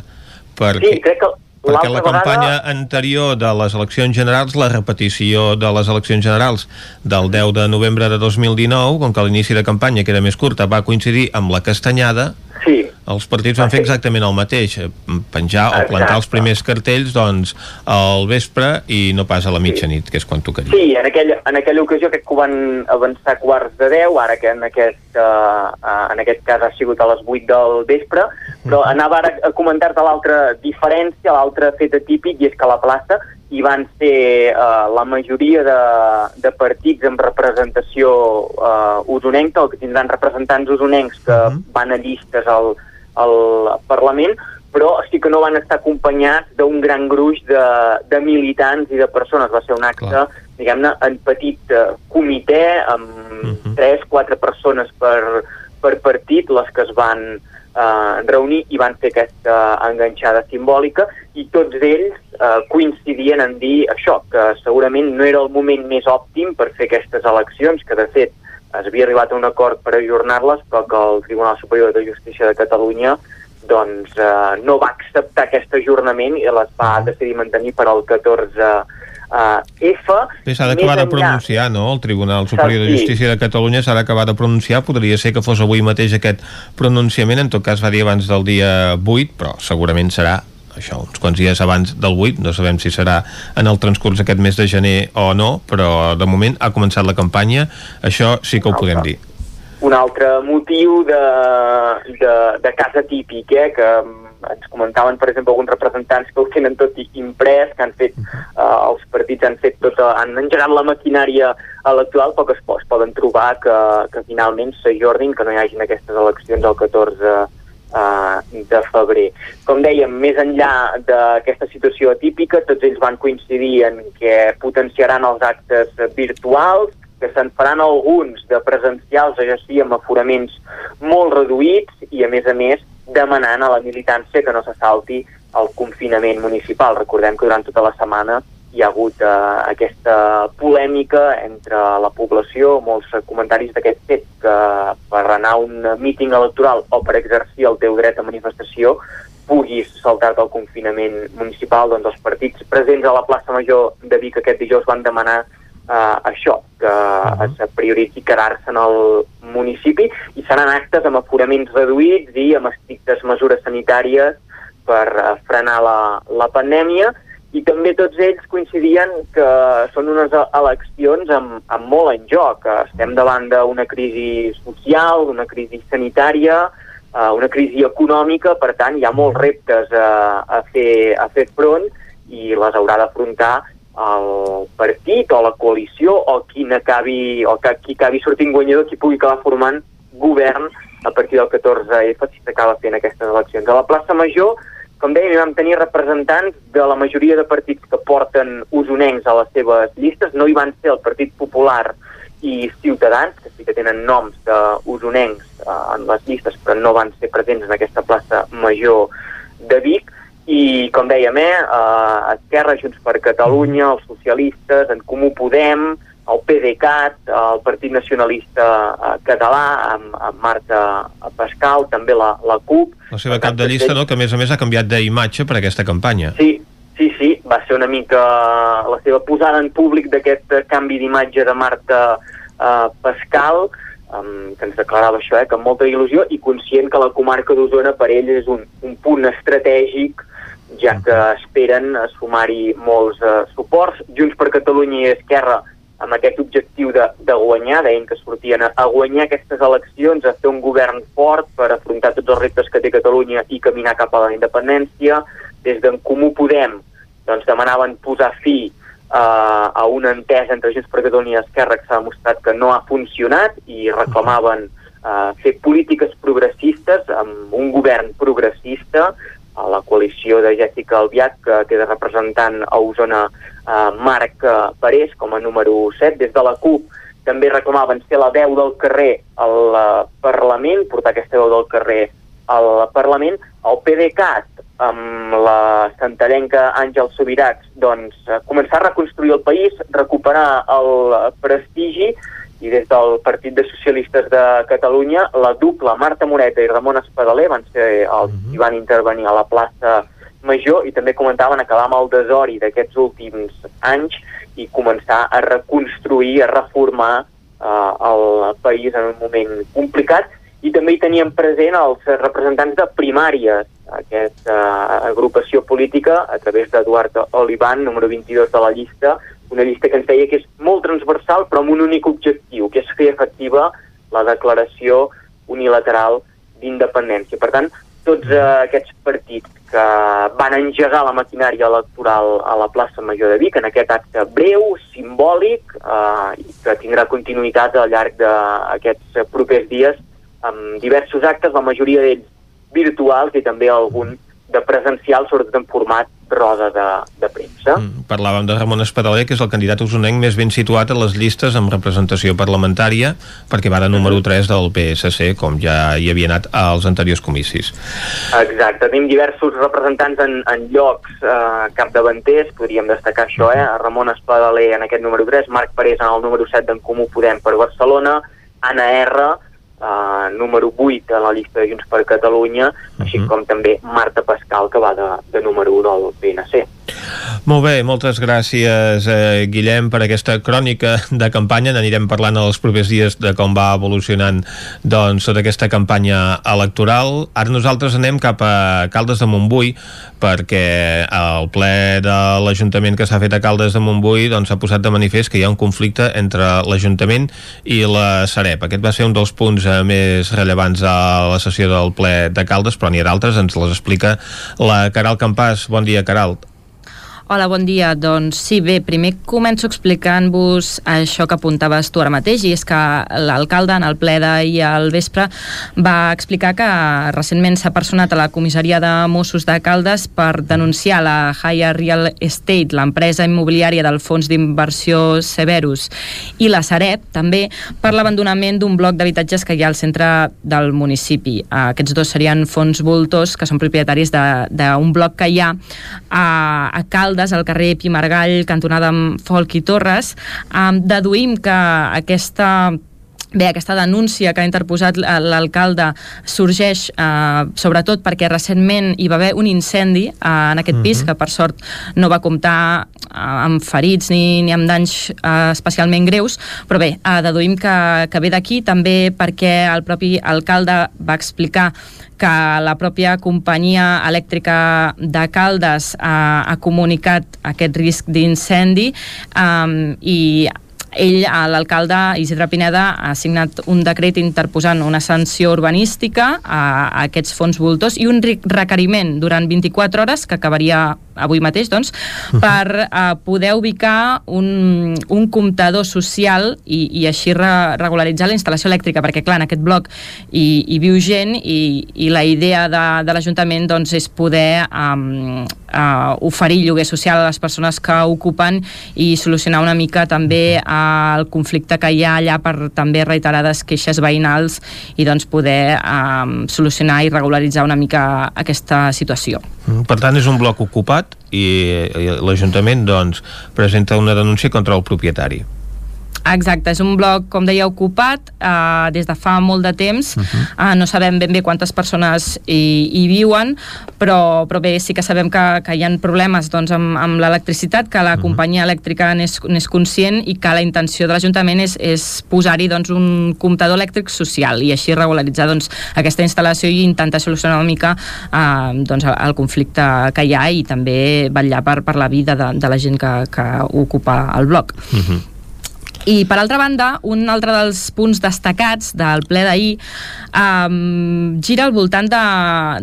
[SPEAKER 33] Perquè... Sí, crec que
[SPEAKER 1] perquè la campanya vegada... anterior de les eleccions generals, la repetició de les eleccions generals del 10 de novembre de 2019, com que l'inici de campanya, que era més curta, va coincidir amb la castanyada,
[SPEAKER 33] sí.
[SPEAKER 1] els partits van fer exactament el mateix, eh, penjar o plantar els primers cartells doncs, al vespre i no pas a la mitjanit, que és quan tocaria.
[SPEAKER 33] Sí, en aquella, en aquella ocasió crec que ho van avançar quarts de 10, ara que en aquest, uh, uh, en aquest cas ha sigut a les 8 del vespre, però anava ara a comentar-te l'altra diferència, l'altre fet atípic, i és que a la plaça hi van ser uh, la majoria de, de partits amb representació uh, usonenca, o que tindran representants usonencs que uh mhm. -huh. van a llistes al, al Parlament, però sí que no van estar acompanyats d'un gran gruix de, de militants i de persones. Va ser un acte, diguem-ne, en petit uh, comitè, amb uh -huh. tres, quatre persones per, per partit, les que es van eh, reunir i van fer aquesta enganxada simbòlica i tots ells eh, coincidien en dir això, que segurament no era el moment més òptim per fer aquestes eleccions, que de fet es havia arribat a un acord per ajornar-les, però que el Tribunal Superior de Justícia de Catalunya doncs, eh, no va acceptar aquest ajornament i les va decidir mantenir per al 14 uh, F...
[SPEAKER 1] Bé, s'ha d'acabar de pronunciar, no? El Tribunal Superior de Justícia de Catalunya s'ha d'acabar de pronunciar, podria ser que fos avui mateix aquest pronunciament, en tot cas va dir abans del dia 8, però segurament serà això, uns quants dies abans del 8, no sabem si serà en el transcurs aquest mes de gener o no, però de moment ha començat la campanya, això sí que ho podem dir.
[SPEAKER 33] un altre motiu de, de, de casa típic, eh, que ens comentaven, per exemple, alguns representants que ho tenen tot imprès, que han fet, eh, els partits han fet tot, han engegat la maquinària electoral, però que es, es poden trobar que, que finalment s'ajornin, que no hi hagin aquestes eleccions el 14 eh, de febrer. Com dèiem, més enllà d'aquesta situació atípica, tots ells van coincidir en que potenciaran els actes virtuals, que se'n faran alguns de presencials, això sí, amb aforaments molt reduïts i, a més a més, demanant a la militància que no se salti el confinament municipal. Recordem que durant tota la setmana hi ha hagut eh, aquesta polèmica entre la població, molts comentaris d'aquest fet que per anar a un míting electoral o per exercir el teu dret a manifestació puguis saltar-te el confinament municipal, doncs els partits presents a la plaça Major de Vic aquest dijous van demanar eh, això, que uh -huh. es prioritzi quedar-se en el municipi i seran actes amb aforaments reduïts i amb estrictes mesures sanitàries per uh, frenar la, la pandèmia i també tots ells coincidien que són unes eleccions amb, amb molt en joc. Estem davant d'una crisi social, d'una crisi sanitària, uh, una crisi econòmica, per tant hi ha molts reptes a, a, fer, a fer front i les haurà d'afrontar el partit o la coalició o qui acabi, o que, qui acabi sortint guanyador, qui pugui acabar formant govern a partir del 14F si s'acaba fent aquestes eleccions. A la plaça Major, com dèiem, vam tenir representants de la majoria de partits que porten usonencs a les seves llistes. No hi van ser el Partit Popular i Ciutadans, que sí que tenen noms d'usonencs eh, en les llistes, però no van ser presents en aquesta plaça Major de Vic i com dèiem, eh, Esquerra, Junts per Catalunya, els socialistes, en Comú Podem, el PDeCAT, el Partit Nacionalista uh, Català, amb, amb Marta Pascal, també la, la CUP.
[SPEAKER 1] La seva cap de llista, no?, que a més a més ha canviat d'imatge per aquesta campanya.
[SPEAKER 33] Sí, sí, sí, va ser una mica la seva posada en públic d'aquest canvi d'imatge de Marta uh, Pascal, um, que ens declarava això, eh, que amb molta il·lusió i conscient que la comarca d'Osona per ell és un, un punt estratègic ja que esperen sumar-hi molts uh, suports. Junts per Catalunya i Esquerra amb aquest objectiu de, de guanyar, deien que sortien a, a guanyar aquestes eleccions, a fer un govern fort per afrontar tots els reptes que té Catalunya i caminar cap a la independència. Des d'en Comú Podem doncs, demanaven posar fi uh, a una entesa entre Junts per Catalunya i Esquerra que s'ha demostrat que no ha funcionat i reclamaven uh, fer polítiques progressistes amb un govern progressista a la coalició de Jessica Albiach, que queda representant a Osona eh, Marc eh, Parés com a número 7. Des de la CUP també reclamaven ser la veu del carrer al eh, Parlament, portar aquesta veu del carrer al Parlament. El PDeCAT, amb la santallenca Àngel Sobirats, doncs, eh, començar a reconstruir el país, recuperar el prestigi i des del Partit de Socialistes de Catalunya la dupla Marta Moreta i Ramon Espadaler van ser els uh -huh. qui van intervenir a la plaça Major i també comentaven acabar amb el desori d'aquests últims anys i començar a reconstruir, a reformar eh, el país en un moment complicat i també hi tenien present els representants de primàries, aquesta uh, agrupació política, a través d'Eduard Olivan, número 22 de la llista, una llista que ens deia que és molt transversal però amb un únic objectiu, que és fer efectiva la declaració unilateral d'independència. Per tant, tots uh, aquests partits que van engegar la maquinària electoral a la plaça Major de Vic en aquest acte breu, simbòlic i que tindrà continuïtat al llarg d'aquests propers dies amb diversos actes, la majoria d'ells virtuals i també algun de presencial, sobretot en format roda de, de premsa. Mm,
[SPEAKER 1] parlàvem de Ramon Espadaler, que és el candidat usonenc més ben situat a les llistes amb representació parlamentària, perquè va de número 3 del PSC, com ja hi havia anat als anteriors comicis.
[SPEAKER 33] Exacte, tenim diversos representants en, en llocs eh, capdavanters, podríem destacar això, eh? Ramon Espadaler en aquest número 3, Marc Parés en el número 7 d'en Comú Podem per Barcelona, Anna R, uh, número 8 a la llista de Junts per Catalunya, uh -huh. així com també Marta Pascal, que va de, de número 1 del PNC.
[SPEAKER 1] Molt bé, moltes gràcies, eh, Guillem, per aquesta crònica de campanya. N'anirem parlant els propers dies de com va evolucionant doncs, tota aquesta campanya electoral. Ara nosaltres anem cap a Caldes de Montbui, perquè el ple de l'Ajuntament que s'ha fet a Caldes de Montbui doncs, ha posat de manifest que hi ha un conflicte entre l'Ajuntament i la Sareb. Aquest va ser un dels punts eh, més rellevants a la sessió del ple de Caldes, però n'hi ha d'altres, ens les explica la Caral Campàs. Bon dia, Caral.
[SPEAKER 5] Hola, bon dia. Doncs sí, bé, primer començo explicant-vos això que apuntaves tu ara mateix, i és que l'alcalde en el ple d'ahir al vespre va explicar que recentment s'ha personat a la comissaria de Mossos de Caldes per denunciar la Higher Real Estate, l'empresa immobiliària del fons d'inversió Severus, i la Sareb, també, per l'abandonament d'un bloc d'habitatges que hi ha al centre del municipi. Aquests dos serien fons voltors que són propietaris d'un bloc que hi ha a, a Caldes Caldes, al carrer Pimargall, cantonada amb Folk i Torres, eh, deduïm que aquesta Bé, aquesta denúncia que ha interposat l'alcalde sorgeix eh, sobretot perquè recentment hi va haver un incendi eh, en aquest pis, uh mhm. -huh. que per sort no va comptar eh, amb ferits ni, ni amb danys eh, especialment greus, però bé, eh, deduïm que, que ve d'aquí també perquè el propi alcalde va explicar que la pròpia companyia elèctrica de Caldes eh, ha comunicat aquest risc d'incendi eh, i ell, l'alcalde Isidre Pineda, ha signat un decret interposant una sanció urbanística a, a aquests fons voltors i un requeriment durant 24 hores, que acabaria avui mateix, doncs, per uh, poder ubicar un, un comptador social i, i així re, regularitzar la instal·lació elèctrica, perquè, clar, en aquest bloc hi, hi viu gent i, i la idea de, de l'Ajuntament doncs, és poder um, uh, oferir lloguer social a les persones que ocupen i solucionar una mica també uh, el conflicte que hi ha allà per també reiterades queixes veïnals i doncs poder um, solucionar i regularitzar una mica aquesta situació.
[SPEAKER 1] Mm, per tant, és un bloc ocupat i, i l'Ajuntament doncs, presenta una denúncia contra el propietari.
[SPEAKER 5] Exacte, és un bloc, com deia, ocupat eh, des de fa molt de temps. Uh -huh. eh, no sabem ben bé quantes persones hi, hi viuen, però, però bé, sí que sabem que, que hi ha problemes doncs, amb, amb l'electricitat, que la uh -huh. companyia elèctrica n'és conscient i que la intenció de l'Ajuntament és, és posar-hi doncs, un comptador elèctric social i així regularitzar doncs, aquesta instal·lació i intentar solucionar una mica eh, doncs, el, el conflicte que hi ha i també vetllar per, per la vida de, de la gent que, que ocupa el bloc. Uh -huh. I, per altra banda, un altre dels punts destacats del ple d'ahir um, gira al voltant de,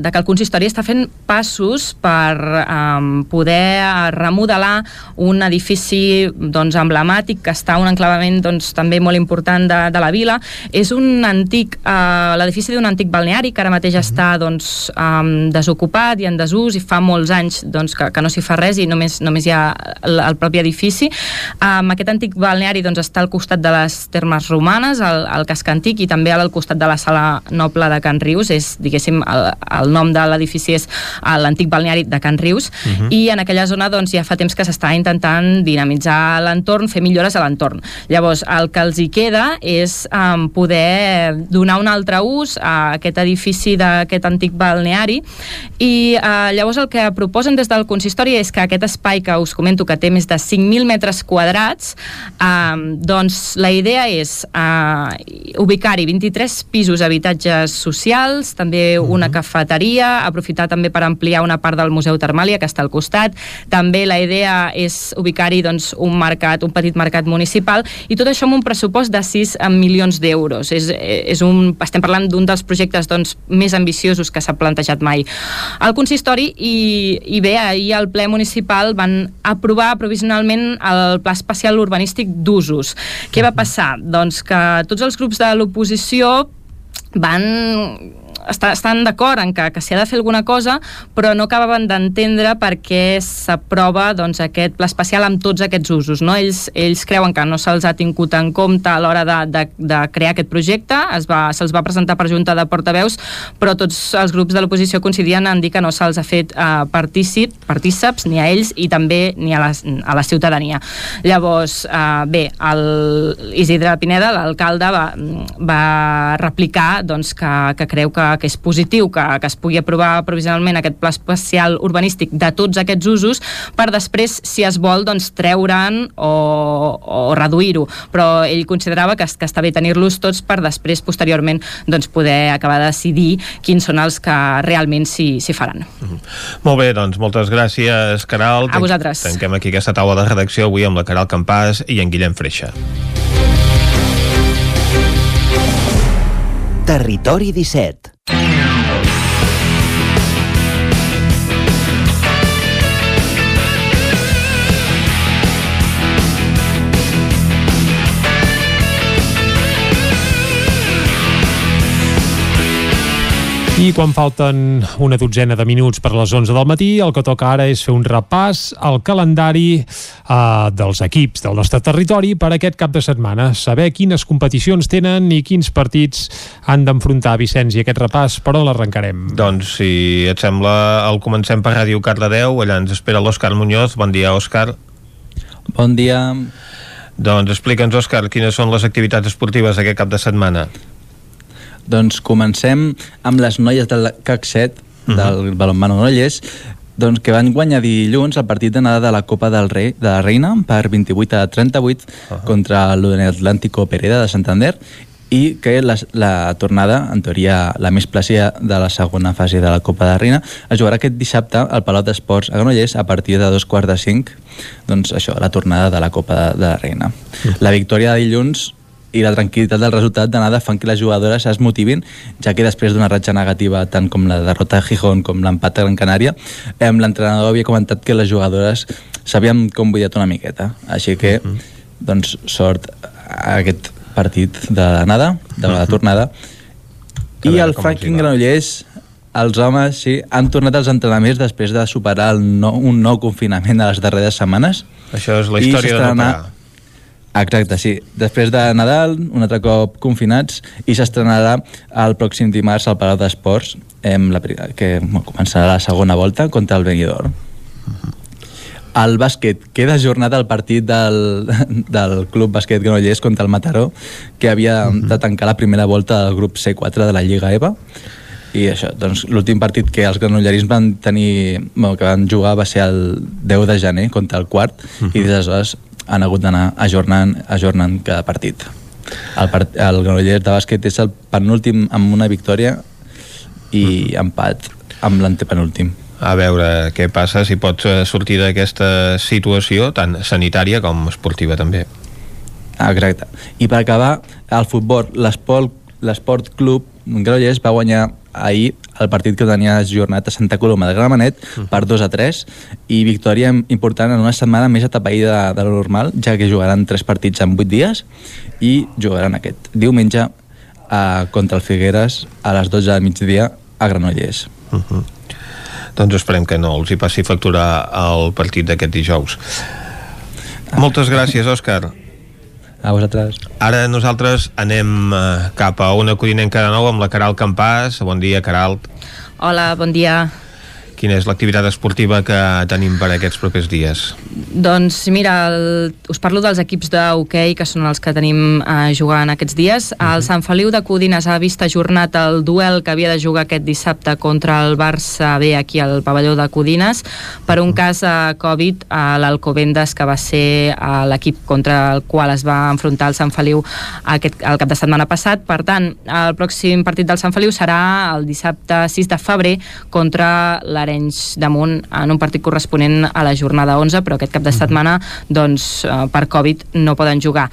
[SPEAKER 5] de que el consistori està fent passos per um, poder remodelar un edifici doncs, emblemàtic que està un enclavament doncs, també molt important de, de la vila. És un antic, uh, l'edifici d'un antic balneari que ara mateix mhm. està doncs, um, desocupat i en desús i fa molts anys doncs, que, que no s'hi fa res i només, només hi ha el, el propi edifici. Um, aquest antic balneari doncs, està al costat de les termes romanes, al, al casc antic, i també al costat de la sala noble de Can Rius, és, diguéssim, el, el nom de l'edifici és l'antic balneari de Can Rius, uh mhm. -huh. i en aquella zona doncs, ja fa temps que s'està intentant dinamitzar l'entorn, fer millores a l'entorn. Llavors, el que els hi queda és um, poder donar un altre ús a aquest edifici d'aquest antic balneari, i uh, llavors el que proposen des del consistori és que aquest espai que us comento que té més de 5.000 metres quadrats um, doncs la idea és uh, ubicar-hi 23 pisos habitatges socials, també una cafeteria, aprofitar també per ampliar una part del Museu Termàlia que està al costat. També la idea és ubicar-hi doncs, un mercat, un petit mercat municipal i tot això amb un pressupost de 6 milions d'euros. És, és un, estem parlant d'un dels projectes doncs, més ambiciosos que s'ha plantejat mai al consistori i, i bé, ahir al ple municipal van aprovar provisionalment el Pla Especial Urbanístic d'Usos què va passar? Doncs que tots els grups de l'oposició van està, estan d'acord en que, que s'hi ha de fer alguna cosa, però no acabaven d'entendre per què s'aprova doncs, aquest pla especial amb tots aquests usos. No? Ells, ells creuen que no se'ls ha tingut en compte a l'hora de, de, de crear aquest projecte, es va, se'ls va presentar per Junta de Portaveus, però tots els grups de l'oposició coincidien en dir que no se'ls ha fet eh, partícip, partíceps ni a ells i també ni a la, a la ciutadania. Llavors, eh, bé, el Isidre Pineda, l'alcalde, va, va replicar doncs, que, que creu que que és positiu que, que es pugui aprovar provisionalment aquest pla especial urbanístic de tots aquests usos per després, si es vol, doncs, treure'n o, o reduir-ho. Però ell considerava que, que està bé tenir-los tots per després, posteriorment, doncs, poder acabar de decidir quins són els que realment s'hi faran. Mm -hmm.
[SPEAKER 1] Molt bé, doncs, moltes gràcies, Caral.
[SPEAKER 5] A vosaltres.
[SPEAKER 1] Tanquem aquí aquesta taula de redacció avui amb la Caral Campàs i en Guillem Freixa.
[SPEAKER 20] Territori 17
[SPEAKER 3] I quan falten una dotzena de minuts per les 11 del matí, el que toca ara és fer un repàs al calendari eh, dels equips del nostre territori per aquest cap de setmana. Saber quines competicions tenen i quins partits han d'enfrontar Vicenç i aquest repàs, però l'arrencarem.
[SPEAKER 1] Doncs, si et sembla, el comencem per Ràdio Cardedeu. Allà ens espera l'Òscar Muñoz. Bon dia, Òscar.
[SPEAKER 34] Bon dia.
[SPEAKER 1] Doncs explica'ns, Òscar, quines són les activitats esportives aquest cap de setmana.
[SPEAKER 34] Doncs comencem amb les noies del CAC 7 uh -huh. del balonmano Granollers doncs que van guanyar dilluns el partit d'anada de la Copa del Rei de la Reina per 28 a 38 uh -huh. contra l'Atlántico Pereda de Santander i que la, la tornada, en teoria la més plàcida de la segona fase de la Copa de la Reina, es jugarà aquest dissabte al Palau d'Esports a Granollers a partir de dos quarts de cinc, doncs això, la tornada de la Copa de, de la Reina. Uh -huh. La victòria de dilluns i la tranquil·litat del resultat d'anada fan que les jugadores es motivin, ja que després d'una ratxa negativa tant com la derrota de Gijón com l'empat a Gran Canària, eh, l'entrenador havia comentat que les jugadores s'havien convidat una miqueta. Així que, mhm. -huh. doncs, sort a aquest partit de l'anada, de la mhm. tornada. Uh -huh. I el Franklin Granollers els homes sí, han tornat als entrenaments després de superar el no, un nou confinament de les darreres setmanes.
[SPEAKER 1] Això és la història de no parar.
[SPEAKER 34] Exacte, sí. Després de Nadal, un altre cop confinats, i s'estrenarà el pròxim dimarts al Palau d'Esports, la, que començarà la segona volta contra el Benidorm. El bàsquet, queda jornada al partit del, del Club Bàsquet Granollers contra el Mataró, que havia uh -huh. de tancar la primera volta del grup C4 de la Lliga EVA. I això, doncs l'últim partit que els granollerins van tenir, bueno, que van jugar va ser el 10 de gener contra el quart, uh -huh. i des d'aleshores han hagut d'anar ajornant, ajornant cada partit. El, part, el Granollers de bàsquet és el penúltim amb una victòria i mm. empat amb l'antepenúltim.
[SPEAKER 1] A veure què passa, si pots eh, sortir d'aquesta situació tant sanitària com esportiva també.
[SPEAKER 34] Exacte. I per acabar, el futbol, l'Esport Club Granollers va guanyar ahir el partit que tenia jornat a Santa Coloma de Gramenet -huh. per 2 a 3 i victòria important en una setmana més atapeïda de, de lo normal, ja que jugaran 3 partits en 8 dies i jugaran aquest diumenge a, contra el Figueres a les 12 del migdia a Granollers. Uh -huh.
[SPEAKER 1] Doncs esperem que no els hi passi facturar el partit d'aquest dijous. Moltes gràcies, Òscar.
[SPEAKER 34] A vosaltres.
[SPEAKER 1] Ara nosaltres anem eh, cap a una codinenca de nou amb la Caral Campàs. Bon dia, Caral.
[SPEAKER 5] Hola, bon dia
[SPEAKER 1] quina és l'activitat esportiva que tenim per aquests propers dies?
[SPEAKER 5] Doncs mira, el, us parlo dels equips d'hoquei que són els que tenim eh, jugant aquests dies. Uh -huh. El Sant Feliu de Codines ha vist ajornat el duel que havia de jugar aquest dissabte contra el Barça B aquí al pavelló de Codines per un cas de Covid a l'Alcobendes que va ser eh, l'equip contra el qual es va enfrontar el Sant Feliu aquest, el cap de setmana passat. Per tant, el pròxim partit del Sant Feliu serà el dissabte 6 de febrer contra l'Arenys Arenys damunt en un partit corresponent a la jornada 11, però aquest cap de setmana doncs, eh, per Covid no poden jugar.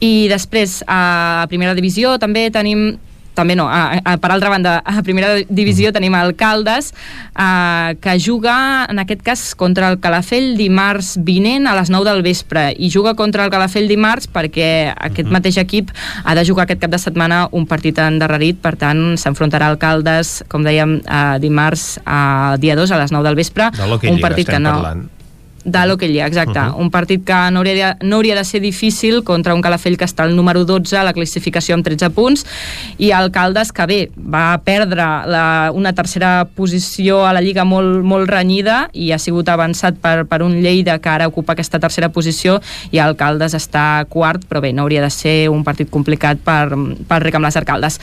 [SPEAKER 5] I després, a primera divisió també tenim també no, a, a, per altra banda, a primera divisió mm. tenim el Caldes, eh, que juga, en aquest cas, contra el Calafell dimarts vinent a les 9 del vespre, i juga contra el Calafell dimarts perquè aquest mm -hmm. mateix equip ha de jugar aquest cap de setmana un partit endarrerit, per tant, s'enfrontarà al Caldes, com dèiem, eh, dimarts, a dia 2, a les 9 del vespre,
[SPEAKER 1] de un partit que no... Parlant
[SPEAKER 5] de l'Hockey exacte. Uh -huh. Un partit que no hauria, de, no hauria de ser difícil contra un Calafell que està al número 12 a la classificació amb 13 punts i el Caldes que bé, va perdre la, una tercera posició a la Lliga molt, molt renyida i ha sigut avançat per, per un Lleida que ara ocupa aquesta tercera posició i el Caldes està quart, però bé, no hauria de ser un partit complicat per, per Ric amb les Arcaldes.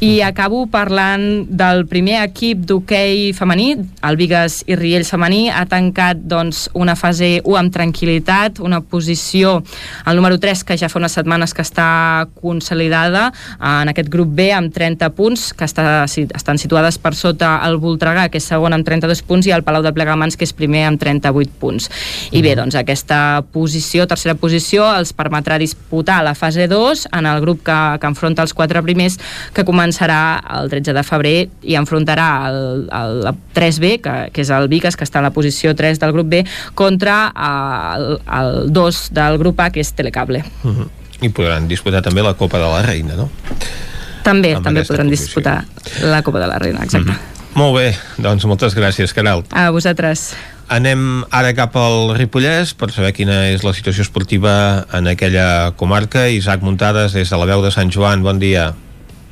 [SPEAKER 5] I acabo parlant del primer equip d'hoquei femení, el Vigues i Riells femení, ha tancat doncs, una fase 1 amb tranquil·litat, una posició, el número 3, que ja fa unes setmanes que està consolidada en aquest grup B amb 30 punts, que està, estan situades per sota el Voltregà, que és segon amb 32 punts, i el Palau de Plegamans, que és primer amb 38 punts. I bé, doncs aquesta posició, tercera posició, els permetrà disputar la fase 2 en el grup que, que enfronta els quatre primers, que començarà el 13 de febrer i enfrontarà el, el, el 3B, que, que és el Viques, que està a la posició 3 del grup B, contra el, el 2 del grup A, que és Telecable. Uh.
[SPEAKER 1] -huh. I podran disputar també la Copa de la Reina, no?
[SPEAKER 5] També, Amb també podran posició. disputar la Copa de la Reina, exacte. Uh.
[SPEAKER 1] -huh. Molt bé, doncs moltes gràcies, Caral.
[SPEAKER 5] A vosaltres.
[SPEAKER 1] Anem ara cap al Ripollès per saber quina és la situació esportiva en aquella comarca. Isaac Muntades, des de la veu de Sant Joan, bon dia.
[SPEAKER 6] Bon dia,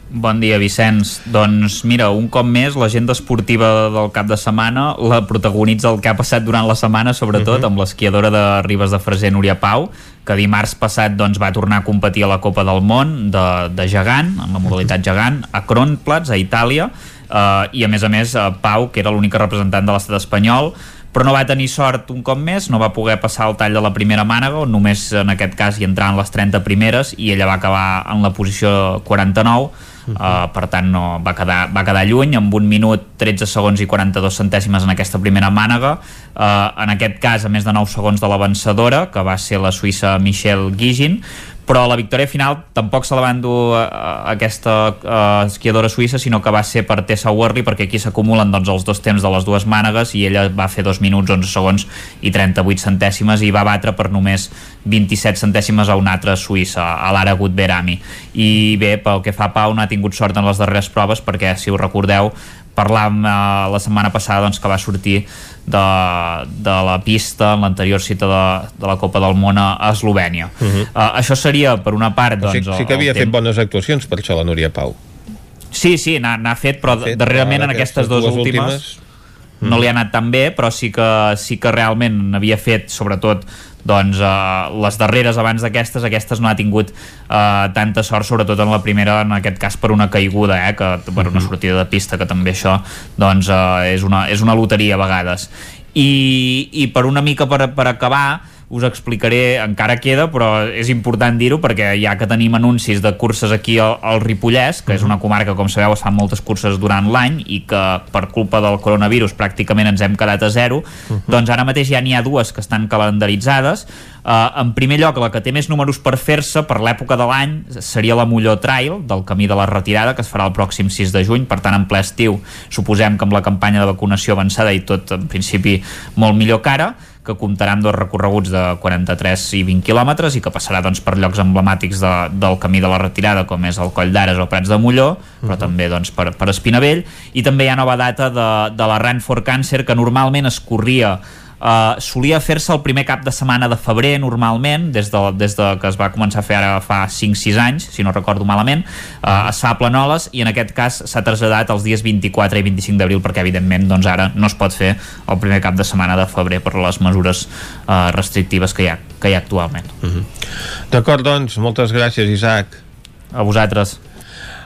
[SPEAKER 6] Vicenç. Doncs mira, un cop més, l'agenda esportiva del cap de setmana la protagonitza el que ha passat durant la setmana, sobretot uh mhm. -huh. amb l'esquiadora de Ribes de Freser, Núria Pau, que dimarts passat doncs, va tornar a competir a la Copa del Món de, de gegant, en la modalitat gegant, a Kronplatz, a Itàlia, eh, i a més a més uh, Pau, que era l'única representant de l'estat espanyol, però no va tenir sort un cop més, no va poder passar el tall de la primera mànega, on només en aquest cas hi entraven les 30 primeres i ella va acabar en la posició 49 Uh -huh. uh, per tant no, va, quedar, va quedar lluny amb un minut 13 segons i 42 centèsimes en aquesta primera mànega uh, en aquest cas a més de 9 segons de la vencedora que va ser la suïssa Michelle Gigin però la victòria final tampoc se la va endur a, a aquesta a, esquiadora suïssa, sinó que va ser per Tessa Worley, perquè aquí s'acumulen doncs, els dos temps de les dues mànegues i ella va fer 2 minuts, 11 segons i 38 centèsimes i va batre per només 27 centèsimes a una altra suïssa, a l'Ara Gutberami. I bé, pel que fa a Pau, no ha tingut sort en les darreres proves, perquè, si us recordeu, parlàvem eh, la setmana passada doncs, que va sortir de, de la pista en l'anterior cita de, de la Copa del Món a Eslovènia. Uh -huh. uh, això seria, per una part... Doncs,
[SPEAKER 1] sí, sí que havia fet bones actuacions per això la Núria Pau.
[SPEAKER 6] Sí, sí, n'ha fet, però fet, darrerament en aquestes dues últimes... últimes no li ha anat tan bé, però sí que, sí que realment havia fet, sobretot doncs uh, les darreres abans d'aquestes aquestes no ha tingut uh, tanta sort sobretot en la primera en aquest cas per una caiguda eh, que, per una sortida de pista que també això doncs, uh, és, una, és una loteria a vegades. I, i per una mica per, per acabar us explicaré, encara queda, però és important dir-ho perquè ja que tenim anuncis de curses aquí al, al Ripollès, que és una comarca, com sabeu, es fan moltes curses durant l'any i que per culpa del coronavirus pràcticament ens hem quedat a zero, uh -huh. doncs ara mateix ja n'hi ha dues que estan calendaritzades. Uh, en primer lloc, la que té més números per fer-se per l'època de l'any seria la Molló Trail, del Camí de la Retirada, que es farà el pròxim 6 de juny, per tant en ple estiu suposem que amb la campanya de vacunació avançada i tot en principi molt millor cara que comptarà amb dos recorreguts de 43 i 20 quilòmetres i que passarà doncs, per llocs emblemàtics de, del camí de la retirada com és el Coll d'Ares o Prats de Molló però uh -huh. també doncs, per, per Espinavell i també hi ha nova data de, de la Run for Cancer que normalment es corria Uh, solia fer-se el primer cap de setmana de febrer normalment, des de, des de que es va començar a fer ara fa 5-6 anys si no recordo malament, uh, es fa a Planoles i en aquest cas s'ha traslladat els dies 24 i 25 d'abril perquè evidentment doncs ara no es pot fer el primer cap de setmana de febrer per les mesures uh, restrictives que hi ha, que hi ha actualment
[SPEAKER 1] mhm. -huh. D'acord, doncs, moltes gràcies Isaac
[SPEAKER 6] a vosaltres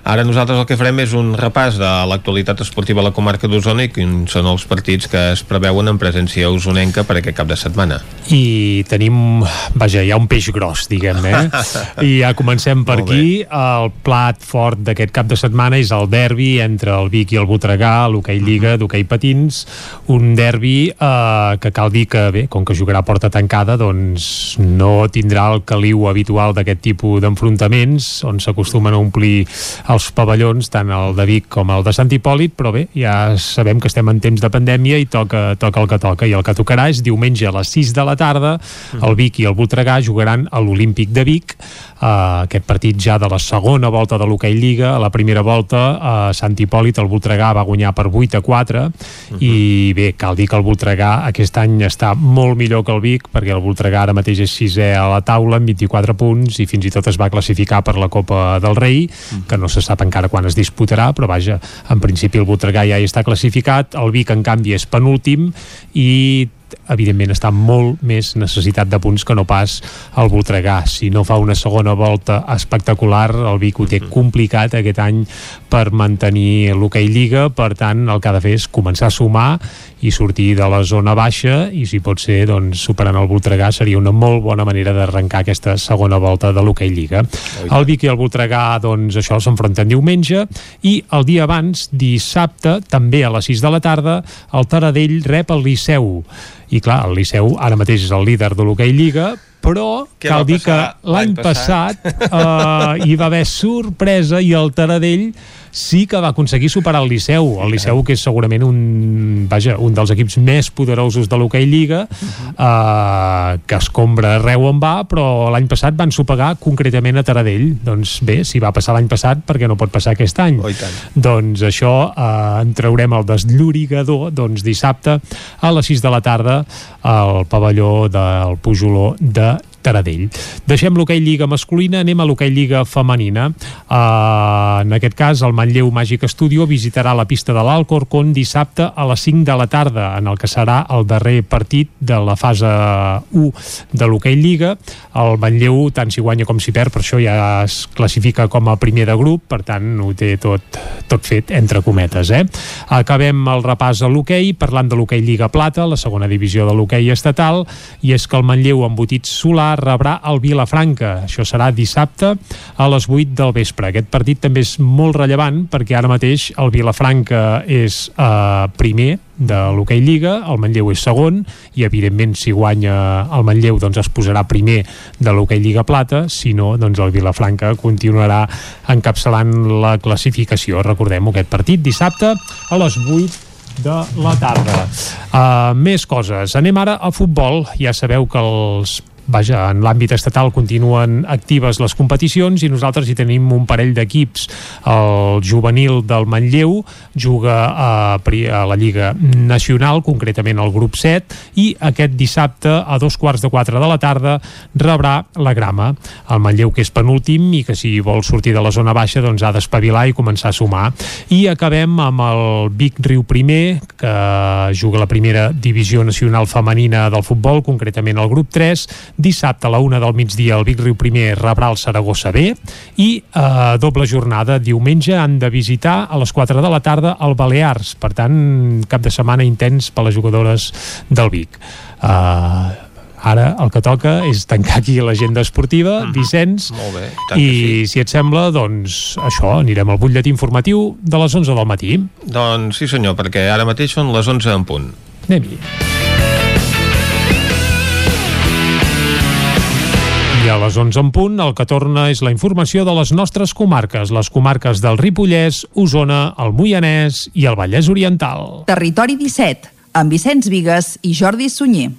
[SPEAKER 1] Ara nosaltres el que farem és un repàs de l'actualitat esportiva a la comarca d'Osona i quins són els partits que es preveuen en presència usonenca per aquest cap de setmana.
[SPEAKER 3] I tenim, vaja, hi ha un peix gros, diguem, eh? I ja comencem per aquí. El plat fort d'aquest cap de setmana és el derbi entre el Vic i el Botregà, l'hoquei Lliga, mhm. d'hoquei Patins, un derbi eh, que cal dir que, bé, com que jugarà porta tancada, doncs no tindrà el caliu habitual d'aquest tipus d'enfrontaments, on s'acostumen a omplir els pavellons, tant el de Vic com el de Sant Hipòlit, però bé, ja sabem que estem en temps de pandèmia i toca, toca el que toca, i el que tocarà és diumenge a les 6 de la tarda, el Vic i el Voltregà jugaran a l'Olímpic de Vic, uh, aquest partit ja de la segona volta de l'Hockey Lliga, a la primera volta a uh, Sant Hipòlit el Voltregà va guanyar per 8 a 4 uh -huh. i bé, cal dir que el Voltregà aquest any està molt millor que el Vic perquè el Voltregà ara mateix és sisè a la taula amb 24 punts i fins i tot es va classificar per la Copa del Rei, uh -huh. que no se sap encara quan es disputarà, però vaja, en principi el Voltregà ja hi està classificat, el Vic en canvi és penúltim i evidentment està molt més necessitat de punts que no pas el Voltregà. Si no fa una segona volta espectacular, el Vic ho té mhm. complicat aquest any per mantenir l'hoquei Lliga, per tant el que ha de fer és començar a sumar i sortir de la zona baixa i si pot ser doncs, superant el Voltregà seria una molt bona manera d'arrencar aquesta segona volta de l'hoquei Lliga. Oh, el Vic i el Voltregà doncs això s'enfronten diumenge i el dia abans, dissabte, també a les 6 de la tarda, el Taradell rep el Liceu i clar, el Liceu ara mateix és el líder de l'hoquei Lliga però Què cal dir que l'any passat, passat uh, hi va haver sorpresa i el Taradell sí que va aconseguir superar el Liceu, el Liceu que és segurament un, vaja, un dels equips més poderosos de l'hoquei Lliga, -huh. uh, que escombra arreu on va, però l'any passat van sopegar concretament a Taradell. Doncs bé, si va passar l'any passat, perquè no pot passar aquest any?
[SPEAKER 1] Oh,
[SPEAKER 3] doncs això uh, en traurem el desllorigador doncs dissabte a les 6 de la tarda al pavelló del Pujoló de Taradell. Deixem l'hoquei Lliga masculina, anem a l'hoquei Lliga femenina. Uh, en aquest cas, el Manlleu Màgic Estudio visitarà la pista de l'Alcorcón dissabte a les 5 de la tarda, en el que serà el darrer partit de la fase 1 de l'hoquei Lliga. El Manlleu, tant si guanya com si perd, per això ja es classifica com a primer de grup, per tant, ho té tot, tot fet, entre cometes. Eh? Acabem el repàs a l'hoquei, parlant de l'hoquei Lliga Plata, la segona divisió de l'hoquei estatal, i és que el Manlleu amb Botit Rebrà el Vilafranca. Això serà dissabte a les 8 del vespre. Aquest partit també és molt rellevant perquè ara mateix el Vilafranca és eh, primer de l'hoquei Lliga, el Manlleu és segon i evidentment si guanya el Manlleu doncs es posarà primer de l'hoquei Lliga Plata, si no doncs el Vilafranca continuarà encapçalant la classificació. Recordem aquest partit dissabte a les 8 de la tarda. Uh, més coses. Anem ara a futbol. Ja sabeu que els vaja, en l'àmbit estatal continuen actives les competicions i nosaltres hi tenim un parell d'equips. El juvenil del Manlleu juga a, a la Lliga Nacional, concretament al grup 7, i aquest dissabte a dos quarts de quatre de la tarda rebrà la grama. El Manlleu, que és penúltim i que si vol sortir de la zona baixa doncs ha d'espavilar i començar a sumar. I acabem amb el Vic Riu Primer, que juga la primera divisió nacional femenina del futbol, concretament el grup 3, Dissabte a la una del migdia el Vic Riu Primer rebrà el Saragossa B i eh, doble jornada diumenge han de visitar a les 4 de la tarda el Balears. Per tant, cap de setmana intens per les jugadores del Vic. Uh, ara el que toca és tancar aquí l'agenda esportiva, mm -hmm. Vicenç,
[SPEAKER 1] Molt bé,
[SPEAKER 3] i sí. si et sembla, doncs això, anirem al butlletí informatiu de les 11 del matí.
[SPEAKER 1] Doncs sí senyor, perquè ara mateix són les 11 en punt.
[SPEAKER 3] Anem-hi. I a les 11 en punt, el que torna és la informació de les nostres comarques, les comarques del Ripollès, Osona, el Moianès i el Vallès Oriental.
[SPEAKER 30] Territori 17, amb Vicenç Vigues i Jordi Sunyer.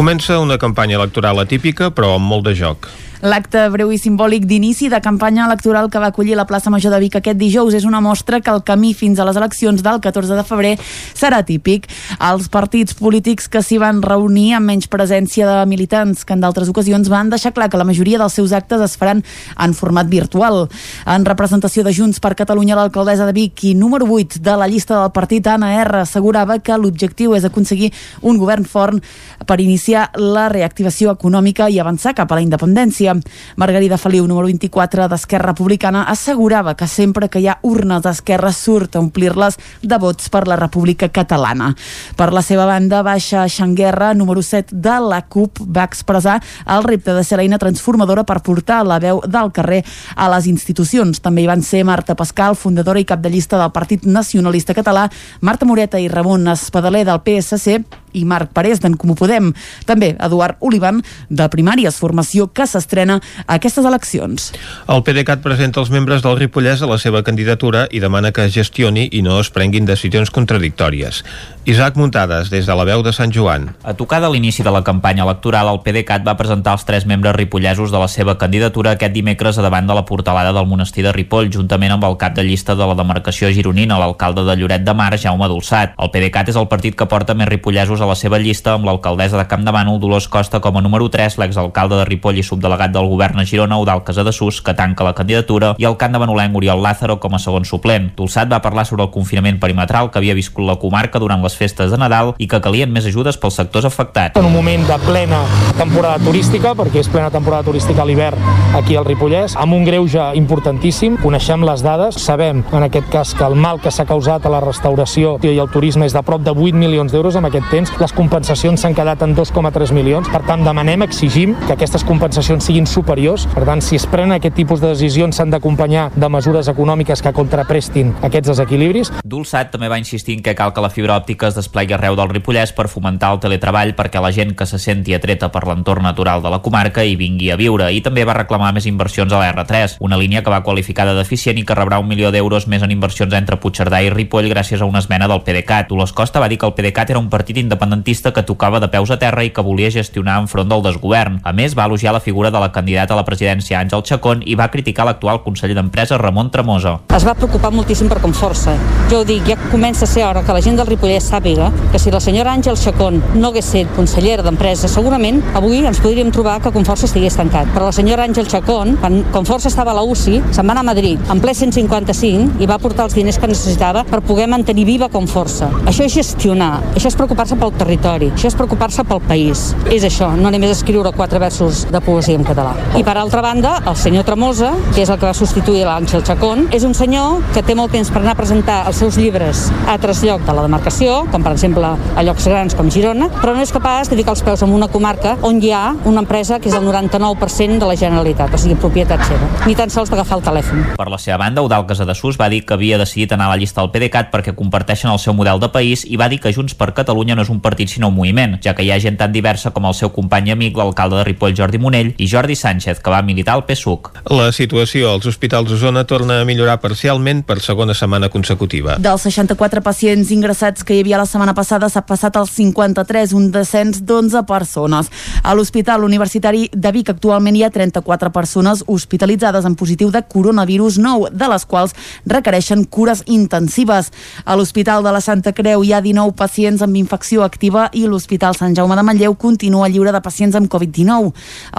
[SPEAKER 1] Comença una campanya electoral atípica, però amb molt de joc.
[SPEAKER 35] L'acte breu i simbòlic d'inici de campanya electoral que va acollir la plaça Major de Vic aquest dijous és una mostra que el camí fins a les eleccions del 14 de febrer serà típic. Els partits polítics que s'hi van reunir amb menys presència de militants que en d'altres ocasions van deixar clar que la majoria dels seus actes es faran en format virtual. En representació de Junts per Catalunya, l'alcaldessa de Vic i número 8 de la llista del partit Anna R assegurava que l'objectiu és aconseguir un govern fort per iniciar la reactivació econòmica i avançar cap a la independència
[SPEAKER 4] dia. Margarida Feliu, número 24 d'Esquerra Republicana, assegurava que sempre que hi ha urnes d'Esquerra surt a omplir-les de vots per la República Catalana. Per la seva banda, Baixa Xanguerra, número 7 de la CUP, va expressar el repte de ser l'eina transformadora per portar la veu del carrer a les institucions. També hi van ser Marta Pascal, fundadora i cap de llista del Partit Nacionalista Català, Marta Moreta i Ramon Espadaler del PSC i Marc Parés d'en Comú Podem. També Eduard Olivan, de Primàries, formació que s'estrena a aquestes eleccions.
[SPEAKER 1] El PDeCAT presenta els membres del Ripollès a la seva candidatura i demana que es gestioni i no es prenguin decisions contradictòries. Isaac Muntades, des de la veu de Sant Joan.
[SPEAKER 6] A tocar de l'inici de la campanya electoral, el PDeCAT va presentar els tres membres ripollesos de la seva candidatura aquest dimecres a davant de la portalada del monestir de Ripoll, juntament amb el cap de llista de la demarcació gironina, l'alcalde de Lloret de Mar, Jaume Dolçat. El PDeCAT és el partit que porta més ripollesos a la seva llista amb l'alcaldessa de Campdevànol, Dolors Costa, com a número 3, l'exalcalde de Ripoll i subdelegat del govern a Girona, Eudal Casadesús, que tanca la candidatura, i el camp de Banolenc, Oriol Lázaro, com a segon suplent. Dolçat va parlar sobre el confinament perimetral que havia viscut la comarca durant les festes de Nadal i que calien més ajudes pels sectors afectats.
[SPEAKER 36] En un moment de plena temporada turística, perquè és plena temporada turística a l'hivern aquí al Ripollès, amb un greuge importantíssim, coneixem les dades, sabem en aquest cas que el mal que s'ha causat a la restauració i el turisme és de prop de 8 milions d'euros en aquest temps, les compensacions s'han quedat en 2,3 milions, per tant demanem, exigim que aquestes compensacions siguin superiors, per tant si es prenen aquest tipus de decisions s'han d'acompanyar de mesures econòmiques que contraprestin aquests desequilibris.
[SPEAKER 6] Dulçat també va insistir en que cal que la fibra òptica es desplegui arreu del Ripollès per fomentar el teletreball perquè la gent que se senti atreta per l'entorn natural de la comarca hi vingui a viure i també va reclamar més inversions a la R3, una línia que va qualificar de deficient i que rebrà un milió d'euros més en inversions entre Puigcerdà i Ripoll gràcies a una esmena del PDeCAT. Dolors Costa va dir que el PDeCAT era un partit independentista que tocava de peus a terra i que volia gestionar enfront del desgovern. A més, va elogiar la figura de la candidata a la presidència Àngel Chacón i va criticar l'actual conseller d'Empresa Ramon Tremosa.
[SPEAKER 37] Es va preocupar moltíssim per Conforça. Jo ho dic, ja comença a ser hora que la gent del Ripollès sàpiga que si la senyora Àngel Chacón no hagués estat consellera d'Empresa, segurament avui ens podríem trobar que Conforça estigués tancat. Però la senyora Àngel Chacón, quan Conforça estava a la UCI, se'n va anar a Madrid en ple 155 i va portar els diners que necessitava per poder mantenir viva Conforça. Això és gestionar, això és preocupar-se pel territori, això és preocupar-se pel país. És això, no només escriure quatre versos de poesia en català. I per altra banda, el senyor Tremosa, que és el que va substituir l'Àngel Chacón, és un senyor que té molt temps per anar a presentar els seus llibres a altres llocs de la demarcació, com per exemple a llocs grans com Girona, però no és capaç de ficar els peus en una comarca on hi ha una empresa que és el 99% de la Generalitat, o sigui, propietat seva. Ni tan sols d'agafar el telèfon.
[SPEAKER 6] Per la seva banda, Eudal Casadesús va dir que havia decidit anar a la llista del PDeCAT perquè comparteixen el seu model de país i va dir que Junts per Catalunya no és un partit sinó un moviment, ja que hi ha gent tan diversa com el seu company i amic, l'alcalde de Ripoll, Jordi Monell, i Jordi Sánchez, que va militar al PSUC.
[SPEAKER 1] La situació als hospitals d'Osona torna a millorar parcialment per segona setmana consecutiva.
[SPEAKER 4] Dels 64 pacients ingressats que hi havia la setmana passada s'ha passat als 53, un descens d'11 persones. A l'Hospital Universitari de Vic actualment hi ha 34 persones hospitalitzades en positiu de coronavirus nou, de les quals requereixen cures intensives. A l'Hospital de la Santa Creu hi ha 19 pacients amb infecció activa i l'Hospital Sant Jaume de Manlleu continua lliure de pacients amb Covid-19.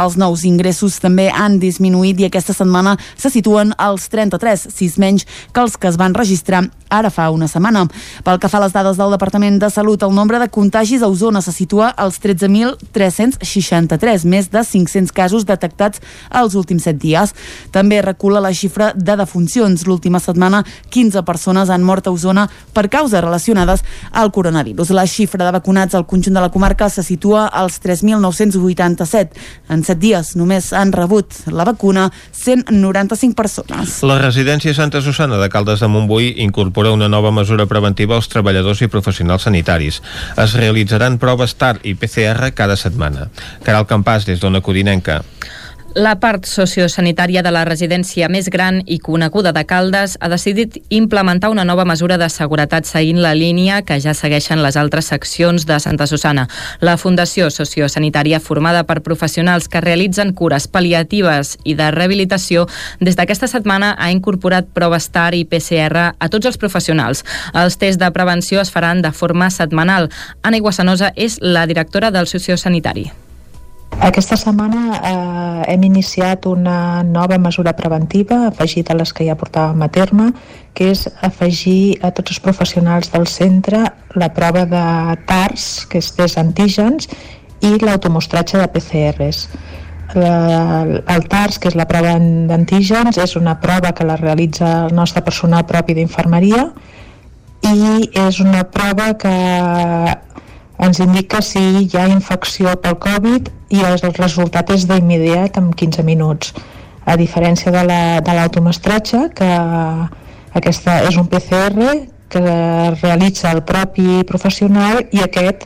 [SPEAKER 4] Els nous ingressos també han disminuït i aquesta setmana se situen als 33, 6 menys que els que es van registrar ara fa una setmana. Pel que fa a les dades del Departament de Salut, el nombre de contagis a Osona se situa als 13.363, més de 500 casos detectats els últims 7 dies. També recula la xifra de defuncions. L'última setmana, 15 persones han mort a Osona per causes relacionades al coronavirus. La xifra de vacunats al conjunt de la comarca se situa als 3.987. En 7 dies només han rebut la vacuna 195 persones.
[SPEAKER 1] La residència Santa Susana de Caldes de Montbui incorpora una nova mesura preventiva als treballadors i professionals sanitaris. Es realitzaran proves TAR i PCR cada setmana. Caral Campàs, des d'Ona Codinenca.
[SPEAKER 5] La part sociosanitària de la residència més gran i coneguda de Caldes ha decidit implementar una nova mesura de seguretat seguint la línia que ja segueixen les altres seccions de Santa Susana. La Fundació Sociosanitària, formada per professionals que realitzen cures pal·liatives i de rehabilitació, des d'aquesta setmana ha incorporat proves TAR i PCR a tots els professionals. Els tests de prevenció es faran de forma setmanal. Anna Iguassanosa és la directora del sociosanitari.
[SPEAKER 38] Aquesta setmana eh, hem iniciat una nova mesura preventiva afegida a les que ja portàvem a terme, que és afegir a tots els professionals del centre la prova de TARS, que és test antígens, i l'automostratge de PCRs. el TARS, que és la prova d'antígens, és una prova que la realitza el nostre personal propi d'infermeria i és una prova que ens indica si hi ha infecció pel Covid i el resultat és d'immediat en 15 minuts a diferència de l'automestratge la, que aquesta és un PCR que realitza el propi professional i aquest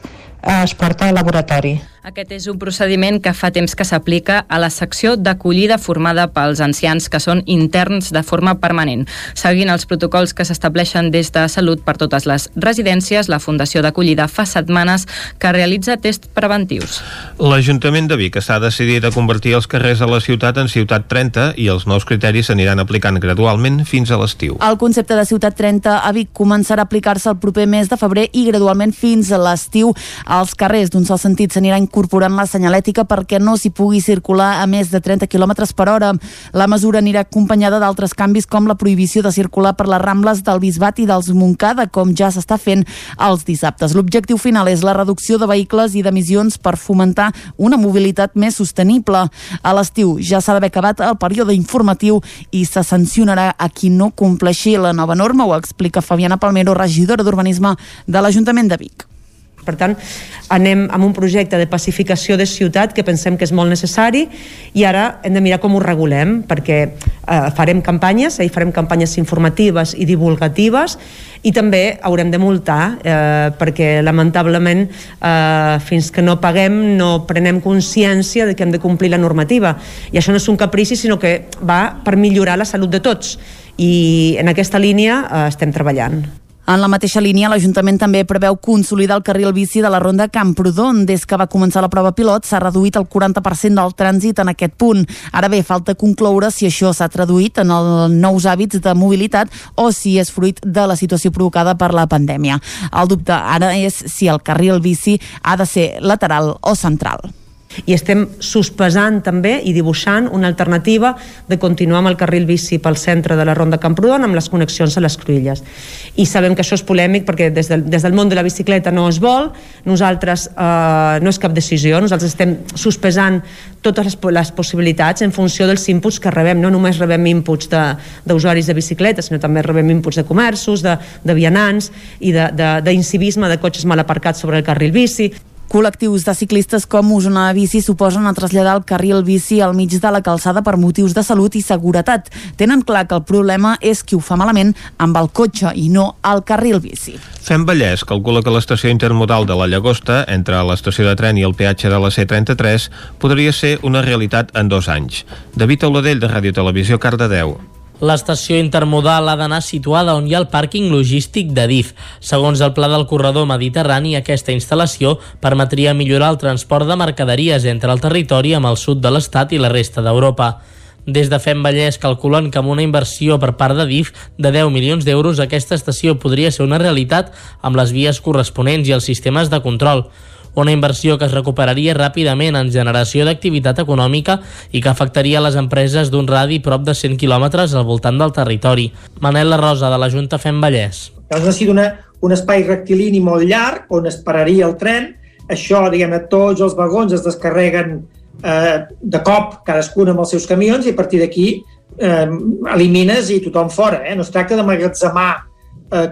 [SPEAKER 38] es porta al laboratori.
[SPEAKER 5] Aquest és un procediment que fa temps que s'aplica a la secció d'acollida formada pels ancians que són interns de forma permanent. Seguint els protocols que s'estableixen des de Salut per totes les residències, la Fundació d'Acollida fa setmanes que realitza tests preventius.
[SPEAKER 1] L'Ajuntament de Vic està decidit a convertir els carrers de la ciutat en Ciutat 30 i els nous criteris s'aniran aplicant gradualment fins a l'estiu.
[SPEAKER 4] El concepte de Ciutat 30 a Vic començarà a aplicar-se el proper mes de febrer i gradualment fins a l'estiu. Els carrers d'un sol sentit s'aniran incorporant la senyalètica perquè no s'hi pugui circular a més de 30 km per hora. La mesura anirà acompanyada d'altres canvis com la prohibició de circular per les Rambles del Bisbat i dels Montcada, com ja s'està fent els dissabtes. L'objectiu final és la reducció de vehicles i d'emissions per fomentar una mobilitat més sostenible. A l'estiu ja s'ha d'haver acabat el període informatiu i se sancionarà a qui no compleixi la nova norma, ho explica Fabiana Palmero, regidora d'Urbanisme de l'Ajuntament de Vic.
[SPEAKER 24] Per tant, anem amb un projecte de pacificació de ciutat que pensem que és molt necessari i ara hem de mirar com ho regulem perquè eh, farem campanyes, eh, farem campanyes informatives i divulgatives i també haurem de multar eh, perquè lamentablement eh, fins que no paguem no prenem consciència de que hem de complir la normativa i això no és un caprici sinó que va per millorar la salut de tots i en aquesta línia eh, estem treballant.
[SPEAKER 4] En la mateixa línia, l'Ajuntament també preveu consolidar el carril bici de la ronda Camprodon. Des que va començar la prova pilot s'ha reduït el 40% del trànsit en aquest punt. Ara bé, falta concloure si això s'ha traduït en els nous hàbits de mobilitat o si és fruit de la situació provocada per la pandèmia. El dubte ara és si el carril bici ha de ser lateral o central
[SPEAKER 24] i estem sospesant també i dibuixant una alternativa de continuar amb el carril bici pel centre de la Ronda Camprodon amb les connexions a les Cruïlles. I sabem que això és polèmic perquè des del, des del món de la bicicleta no es vol, nosaltres eh, no és cap decisió, nosaltres estem sospesant totes les, les possibilitats en funció dels inputs que rebem. No només rebem inputs d'usuaris de, de bicicleta, sinó també rebem inputs de comerços, de, de vianants i d'incivisme de, de, de cotxes mal aparcats sobre el carril bici.
[SPEAKER 4] Col·lectius de ciclistes com Osona Bici suposen a traslladar el carril bici al mig de la calçada per motius de salut i seguretat. Tenen clar que el problema és qui ho fa malament amb el cotxe i no el carril bici.
[SPEAKER 1] Fem Vallès calcula que l'estació intermodal de la Llagosta, entre l'estació de tren i el peatge de la C33, podria ser una realitat en dos anys. David Auladell, de Ràdio Televisió, Cardedeu.
[SPEAKER 10] L'estació intermodal ha d'anar situada on hi ha el pàrquing logístic de DIF. Segons el pla del corredor mediterrani, aquesta instal·lació permetria millorar el transport de mercaderies entre el territori amb el sud de l'Estat i la resta d'Europa. Des de Fem Vallès calculen que amb una inversió per part de DIF de 10 milions d'euros aquesta estació podria ser una realitat amb les vies corresponents i els sistemes de control una inversió que es recuperaria ràpidament en generació d'activitat econòmica i que afectaria les empreses d'un radi prop de 100 quilòmetres al voltant del territori. Manel La Rosa, de la Junta Fem Vallès.
[SPEAKER 39] Llavors necessita una, un espai rectilini molt llarg on es pararia el tren. Això, diguem tots els vagons es descarreguen eh, de cop, cadascun amb els seus camions, i a partir d'aquí eh, elimines i tothom fora. Eh? No es tracta d'amagatzemar eh,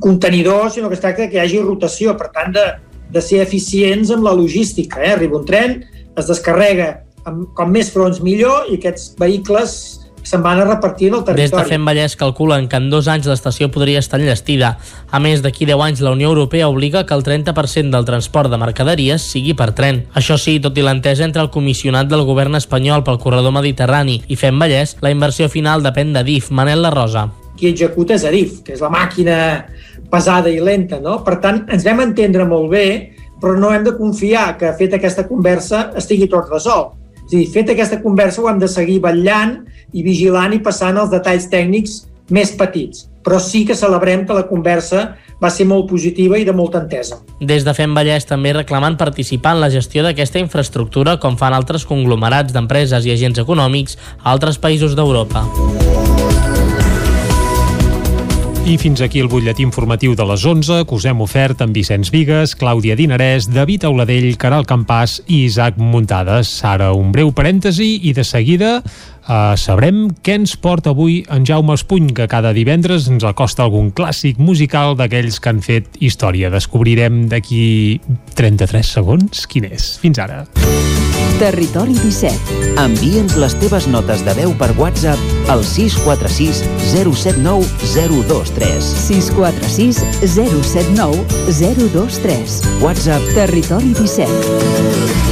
[SPEAKER 39] contenidors, sinó que es tracta que hi hagi rotació. Per tant, de, de ser eficients amb la logística. Eh? Arriba un tren, es descarrega amb, com més fronts millor i aquests vehicles se'n van a repartir en el territori.
[SPEAKER 10] Des de Fem Vallès calculen que en dos anys l'estació podria estar enllestida. A més, d'aquí 10 anys la Unió Europea obliga que el 30% del transport de mercaderies sigui per tren. Això sí, tot i l'entesa entre el comissionat del govern espanyol pel corredor mediterrani i Fem Vallès, la inversió final depèn de DIF. Manel La Rosa.
[SPEAKER 39] Qui executa és Adif, que és la màquina pesada i lenta, no? Per tant, ens vam entendre molt bé, però no hem de confiar que fet aquesta conversa estigui tot resolt. És a dir, fet aquesta conversa ho hem de seguir vetllant i vigilant i passant els detalls tècnics més petits. Però sí que celebrem que la conversa va ser molt positiva i de molta entesa.
[SPEAKER 10] Des de Fem Vallès també reclamen participar en la gestió d'aquesta infraestructura com fan altres conglomerats d'empreses i agents econòmics a altres països d'Europa.
[SPEAKER 3] I fins aquí el butlletí informatiu de les 11 que us hem ofert amb Vicenç Vigues, Clàudia Dinarès, David Auladell, Caral Campàs i Isaac Muntades. Ara un breu parèntesi i de seguida Uh, sabrem què ens porta avui en Jaume Espuny, que cada divendres ens acosta algun clàssic musical d'aquells que han fet història. Descobrirem d'aquí 33 segons quin és. Fins ara.
[SPEAKER 20] Territori 17. Envia'ns les teves notes de veu per WhatsApp al 646 079 023.
[SPEAKER 30] 646 079 023.
[SPEAKER 20] WhatsApp
[SPEAKER 30] Territori 17.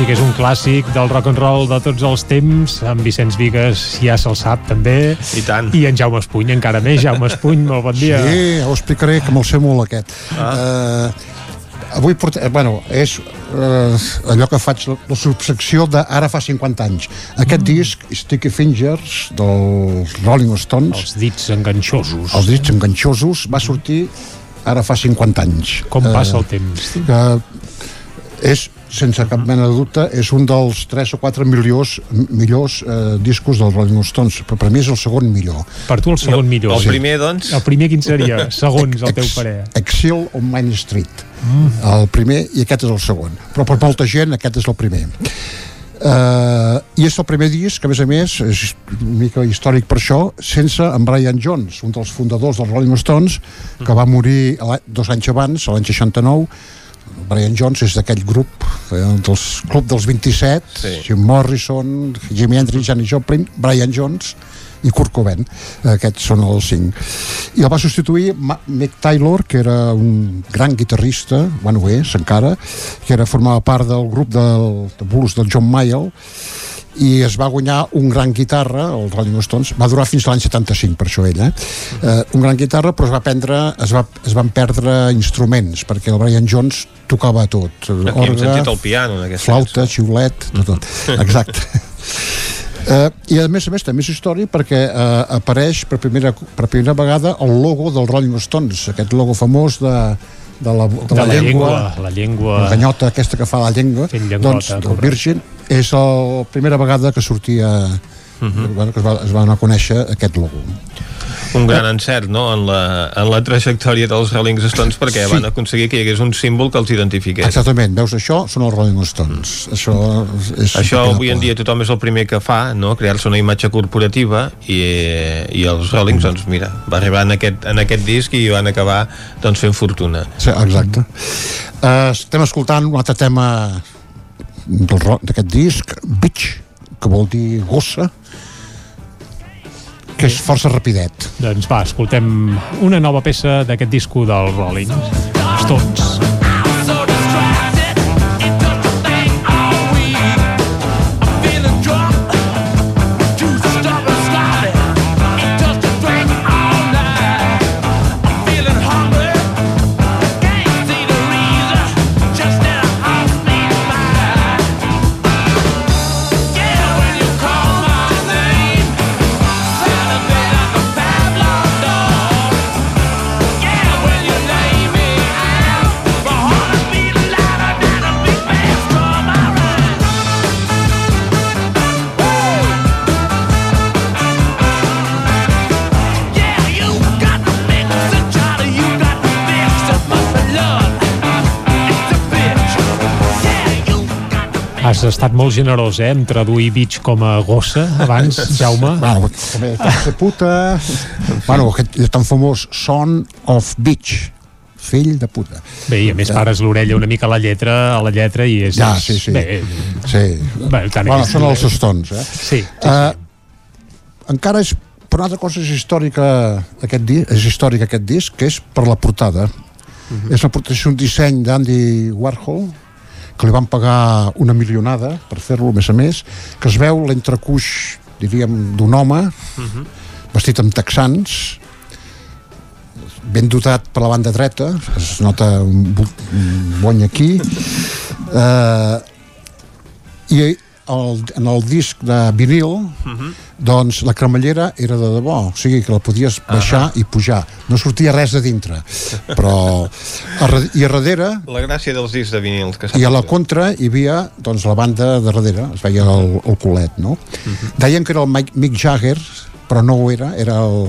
[SPEAKER 3] Sí que és un clàssic del rock and roll de tots els temps. En Vicenç Vigues ja se'l sap també.
[SPEAKER 1] I tant.
[SPEAKER 3] I en Jaume Espuny encara més. Jaume Espuny, molt bon dia.
[SPEAKER 40] Sí, ja ho explicaré, que me'l sé molt aquest. Ah. Uh, avui portem, bueno, és uh, allò que faig la, subsecció de ara fa 50 anys. Aquest mm. disc, Sticky Fingers, dels Rolling Stones...
[SPEAKER 3] Els dits enganxosos.
[SPEAKER 40] Els dits enganxosos, va sortir ara fa 50 anys.
[SPEAKER 3] Com passa el temps.
[SPEAKER 40] Uh, és sense cap mena de dubte, és un dels 3 o 4 millors, millors eh, discos dels Rolling Stones, però per mi és el segon millor.
[SPEAKER 3] Per tu el segon millor.
[SPEAKER 1] El primer, doncs?
[SPEAKER 3] El primer quin seria, segons el teu parer?
[SPEAKER 40] Exil on Main Street. Mm. El primer i aquest és el segon. Però per molta gent aquest és el primer. Uh, i és el primer disc que a més a més és una mica històric per això sense en Brian Jones, un dels fundadors dels Rolling Stones que va morir dos anys abans, l'any 69 Brian Jones és d'aquell grup eh, dels club dels 27 sí. Jim Morrison, Jimi Hendrix, Janis Joplin Brian Jones i Kurt Cobain, aquests són els cinc. I el va substituir Mick Taylor que era un gran guitarrista bueno és encara que era formava part del grup del, de blues del John Mayall i es va guanyar un gran guitarra, el Rolling Stones, va durar fins l'any 75 per això ell, eh? eh? un gran guitarra però es va prendre, es, va, es van perdre instruments perquè el Brian Jones tocava tot,
[SPEAKER 1] Aquí orga, el piano en
[SPEAKER 40] flauta, xiulet, tot, tot. exacte Uh, I a més a més també és història perquè uh, apareix per primera, per primera vegada el logo del Rolling Stones, aquest logo famós de, de la, de,
[SPEAKER 3] de
[SPEAKER 40] la,
[SPEAKER 3] la
[SPEAKER 40] llengua,
[SPEAKER 3] llengua, la llengua...
[SPEAKER 40] la ganyota aquesta que fa la llengua doncs, del Virgin és la primera vegada que sortia uh -huh. bueno, que es va, es va anar a conèixer aquest logo
[SPEAKER 1] un gran encert no? en, la, en la trajectòria dels Rolling Stones perquè sí. van aconseguir que hi hagués un símbol que els identifiqués
[SPEAKER 40] exactament, veus això? són els Rolling Stones mm. això és
[SPEAKER 1] això avui en dia tothom és el primer que fa no? crear-se una imatge corporativa i, i els Rolling mm. doncs mira, va arribar en aquest, en aquest disc i van acabar doncs, fent fortuna
[SPEAKER 40] sí, exacte uh, estem escoltant un altre tema d'aquest disc Bitch, que vol dir gossa que és força rapidet.
[SPEAKER 3] Doncs va, escoltem una nova peça d'aquest disco del Rolling Stones. Has estat molt generós, eh, en traduir bitch com a gossa abans, Jaume.
[SPEAKER 40] Bueno, també de puta... bueno, aquest tan famós Son of Bitch fill de puta.
[SPEAKER 3] Bé, i a més pares l'orella una mica a la lletra, a la lletra i és...
[SPEAKER 40] Ja, sí, sí.
[SPEAKER 3] Bé,
[SPEAKER 40] sí.
[SPEAKER 3] Bé, tant
[SPEAKER 40] bueno,
[SPEAKER 3] és-
[SPEAKER 40] són els seus tons, eh?
[SPEAKER 3] Sí.
[SPEAKER 40] Uh, encara és per una altra cosa és històrica aquest disc, és històric aquest disc, que és per la portada. Uh -huh. És, portada- és un disseny d'Andy Warhol, que li van pagar una milionada per fer-lo, més a més, que es veu l'entrecuix, diríem, d'un home, uh -huh. vestit amb texans, ben dotat per la banda dreta, es nota un, un bony aquí, eh, i el, en el disc de vinil
[SPEAKER 1] Mhm.
[SPEAKER 40] doncs la cremallera era de debò o sigui que la podies baixar i pujar. No sortia res de dintre però a, i a darrere
[SPEAKER 1] La gràcia dels discs de vinils que
[SPEAKER 40] i a la contra hi havia doncs, la banda de darrere, es veia el, el culet, no? Deien que era el Mike, Mick Jagger, però no ho era, era el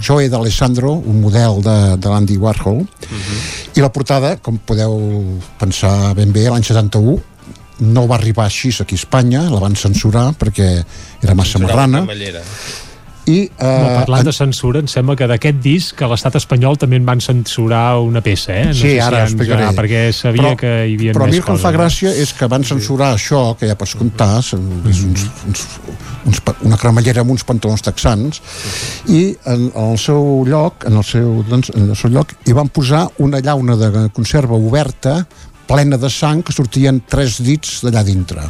[SPEAKER 40] Joe d'Alessandro, un model de, de l'Andy Warhol, i la portada, com podeu pensar ben bé, l'any 71, no va arribar així aquí a Espanya, la van censurar perquè era massa marrana, i...
[SPEAKER 3] No,
[SPEAKER 40] Eh,
[SPEAKER 3] parlant de censura, em sembla que d'aquest disc a l'estat espanyol també en van censurar una peça, eh? No
[SPEAKER 40] sí,
[SPEAKER 3] sé si
[SPEAKER 40] ara
[SPEAKER 3] ens-
[SPEAKER 40] explicaré.
[SPEAKER 3] ah, perquè sabia
[SPEAKER 40] però,
[SPEAKER 3] que hi havia
[SPEAKER 40] Però a
[SPEAKER 3] més
[SPEAKER 40] mi el que em
[SPEAKER 3] coses.
[SPEAKER 40] fa gràcia és que van censurar això, que ja pots comptar, és uns, uns, uns, pa- una cremallera amb uns pantalons texans, i en, en el seu lloc, en el seu, doncs, en el seu lloc, hi van posar una llauna de conserva oberta plena de sang que sortien tres dits d'allà dintre.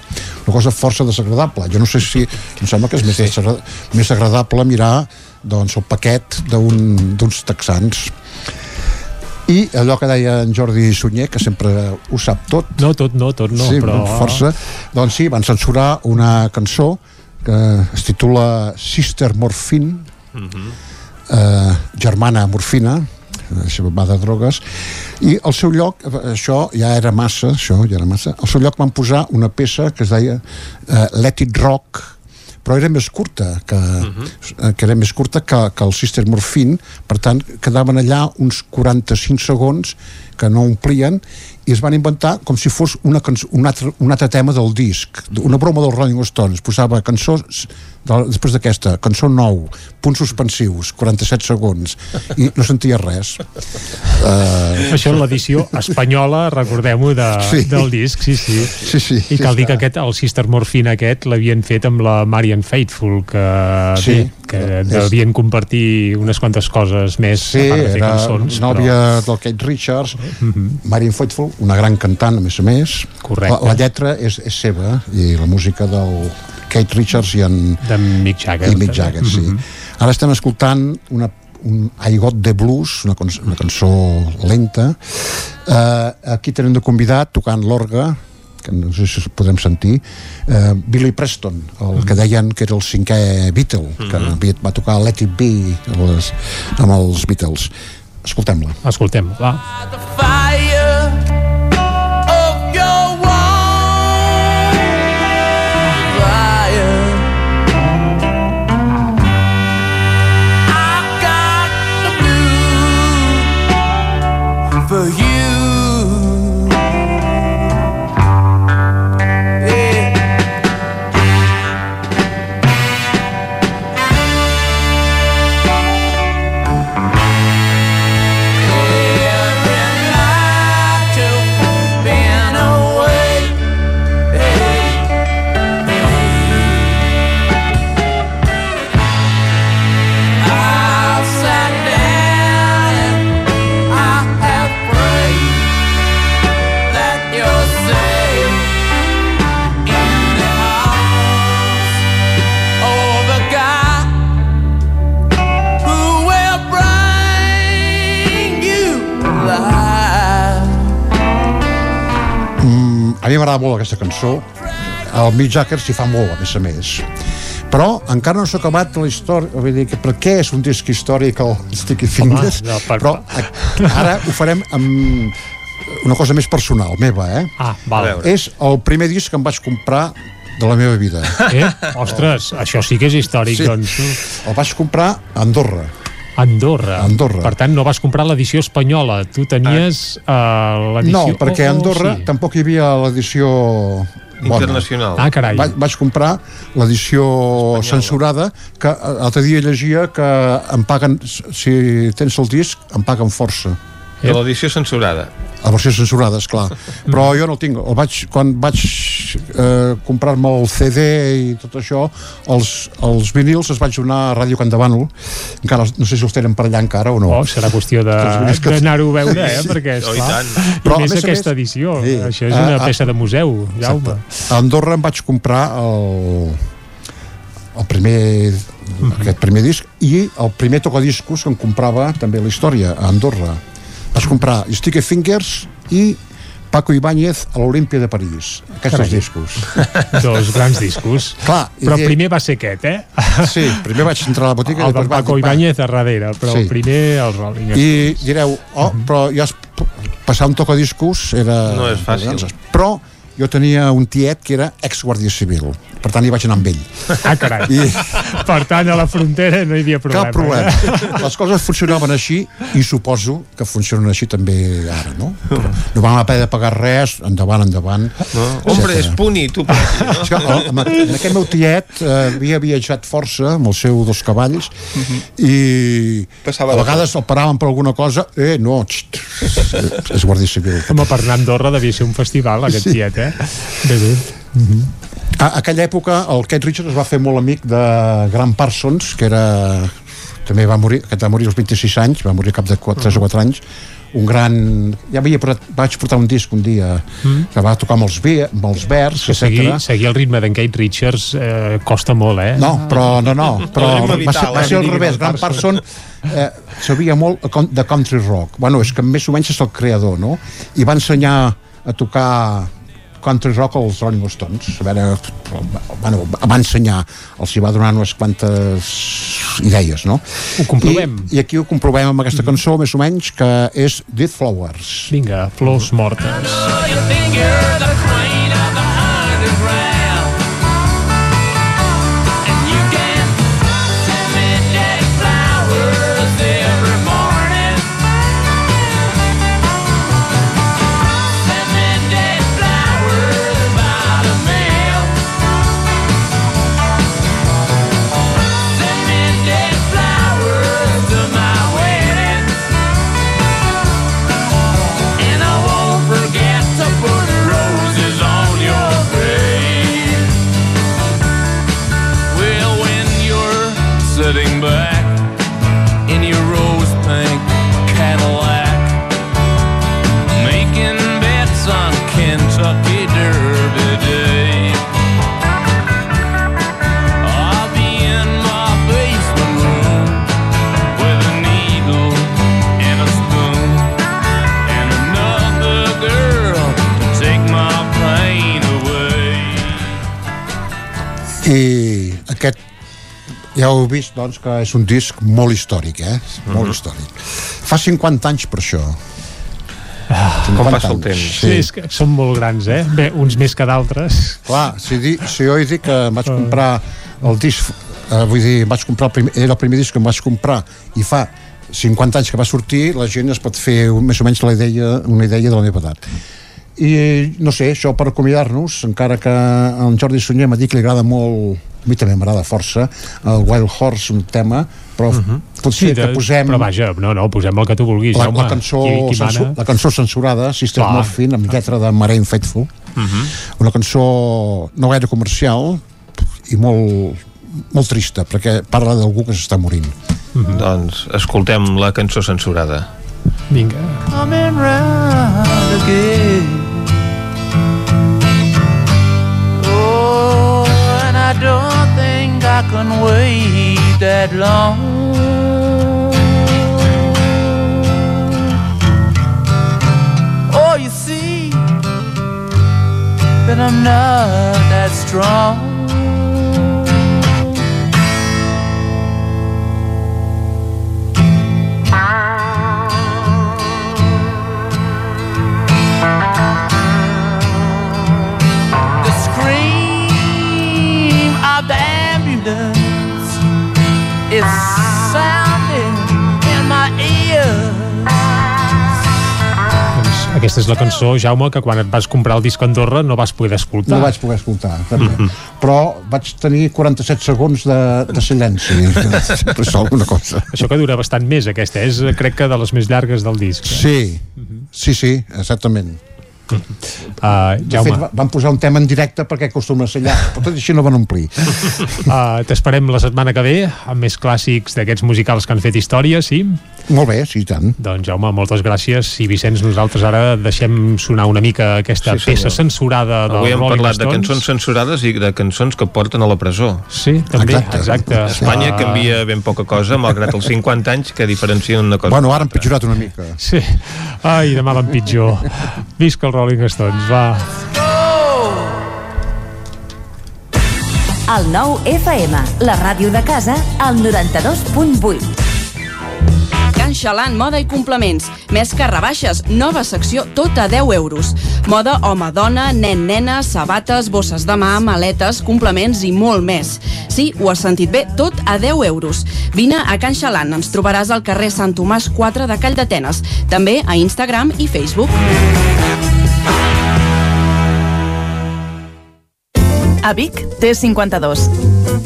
[SPEAKER 40] Una cosa força desagradable. Jo no sé si... Em sembla que és més, desagra- més agradable mirar doncs, el paquet d'un- d'uns texans. I allò que deia en Jordi Sunyer, que sempre ho sap tot.
[SPEAKER 3] No, tot no, tot no,
[SPEAKER 40] sí,
[SPEAKER 3] però...
[SPEAKER 40] força. Doncs sí, van censurar una cançó que es titula Sister Morphine, eh, germana morfina, això va de drogues, i al seu lloc, eh, això ja era massa, això ja era massa, al seu lloc van posar una peça que es deia eh, Let It Rock, però era més curta que, uh que era més curta que, que el Sister Morphine. Per tant quedaven allà uns 45 segons que no omplien i es van inventar com si fos una cançó, un, altre, un altre tema del disc una broma dels Rolling Stones posava cançó de, després d'aquesta, cançó nou punts suspensius, 47 segons i no sentia res uh,
[SPEAKER 3] Això és l'edició espanyola, recordem-ho, de,
[SPEAKER 40] Sí.
[SPEAKER 3] del disc, sí, sí.
[SPEAKER 40] sí, sí
[SPEAKER 3] I cal dir que aquest, el Sister Morphine aquest l'havien fet amb la Marian Faithful, que,
[SPEAKER 40] Sí.
[SPEAKER 3] bé, que devien compartir unes quantes coses més
[SPEAKER 40] Sí,
[SPEAKER 3] a part de fer
[SPEAKER 40] era
[SPEAKER 3] cançons.
[SPEAKER 40] nòvia del Kate Richards, Marian Faithfull, una gran cantant, a més a més.
[SPEAKER 3] Correcte.
[SPEAKER 40] La, la lletra és, és seva i la música del Kate Richards i en...
[SPEAKER 3] De Mick Jagger.
[SPEAKER 40] I Mick Jagger, sí.
[SPEAKER 3] Mhm.
[SPEAKER 40] Ara estem escoltant una, un I Got the Blues, una, una cançó lenta. Uh, aquí tenim de convidat, tocant l'orga, que no sé si podem sentir, uh, Billy Preston, el que deien que era el cinquè Beatle, que havia- va tocar Let It Be a les, amb els Beatles. Escoltem-la.
[SPEAKER 3] Escoltem, va.
[SPEAKER 40] M'agrada molt aquesta cançó. El Mick Jagger s'hi fa molt, a més a més. Però encara no s'ha acabat la història. Vull dir que per què és un disc històric el Sticky Fingers?
[SPEAKER 3] no, per-
[SPEAKER 40] Però ara ho farem amb una cosa més personal, meva, eh?
[SPEAKER 3] Ah, val. A veure.
[SPEAKER 40] És el primer disc que em vaig comprar de la meva vida.
[SPEAKER 3] Eh? Ostres, això sí que és històric,
[SPEAKER 40] Sí.
[SPEAKER 3] doncs.
[SPEAKER 40] El vaig comprar a Andorra.
[SPEAKER 3] Andorra.
[SPEAKER 40] Andorra.
[SPEAKER 3] Per tant, no vas comprar l'edició espanyola. Tu tenies uh,
[SPEAKER 40] No,
[SPEAKER 3] l'edició...
[SPEAKER 40] perquè a
[SPEAKER 3] oh, oh,
[SPEAKER 40] Andorra
[SPEAKER 3] sí.
[SPEAKER 40] tampoc hi havia l'edició bona.
[SPEAKER 1] Internacional.
[SPEAKER 3] Ah, carai.
[SPEAKER 40] Vaig, vaig comprar l'edició censurada que eh, l'altre dia llegia que em paguen si tens el disc, em paguen força
[SPEAKER 1] De l'edició censurada.
[SPEAKER 40] la versió censurada, és clar però jo no el tinc, el vaig, quan vaig eh, comprar-me el CD i tot això, els, els vinils els vaig donar a Ràdio Candavànol encara, no sé si els tenen per allà encara o no
[SPEAKER 3] Oh, serà qüestió de-
[SPEAKER 40] Els vinils que-
[SPEAKER 3] d'anar-ho a veure, eh?
[SPEAKER 40] Sí.
[SPEAKER 3] Perquè,
[SPEAKER 40] Oh, i
[SPEAKER 3] esclar,
[SPEAKER 40] tant.
[SPEAKER 3] i
[SPEAKER 40] Però, a
[SPEAKER 3] més
[SPEAKER 40] més a
[SPEAKER 3] aquesta
[SPEAKER 40] més-
[SPEAKER 3] edició.
[SPEAKER 40] Sí.
[SPEAKER 3] Això és
[SPEAKER 40] Ah,
[SPEAKER 3] una
[SPEAKER 40] ah,
[SPEAKER 3] peça de museu, Jaume.
[SPEAKER 40] A Andorra em vaig comprar el, el primer aquest primer disc i el primer tocadiscos que em comprava també la història a Andorra vaig comprar Sticky Fingers i Paco Ibáñez a l'Olímpia de París aquests
[SPEAKER 3] Carai.
[SPEAKER 40] dos discos
[SPEAKER 3] Dos grans discos.
[SPEAKER 40] Clar,
[SPEAKER 3] però
[SPEAKER 40] de-
[SPEAKER 3] primer va ser aquest, eh?
[SPEAKER 40] Sí, primer vaig entrar a la botiga
[SPEAKER 3] El
[SPEAKER 40] vaig
[SPEAKER 3] Paco
[SPEAKER 40] va.
[SPEAKER 3] Ibáñez a darrere, però
[SPEAKER 40] Sí.
[SPEAKER 3] el primer el Rolling
[SPEAKER 40] i direu, oh, però ja es, passar un tocadiscos era...
[SPEAKER 1] No és fàcil.
[SPEAKER 40] Però jo tenia un tiet que era ex-guàrdia civil per tant hi vaig anar amb ell
[SPEAKER 3] Ah, carai.
[SPEAKER 40] I...
[SPEAKER 3] Per tant, a la frontera no hi havia problema.
[SPEAKER 40] Cap problema.
[SPEAKER 3] Eh?
[SPEAKER 40] Les coses funcionaven així i suposo que funcionen així també ara, no? No vam haver de pagar res, endavant, endavant.
[SPEAKER 1] No? Hombre, és puni, tu pleci, no?
[SPEAKER 40] És que, amb, amb aquest meu tiet eh, havia viatjat força amb el seu dos cavalls i
[SPEAKER 1] Passava
[SPEAKER 40] a
[SPEAKER 1] de
[SPEAKER 40] vegades el paraven per alguna cosa eh, no, xt, és guàrdia civil
[SPEAKER 3] Home, per anar a Andorra devia ser un festival, aquest
[SPEAKER 40] Sí.
[SPEAKER 3] tiet, eh? Bé, bé.
[SPEAKER 40] A aquella època el Kate Richards es va fer molt amic de Grant Parsons, que era també va morir, aquest va morir als 26 anys, va morir cap de 4, 3 o 4 anys, un gran... Ja havia portat, vaig portar un disc un dia
[SPEAKER 3] Mm.
[SPEAKER 40] que va tocar amb els, ve, amb els vers,
[SPEAKER 3] Que seguir, seguir el ritme d'en Kate Richards eh, costa molt, eh?
[SPEAKER 40] No, però no, no, però
[SPEAKER 3] El
[SPEAKER 40] va ser, va
[SPEAKER 3] eh?
[SPEAKER 40] ser al revés.
[SPEAKER 3] Grant
[SPEAKER 40] Parson eh, sabia molt de country rock. Bueno, és que més o menys és el creador, no? I va ensenyar a tocar country rock als Rolling Stones. A veure, bueno, va ensenyar, els hi va donar unes quantes idees, no?
[SPEAKER 3] Ho comprovem.
[SPEAKER 40] I, I aquí ho comprovem amb aquesta cançó, més o menys, que és Dead Flowers.
[SPEAKER 3] Vinga, flors mortes.
[SPEAKER 41] You think you're the queen of the
[SPEAKER 40] aquest ja heu vist doncs, que és un disc molt històric, eh? Molt històric. Fa 50 anys per això.
[SPEAKER 3] Ah,
[SPEAKER 40] 50
[SPEAKER 1] com passa el temps.
[SPEAKER 3] Sí, és que són molt grans, eh? Bé, uns més que d'altres.
[SPEAKER 40] Clar, si, di, si jo he dit que em vaig comprar el disc, eh, vull dir, em vaig comprar el primer, era el primer disc que em vaig comprar i fa 50 anys que va sortir, la gent es pot fer un, més o menys la idea, una idea de la meva edat. I no sé, això per acomiadar-nos, encara que en Jordi Sunyer m'ha dit que li agrada molt, a mi també m'agrada força, el Wild Horse, un tema, però uh -huh. potser que posem...
[SPEAKER 3] Però vaja, no, no, posem el que tu vulguis,
[SPEAKER 40] la, la, cançó,
[SPEAKER 3] Qui, qui
[SPEAKER 40] censu,
[SPEAKER 3] mana?
[SPEAKER 40] la cançó censurada, Sister
[SPEAKER 3] Clar.
[SPEAKER 40] Morphine, amb lletra de Marine Faithful,
[SPEAKER 3] Uh -huh.
[SPEAKER 40] una cançó no gaire comercial i molt, molt trista, perquè parla d'algú que s'està morint.
[SPEAKER 1] Doncs escoltem la cançó censurada.
[SPEAKER 3] Vinga.
[SPEAKER 41] Coming round again. Don't think I can wait that long. Oh, you see that I'm not that strong. Is sounding in my ears.
[SPEAKER 3] Aquesta és la cançó, Jaume, que quan et vas comprar el disc a Andorra no vas poder escoltar.
[SPEAKER 40] No vaig poder escoltar, també. Però vaig tenir 47 segons de, de silenci. Sempre és alguna cosa.
[SPEAKER 3] Això que dura bastant més, aquesta. És, eh, crec que, de les més llargues del disc. Eh?
[SPEAKER 40] Sí, sí, sí, exactament.
[SPEAKER 3] Uh,
[SPEAKER 40] De
[SPEAKER 3] Jaume,
[SPEAKER 40] fet, va- van posar un tema en directe perquè acostuma a ser llarg, però tot i així no van omplir.
[SPEAKER 3] uh, t'esperem la setmana que ve amb més clàssics d'aquests musicals que han fet història, sí?
[SPEAKER 40] Molt bé, sí, tant.
[SPEAKER 3] Doncs Jaume, moltes gràcies i Vicenç, nosaltres ara deixem sonar una mica aquesta
[SPEAKER 1] Sí,
[SPEAKER 3] peça censurada dels
[SPEAKER 1] Avui hem
[SPEAKER 3] Rolling
[SPEAKER 1] parlat de
[SPEAKER 3] Stones.
[SPEAKER 1] cançons censurades i de cançons que porten a la presó.
[SPEAKER 3] Sí, també, exacte.
[SPEAKER 1] Espanya
[SPEAKER 3] Ah.
[SPEAKER 1] canvia ben poca cosa, malgrat els 50 anys que diferencien una cosa.
[SPEAKER 40] Bueno, ara han pitjorat una mica.
[SPEAKER 3] Sí. Ai, de mal en pitjor. Visca els Rolling Stones, va.
[SPEAKER 20] El nou FM, la ràdio de casa, al 92.8.
[SPEAKER 17] Can Xalant, moda i complements. Més que rebaixes, nova secció, tot a 10 euros. Moda home-dona, nen-nena, sabates, bosses de mà, maletes, complements i molt més. Sí, ho has sentit bé, tot a 10 euros. Vine a Can Xalant, ens trobaràs al carrer Sant Tomàs 4 de Call d'Atenes. També a Instagram i Facebook.
[SPEAKER 18] A Vic, T52.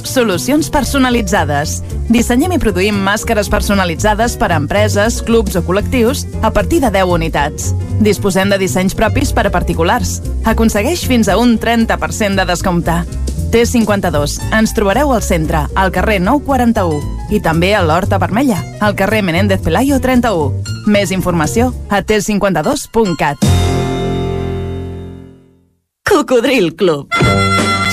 [SPEAKER 18] Solucions personalitzades. Dissenyem i produïm màscares personalitzades per a empreses, clubs o col·lectius a partir de 10 unitats. Disposem de dissenys propis per a particulars. Aconsegueix fins a un 30% de descompte. T52. Ens trobareu al centre, al carrer 941 i també a l'Horta Vermella, al carrer Menéndez Pelayo 31. Més informació a t52.cat.
[SPEAKER 17] Cocodril Club.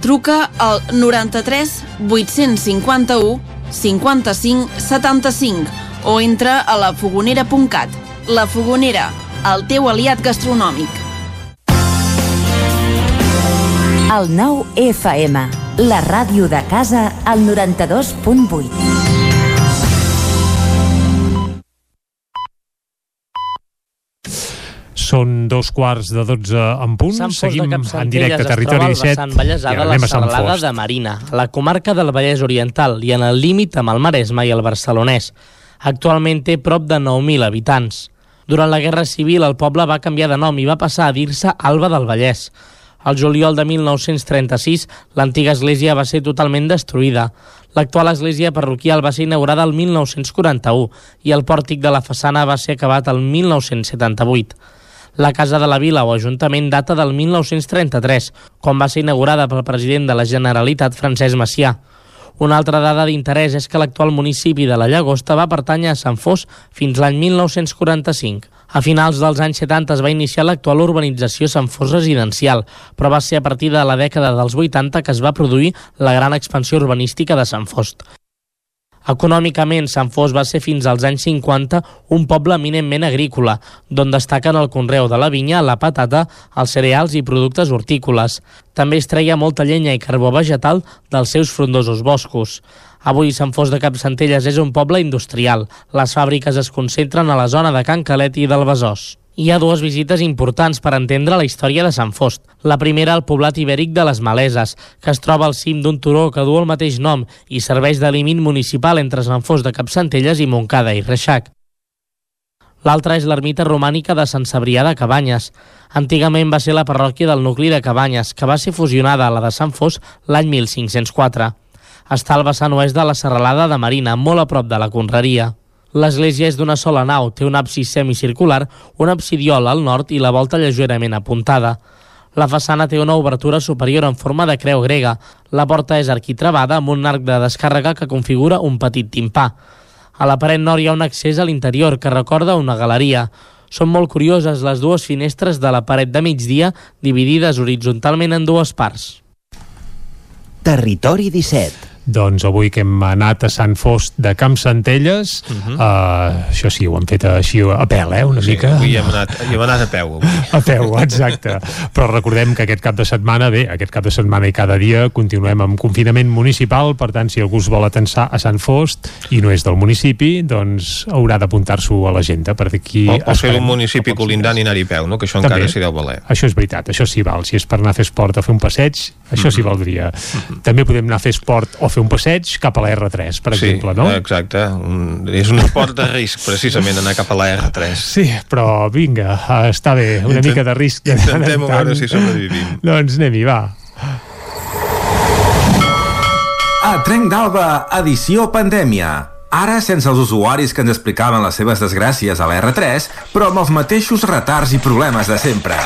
[SPEAKER 17] Truca al 93 851 55 75 o entra a lafogonera.cat. La Fogonera, el teu aliat gastronòmic.
[SPEAKER 20] El 9FM, la ràdio de casa, al 92.8.
[SPEAKER 3] Són dos quarts de 12 en punt.
[SPEAKER 10] Sant
[SPEAKER 3] Seguim en directe a Territori
[SPEAKER 10] troba al
[SPEAKER 3] 17.
[SPEAKER 10] vessant Vallèsà
[SPEAKER 3] i anem a Sant Fost.
[SPEAKER 10] de Marina, a la comarca del Vallès Oriental i en el límit amb el Maresme i el Barcelonès. Actualment té prop de 9.000 habitants. Durant la Guerra Civil el poble va canviar de nom i va passar a dir-se Alba del Vallès. Al juliol de 1936, l'antiga església va ser totalment destruïda. L'actual església parroquial va ser inaugurada el 1941 i el pòrtic de la façana va ser acabat el 1978. La Casa de la Vila o Ajuntament data del 1933, quan va ser inaugurada pel president de la Generalitat, Francesc Macià. Una altra dada d'interès és que l'actual municipi de la Llagosta va pertànyer a Sant Fos fins l'any 1945. A finals dels anys 70 es va iniciar l'actual urbanització Sant Fos residencial, però va ser a partir de la dècada dels 80 que es va produir la gran expansió urbanística de Sant Fost. Econòmicament, Sant Fos va ser fins als anys 50 un poble eminentment agrícola, d'on destaquen el conreu de la vinya, la patata, els cereals i productes hortícoles. També es treia molta llenya i carbó vegetal dels seus frondosos boscos. Avui Sant Fos de Capcentelles és un poble industrial. Les fàbriques es concentren a la zona de Can Calet i del Besòs. Hi ha dues visites importants per entendre la història de Sant Fost. La primera al poblat ibèric de les Maleses, que es troba al cim d'un turó que du el mateix nom i serveix de límit municipal entre Sant Fost de Capcentelles i Montcada i Reixac. L'altra és l'ermita romànica de Sant Cebrià de Cabanyes. Antigament va ser la parròquia del nucli de Cabanyes, que va ser fusionada a la de Sant Fos l'any 1504. Està al vessant oest de la serralada de Marina, molt a prop de la Conreria. L'església és d'una sola nau, té un absis semicircular, un absidiol al nord i la volta lleugerament apuntada. La façana té una obertura superior en forma de creu grega. La porta és arquitravada amb un arc de descàrrega que configura un petit timpà. A la paret nord hi ha un accés a l'interior que recorda una galeria. Són molt curioses les dues finestres de la paret de migdia dividides horitzontalment en dues parts.
[SPEAKER 20] Territori 17.
[SPEAKER 3] Doncs avui que hem anat a Sant Fost de Camp Centelles, uh -huh. uh, això sí, ho hem fet així a pèl, eh, una
[SPEAKER 1] Mhm. Sí,
[SPEAKER 3] mica.
[SPEAKER 1] avui hem anat, hi hem anat a peu. Avui.
[SPEAKER 3] A peu, exacte. Però recordem que aquest cap de setmana, bé, aquest cap de setmana i cada dia continuem amb confinament municipal, per tant, si algú es vol atensar a Sant Fost i no és del municipi, doncs haurà d'apuntar-s'ho a l'agenda, per d'aquí...
[SPEAKER 1] O, o ser d'un municipi colindant i anar-hi peu, no? que això
[SPEAKER 3] També.
[SPEAKER 1] encara s'hi deu valer.
[SPEAKER 3] Això és veritat, això sí val. Si és per anar a fer esport o fer un passeig, això
[SPEAKER 1] Mhm.
[SPEAKER 3] sí valdria. També podem anar a fer esport o fer un passeig cap a la R3, per
[SPEAKER 1] sí,
[SPEAKER 3] exemple, no?
[SPEAKER 1] exacte. Un, és un esport de risc, precisament, anar cap a la R3.
[SPEAKER 3] Sí, però vinga, està bé, una
[SPEAKER 1] Intent-
[SPEAKER 3] mica de risc.
[SPEAKER 1] Intentem a
[SPEAKER 3] tant.
[SPEAKER 1] veure si sobrevivim.
[SPEAKER 3] Doncs anem-hi, va.
[SPEAKER 42] A Trenc d'Alba, edició pandèmia. Ara sense els usuaris que ens explicaven les seves desgràcies a la R3, però amb els mateixos retards i problemes de sempre.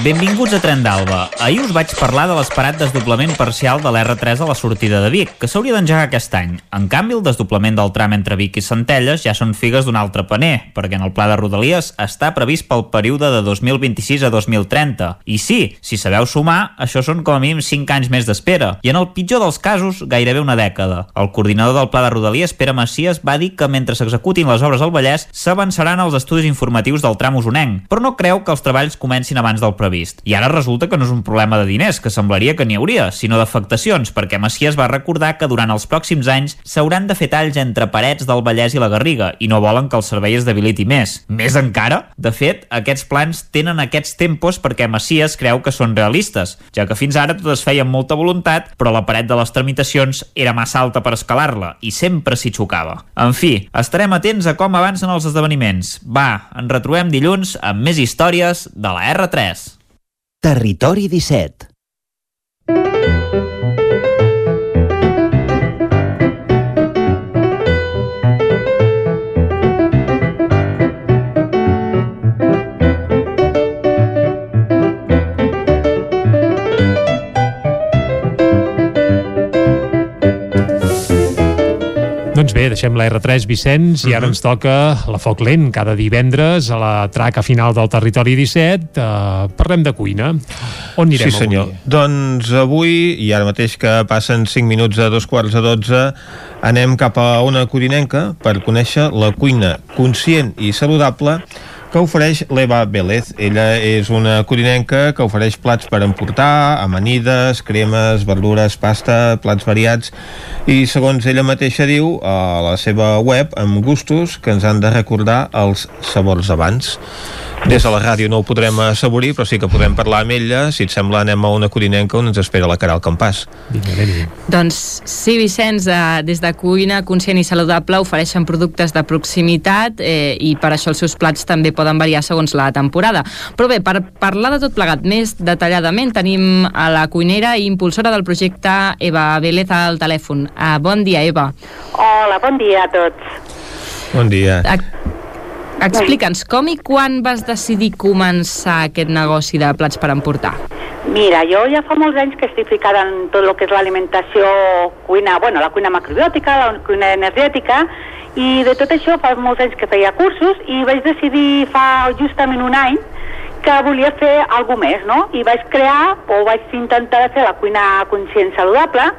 [SPEAKER 6] Benvinguts a Tren d'Alba. Ahir us vaig parlar de l'esperat desdoblament parcial de l'R3 a la sortida de Vic, que s'hauria d'engegar aquest any. En canvi, el desdoblament del tram entre Vic i Centelles ja són figues d'un altre paner, perquè en el pla de Rodalies està previst pel període de 2026 a 2030. I sí, si sabeu sumar, això són com a mínim 5 anys més d'espera, i en el pitjor dels casos, gairebé una dècada. El coordinador del pla de Rodalies, Pere Macias, va dir que mentre s'executin les obres al Vallès, s'avançaran els estudis informatius del tram usonenc, però no creu que els treballs comencin abans del previst. I ara resulta que no és un problema de diners, que semblaria que n'hi hauria, sinó d'afectacions, perquè Macias va recordar que durant els pròxims anys s'hauran de fer talls entre parets del Vallès i la Garriga, i no volen que el servei es debiliti més. Més encara, de fet, aquests plans tenen aquests tempos perquè Macias creu que són realistes, ja que fins ara tot es feia amb molta voluntat, però la paret de les tramitacions era massa alta per escalar-la, i sempre s'hi xocava. En fi, estarem atents a com avancen els esdeveniments. Va, ens retrobem dilluns amb més històries de la R3.
[SPEAKER 20] Territori 17.
[SPEAKER 3] Doncs bé, deixem la R3 Vicenç i ara ens toca la Foc Lent cada divendres a la traca final del Territori 17. Uh, parlem de cuina. On anirem
[SPEAKER 1] sí, senyor.
[SPEAKER 3] avui?
[SPEAKER 1] Doncs avui, i ara mateix que passen 5 minuts a dos quarts de 12, anem cap a una codinenca per conèixer la cuina conscient i saludable que ofereix l'Eva Vélez. Ella és una codinenca que ofereix plats per emportar, amanides, cremes, verdures, pasta, plats variats i, segons ella mateixa diu, a la seva web, amb gustos que ens han de recordar els sabors abans. Des de la ràdio no ho podrem assaborir, però sí que podem parlar amb ella. Si et sembla, anem a una codinenca on ens espera la Caral Campàs.
[SPEAKER 3] Vinga, anem
[SPEAKER 5] Doncs sí, Vicenç, eh, des de Cuina Conscient i Saludable ofereixen productes de proximitat eh, i per això els seus plats també poden variar segons la temporada. Però bé, per parlar de tot plegat més detalladament, tenim a la cuinera i impulsora del projecte Eva Vélez al telèfon. Uh, bon dia, Eva.
[SPEAKER 43] Hola, bon dia a tots.
[SPEAKER 1] Bon dia.
[SPEAKER 5] Explica'ns, com i quan vas decidir començar aquest negoci de plats per emportar?
[SPEAKER 43] Mira, jo ja fa molts anys que estic ficada en tot el que és l'alimentació, cuina, bueno, la cuina macrobiòtica, la cuina energètica, i de tot això fa molts anys que feia cursos i vaig decidir fa justament un any que volia fer alguna més, no? I vaig crear, o vaig intentar fer la cuina conscient saludable,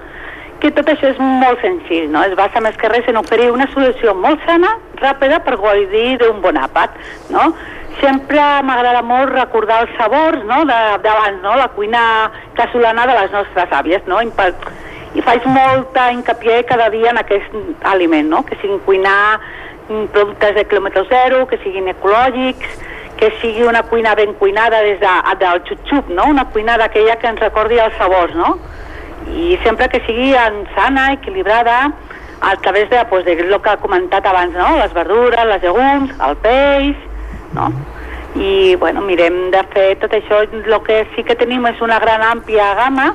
[SPEAKER 43] que tot això és molt senzill, no? Es basa més que res en oferir una solució molt sana, ràpida, per gaudir d'un bon àpat, no? Sempre m'agrada molt recordar els sabors, no?, d'abans, no?, la cuina casolana de les nostres àvies, no?, I faig molta hincapié cada dia en aquest aliment, no?, que siguin cuinar mm, productes de quilòmetre zero, que siguin ecològics, que sigui una cuina ben cuinada des de, del xup-xup, no?, una cuina d'aquella que ens recordi els sabors, no?, i sempre que sigui en sana, equilibrada, a través de, pues, de el que ha comentat abans, no? les verdures, les llegums, el peix, no? I, bueno, mirem de fer tot això. El que sí que tenim és una gran àmplia gamma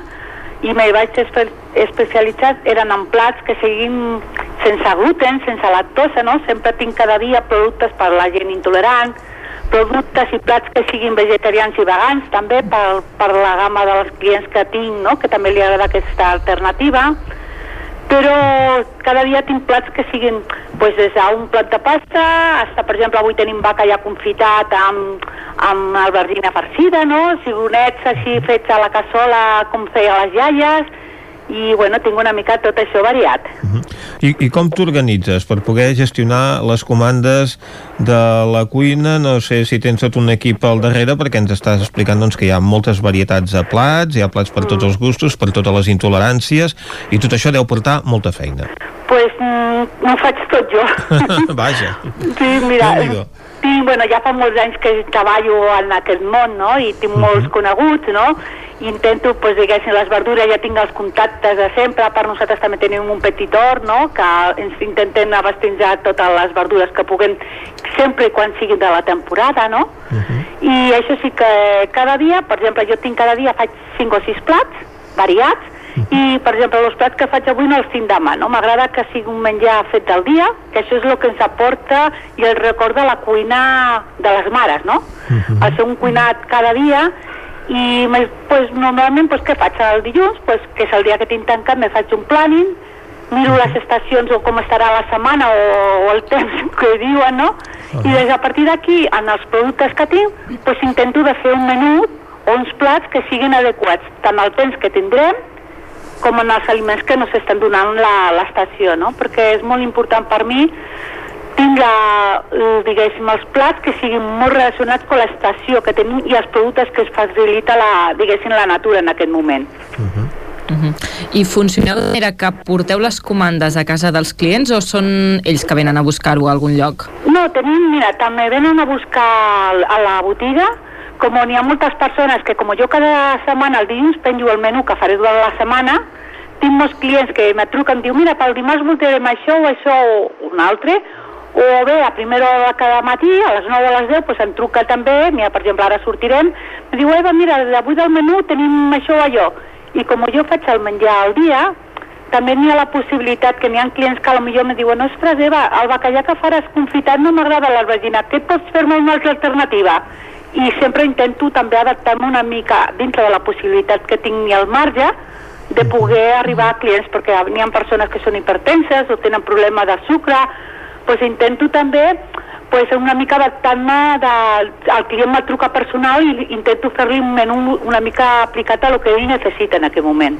[SPEAKER 43] i me vaig espe especialitzar eren en plats que siguin sense gluten, sense lactosa, no? Sempre tinc cada dia productes per la gent intolerant, productes i plats que siguin vegetarians i vegans també per, per la gamma dels clients que tinc, no? que també li agrada aquesta alternativa però cada dia tinc plats que siguin pues, des d'un plat de pasta fins, per exemple, avui tenim bacallà confitat amb, amb albergina farcida, no? Cigonets així fets a la cassola com feia les iaies i, bueno, tinc una mica tot això variat.
[SPEAKER 1] I, i com t'organitzes per poder gestionar les comandes de la cuina? No sé si tens tot un equip al darrere, perquè ens estàs explicant doncs, que hi ha moltes varietats de plats, hi ha plats per tots els gustos, per totes les intoleràncies, i tot això deu portar molta feina.
[SPEAKER 43] pues, mm, no ho faig tot jo.
[SPEAKER 1] Vaja.
[SPEAKER 43] Sí, mira,
[SPEAKER 1] Déu-n'hi-do.
[SPEAKER 43] Tinc, bueno, ja fa molts anys que treballo en aquest món, no?, i tinc molts coneguts, no?, intento, pues, diguéssim, les verdures ja tinc els contactes de sempre, per nosaltres també tenim un petit hort, no?, que ens intentem abastir totes les verdures que puguem, sempre i quan siguin de la temporada, no?, i això sí que cada dia, per exemple, jo tinc cada dia, faig 5 o 6 plats variats, i, per exemple, els plats que faig avui no els tinc demà, no? M'agrada que sigui un menjar fet del dia, que això és el que ens aporta i el record de la cuina de les mares, no? El ser un cuinat cada dia i pues, normalment pues, què faig el dilluns? Pues, que és el dia que tinc tancat, me faig un planning, miro les estacions o com estarà la setmana o, o el temps que diuen, no? I des de a partir d'aquí, en els productes que tinc, pues, intento de fer un menú o uns plats que siguin adequats, tant al temps que tindrem com en els aliments que nos estan donant la- l'estació, no? Perquè és molt important per mi tinc, la, eh, diguéssim, els plats que siguin molt relacionats amb l'estació que tenim i els productes que es facilita la, diguéssim, la natura en aquest moment.
[SPEAKER 5] I funcioneu de manera que porteu les comandes a casa dels clients o són ells que venen a buscar-ho a algun lloc?
[SPEAKER 43] No, tenim, mira, també venen a buscar a la botiga, com n'hi ha moltes persones que com jo cada setmana el dilluns penjo el menú que faré durant la setmana, tinc molts clients que me truquen, em diu, mira, pel dimarts voldrem això o això o un altre, o bé a primera hora de cada matí, a les 9 o a les 10, doncs em truca també, mira, per exemple, ara sortirem, em diu, Eva, mira, avui del menú tenim això o allò, i com jo faig el menjar al dia, també n'hi ha la possibilitat que n'hi ha clients que potser me diuen ostres Eva, el bacallà que faràs confitat no m'agrada l'albergina, què pots fer-me una altra alternativa? I sempre intento també adaptar-me una mica dintre de la possibilitat que tinc al marge de poder arribar a clients, perquè n'hi ha persones que són hipertenses o tenen problema de sucre, doncs intento també pues, una mica adaptant-me de- al client me'l truca personal i intento fer-li un menú una mica aplicat a lo que ell necessita en aquest moment.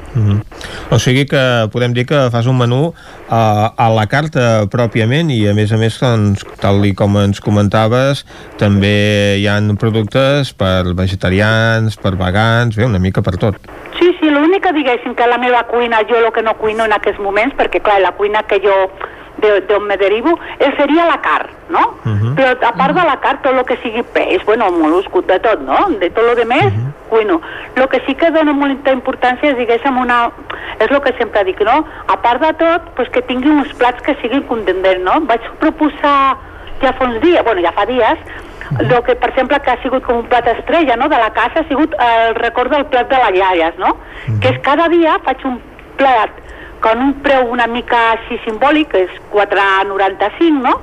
[SPEAKER 1] O sigui que podem dir que fas un menú a, a la carta pròpiament i a més a més, doncs, tal i com ens comentaves, també hi han productes per vegetarians, per vegans, bé, una mica per tot.
[SPEAKER 43] Sí, sí, l'únic que diguéssim que la meva cuina, jo el que no cuino en aquests moments, perquè clar, la cuina que jo d'on me derivo, eh, seria la carn, no? Però a part de la carn, tot el que sigui peix, bueno, moluscut, de tot, no? De tot el que més, cuino. El que sí que dona molta importància és, diguéssim, una... És el que sempre dic, no? A part de tot, pues, que tingui uns plats que siguin contundents, no? Vaig proposar ja fa uns dies, bueno, ja fa dies, el que, per exemple, que ha sigut com un plat estrella, no?, de la casa, ha sigut el record del plat de les iaies, no? Que és cada dia faig un plat con un preu una mica així simbòlic, que és 4,95, no?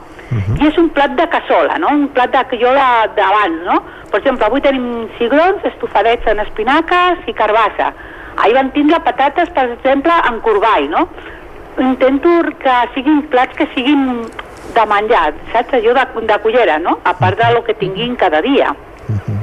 [SPEAKER 43] I és un plat de cassola, no? Un plat de, que jo d'abans, no? Per exemple, avui tenim cigrons estofadets en espinaques i carbassa. Ahir van tindre patates, per exemple, en corball, no? Intento que siguin plats que siguin de menjar, saps? Allò de, de cullera, no? A part de lo que tinguin cada dia.
[SPEAKER 5] Uh,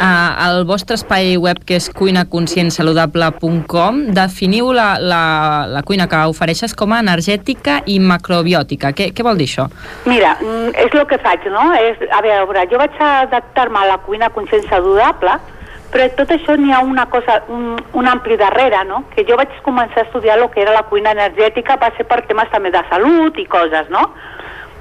[SPEAKER 5] el vostre espai web, que és cuinaconscientsaludable.com, definiu la, la, la cuina que ofereixes com a energètica i macrobiòtica. Què, què vol dir això?
[SPEAKER 43] Mira, mm, és el que faig, no? És, a veure, jo vaig adaptar-me a la cuina conscient saludable, però tot això n'hi ha una cosa, un, un ampli darrere, no? Que jo vaig començar a estudiar el que era la cuina energètica, va ser per temes també de salut i coses, no?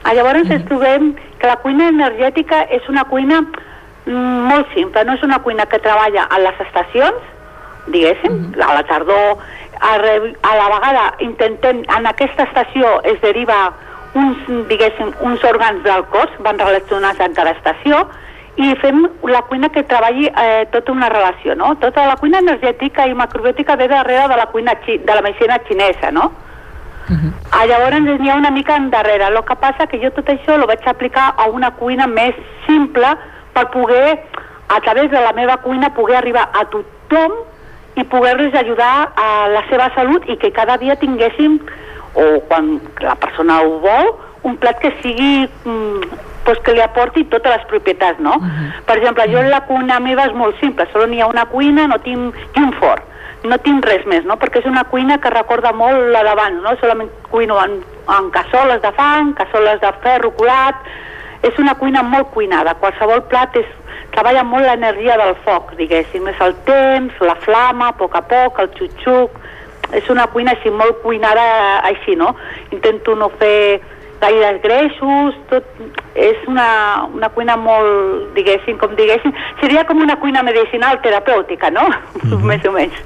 [SPEAKER 43] Ah, Llavors ens trobem que la cuina energètica és una cuina mm, molt simple, no és una cuina que treballa a les estacions, diguéssim, a la tardor, a, re- a la vegada intentem, en aquesta estació es deriva uns, diguéssim, uns òrgans del cos, van relacionats en cada estació, i fem la cuina que treballi eh, tota una relació, no? Tota la cuina energètica i macrobiòtica ve darrere de la cuina xi, de la medicina xinesa, no? Ah, llavors n'hi ha una mica endarrere. El que passa que jo tot això lo vaig aplicar a una cuina més simple per poder, a través de la meva cuina, poder arribar a tothom i poder-los ajudar a la seva salut i que cada dia tinguéssim, o quan la persona ho vol, un plat que sigui mm, pues que li aporti totes les propietats, no? Per exemple, jo la cuina meva és molt simple, sols n'hi ha una cuina no tinc, i un forn no tinc res més, no? perquè és una cuina que recorda molt la d'abans, no? solament cuino en, en cassoles de fang, cassoles de ferro colat, és una cuina molt cuinada, qualsevol plat és, treballa molt l'energia del foc, diguéssim, és el temps, la flama, a poc a poc, el xuxuc, és una cuina així molt cuinada així, no? Intento no fer gaires greixos, tot és una, una cuina molt, diguéssim, com diguéssim, seria com una cuina medicinal terapèutica, no? Més o menys.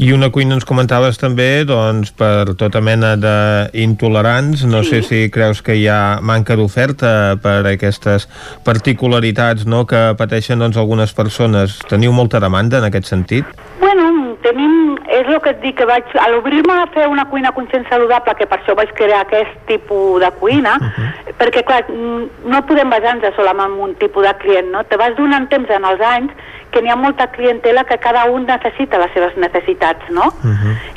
[SPEAKER 1] I una cuina ens comentaves també doncs, per tota mena d'intolerants. No sé si creus que hi ha manca d'oferta per aquestes particularitats no, que pateixen doncs, algunes persones. Teniu molta demanda en aquest sentit?
[SPEAKER 43] Bueno, tenim, és el que et dic, que vaig, a l'obrir-me a fer una cuina conscient saludable, que per això vaig crear aquest tipus de cuina, perquè clar, no podem basar-nos solament en un tipus de client, no? Te vas donant temps en els anys que n'hi ha molta clientela que cada un necessita les seves necessitats, no?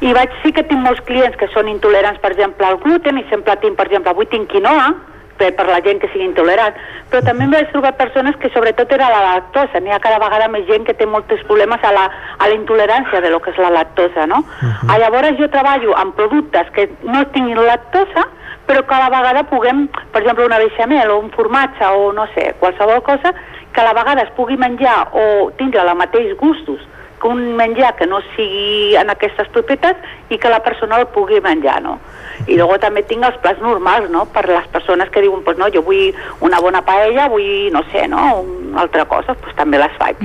[SPEAKER 43] I vaig, sí que tinc molts clients que són intolerants, per exemple, al gluten, i sempre tinc, per exemple, avui tinc quinoa, per, per la gent que sigui intolerant, però també em vaig trobar persones que sobretot era la lactosa, n'hi ha cada vegada més gent que té molts problemes a la, a la intolerància de lo que és la lactosa, no? Ah, llavors jo treballo amb productes que no tinguin lactosa, però que a la vegada puguem, per exemple, una beixamel o un formatge o no sé, qualsevol cosa, que a la vegada es pugui menjar o tindre la mateix gustos un menjar que no sigui en aquestes propietats i que la persona el pugui menjar, no? I llavors també tinc els plats normals, no?, per les persones que diuen, pues no, jo vull una bona paella, vull, no sé, no?, una altra cosa, pues també les faig.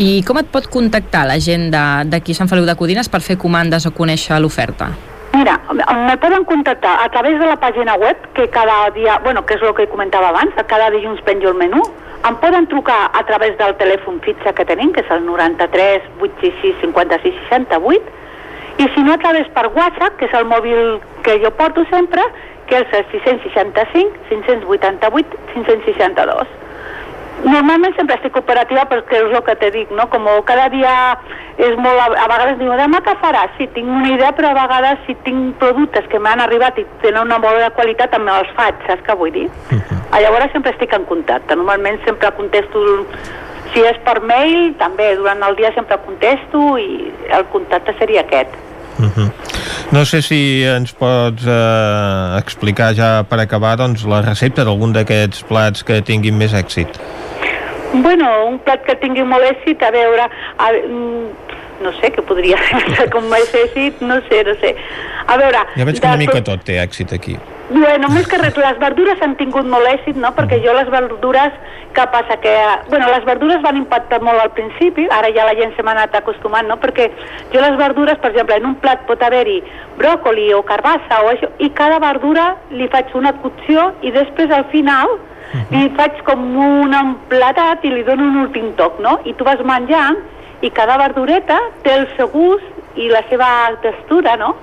[SPEAKER 5] I com et pot contactar la gent d'aquí Sant Feliu de Codines per fer comandes o conèixer l'oferta?
[SPEAKER 43] Mira, me poden contactar a través de la pàgina web, que cada dia, bueno, que és el que comentava abans, cada dilluns penjo el menú. Em poden trucar a través del telèfon fixa que tenim, que és el 93 866 56 68, i si no a través per WhatsApp, que és el mòbil que jo porto sempre, que és el 665 588 562. Normalment sempre estic operativa perquè és el que te dic, no? Com cada dia és molt... A, vegades diu, demà què faràs? Sí, tinc una idea, però a vegades si tinc productes que m'han arribat i tenen una bona qualitat també els faig, saps què vull dir? Ah, Llavors sempre estic en contacte. Normalment sempre contesto... Si és per mail, també durant el dia sempre contesto i el contacte seria aquest.
[SPEAKER 1] Mhm. No sé si ens pots eh, explicar ja per acabar doncs, la recepta d'algun d'aquests plats que tinguin més èxit.
[SPEAKER 43] Bueno, un plat que tingui molt èxit, a veure, a, mm, no sé què podria ser com més èxit, no sé, no sé. A veure...
[SPEAKER 1] Ja veig que una
[SPEAKER 43] de
[SPEAKER 1] mica
[SPEAKER 43] tot-
[SPEAKER 1] té èxit aquí.
[SPEAKER 43] Bueno, més que res, les verdures han tingut molt èxit, no? Perquè jo les verdures, què passa? Que, bueno, les verdures van impactar molt al principi, ara ja la gent se m'ha anat acostumant, no? Perquè jo les verdures, per exemple, en un plat pot haver-hi bròcoli o carbassa o això, i cada verdura li faig una cocció i després al final li faig com un emplatat i li dono un últim toc, no? I tu vas menjant i cada verdureta té el seu gust i la seva textura, no?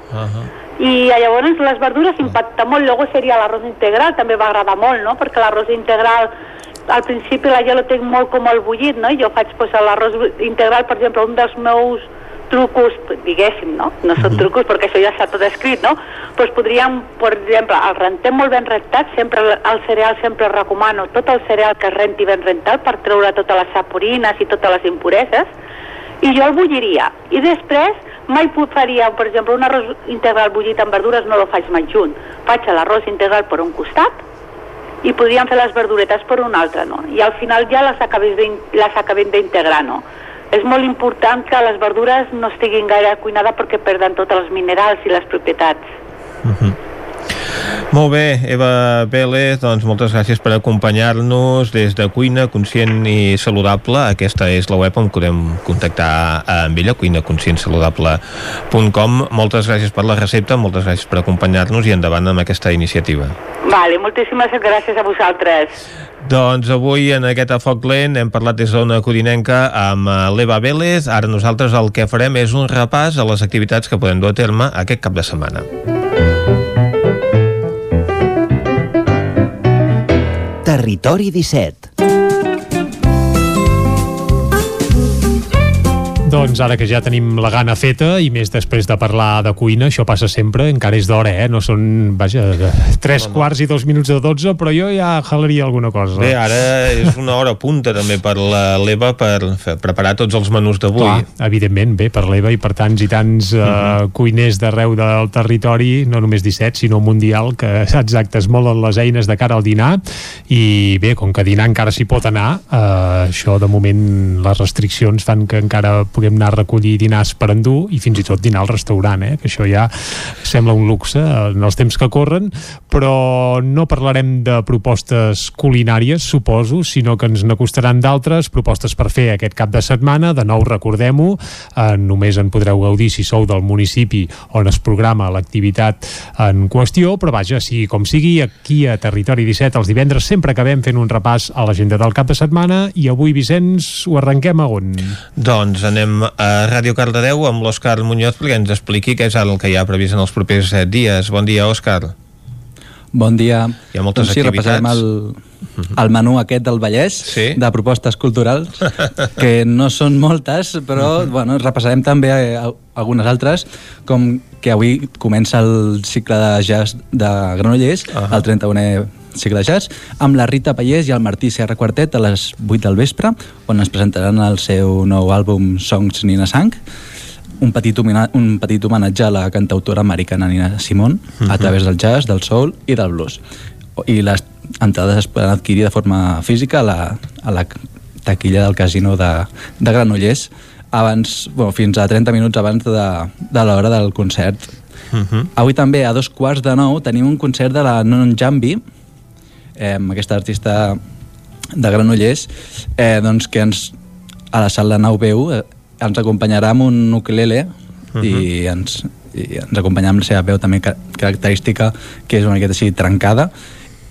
[SPEAKER 43] I llavors les verdures impacten molt. Luego seria l'arròs integral, també va agradar molt, no? Perquè l'arròs integral al principi la jo lo tinc molt com el bullit, no? I jo faig pues, l'arròs integral, per exemple, un dels meus trucos, diguéssim, no? No són trucos perquè això ja està tot escrit, no? Doncs podríem, per exemple, el rentem molt ben rentat, sempre el- cereal sempre recomano tot el cereal que es renti ben rentat per treure totes les saporines i totes les impureses, i jo el bulliria. I després mai faria, per exemple, un arròs integral bullit amb verdures, no el faig mai junt. Faig l'arròs integral per un costat i podríem fer les verduretes per un altre, no? I al final ja les acabem d'integrar, no? És molt important que les verdures no estiguin gaire cuinades perquè perden tots els minerals i les propietats.
[SPEAKER 1] Molt bé, Eva Vélez, doncs moltes gràcies per acompanyar-nos des de Cuina Conscient i Saludable. Aquesta és la web on podem contactar amb ella, cuinaconscientsaludable.com. Moltes gràcies per la recepta, moltes gràcies per acompanyar-nos i endavant amb aquesta iniciativa.
[SPEAKER 43] Vale, moltíssimes gràcies a vosaltres.
[SPEAKER 1] Doncs avui en aquest a Foc Lent hem parlat des d'una codinenca amb eh, l'Eva Vélez. Ara nosaltres el que farem és un repàs a les activitats que podem dur a terme aquest cap de setmana.
[SPEAKER 20] Territori 17.
[SPEAKER 3] Doncs ara que ja tenim la gana feta i més després de parlar de cuina, això passa sempre, encara és d'hora, eh? No són, vaja, tres quarts i dos minuts de dotze, però jo ja jalaria alguna cosa.
[SPEAKER 1] Bé, ara és una hora punta també per la l'Eva per fer, preparar tots els menús d'avui.
[SPEAKER 3] Clar, evidentment, bé, per l'Eva i per tants i tants uh,
[SPEAKER 1] Mhm.
[SPEAKER 3] cuiners d'arreu del territori, no només 17, sinó mundial, que exacte, es molen les eines de cara al dinar i bé, com que dinar encara s'hi pot anar, uh, això de moment les restriccions fan que encara puguem anar a recollir dinars per endur i fins i tot dinar al restaurant, eh? que això ja sembla un luxe en els temps que corren, però no parlarem de propostes culinàries, suposo, sinó que ens n'acostaran d'altres, propostes per fer aquest cap de setmana, de nou recordem-ho, eh, només en podreu gaudir si sou del municipi on es programa l'activitat en qüestió, però vaja, sigui com sigui, aquí a Territori 17 els divendres sempre acabem fent un repàs a l'agenda del cap de setmana i avui, Vicenç, ho arrenquem a on?
[SPEAKER 1] Doncs anem a Ràdio Cardedeu amb l'Òscar Muñoz perquè ens expliqui què és el que hi ha previst en els propers eh, dies. Bon dia, Òscar.
[SPEAKER 34] Bon dia.
[SPEAKER 1] Hi ha moltes
[SPEAKER 34] doncs sí,
[SPEAKER 1] activitats.
[SPEAKER 34] repassarem el, el menú aquest del Vallès sí? de propostes culturals, que no són moltes, però bueno, repassarem també eh, al- algunes altres, com que avui comença el cicle de jazz de Granollers, uh -huh. el 31è cicle de jazz, amb la Rita Pallés i el Martí Serra Quartet a les 8 del vespre, on ens presentaran el seu nou àlbum Songs Nina Sang, un petit, un petit homenatge a la cantautora americana Nina Simone a
[SPEAKER 1] Mhm.
[SPEAKER 34] través del jazz, del soul i del blues. I les entrades es poden adquirir de forma física a la, a la taquilla del casino de, de Granollers abans, bueno, fins a 30 minuts abans de, de l'hora del concert. Avui també a dos quarts de nou tenim un concert de la Non Jambi, eh, aquesta artista de Granollers, eh, doncs que ens, a la sala 9 eh, ens acompanyarà amb un ukulele i, ens, i ens acompanyarà amb la seva veu també ca- característica, que és una miqueta així trencada,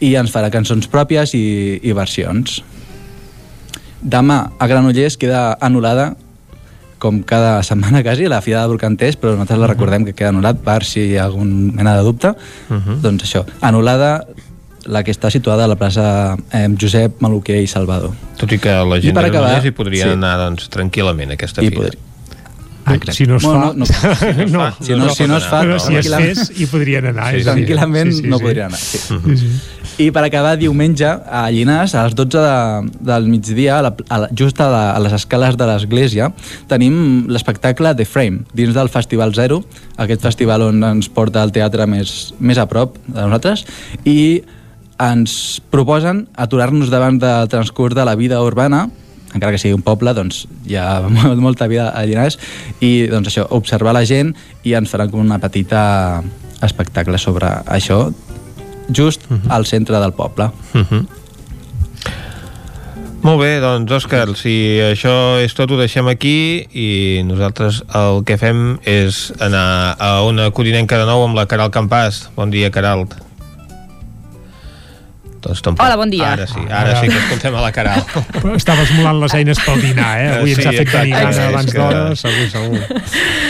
[SPEAKER 34] i ens farà cançons pròpies i, i versions. Demà a Granollers queda anul·lada com cada setmana quasi, la Fira de Brocanters, però nosaltres la recordem que queda anul·lat per si hi ha algun mena de dubte. Doncs això, anul·lada la que està situada a la plaça eh, Josep Maluquer i Salvador.
[SPEAKER 1] Tot i que la gent de
[SPEAKER 34] acabar-
[SPEAKER 1] Granollers hi podria
[SPEAKER 34] sí.
[SPEAKER 1] anar doncs, tranquil·lament a aquesta
[SPEAKER 34] I
[SPEAKER 1] fira.
[SPEAKER 34] podria-
[SPEAKER 3] Ah, si no es
[SPEAKER 34] Bueno,
[SPEAKER 3] fa...
[SPEAKER 34] no, no.
[SPEAKER 3] no,
[SPEAKER 34] Si no- si no es fa,
[SPEAKER 3] però si es fes, hi podrien anar. dir,
[SPEAKER 34] Tranquil·lament
[SPEAKER 3] sí, sí,
[SPEAKER 34] no
[SPEAKER 3] sí.
[SPEAKER 34] podrien anar. Sí.
[SPEAKER 3] Sí, sí.
[SPEAKER 34] I per acabar, diumenge, a Llinars, a les 12 de, del migdia, a la, a la, just a, la, a les escales de l'església, tenim l'espectacle The Frame, dins del Festival Zero, aquest festival on ens porta el teatre més, més a prop de nosaltres, i ens proposen aturar-nos davant del transcurs de la vida urbana, encara que sigui un poble, doncs hi ha molt, molta vida a Llinars, i doncs això, observar la gent i ens faran com una petita espectacle sobre això, just al centre del poble.
[SPEAKER 1] Mhm. Molt bé, doncs Òscar, si això és tot ho deixem aquí i nosaltres el que fem és anar a una codinenca de nou amb la Caral Campàs. Bon dia, Caral. Doncs tampoc.
[SPEAKER 5] Hola, bon dia.
[SPEAKER 1] Ara sí, ara sí que escoltem a la Caral.
[SPEAKER 3] Estava esmolant les eines pel dinar, eh? Avui
[SPEAKER 1] Sí,
[SPEAKER 3] ens ha fet tenir gana abans
[SPEAKER 1] que-
[SPEAKER 3] d'hora, segur, segur.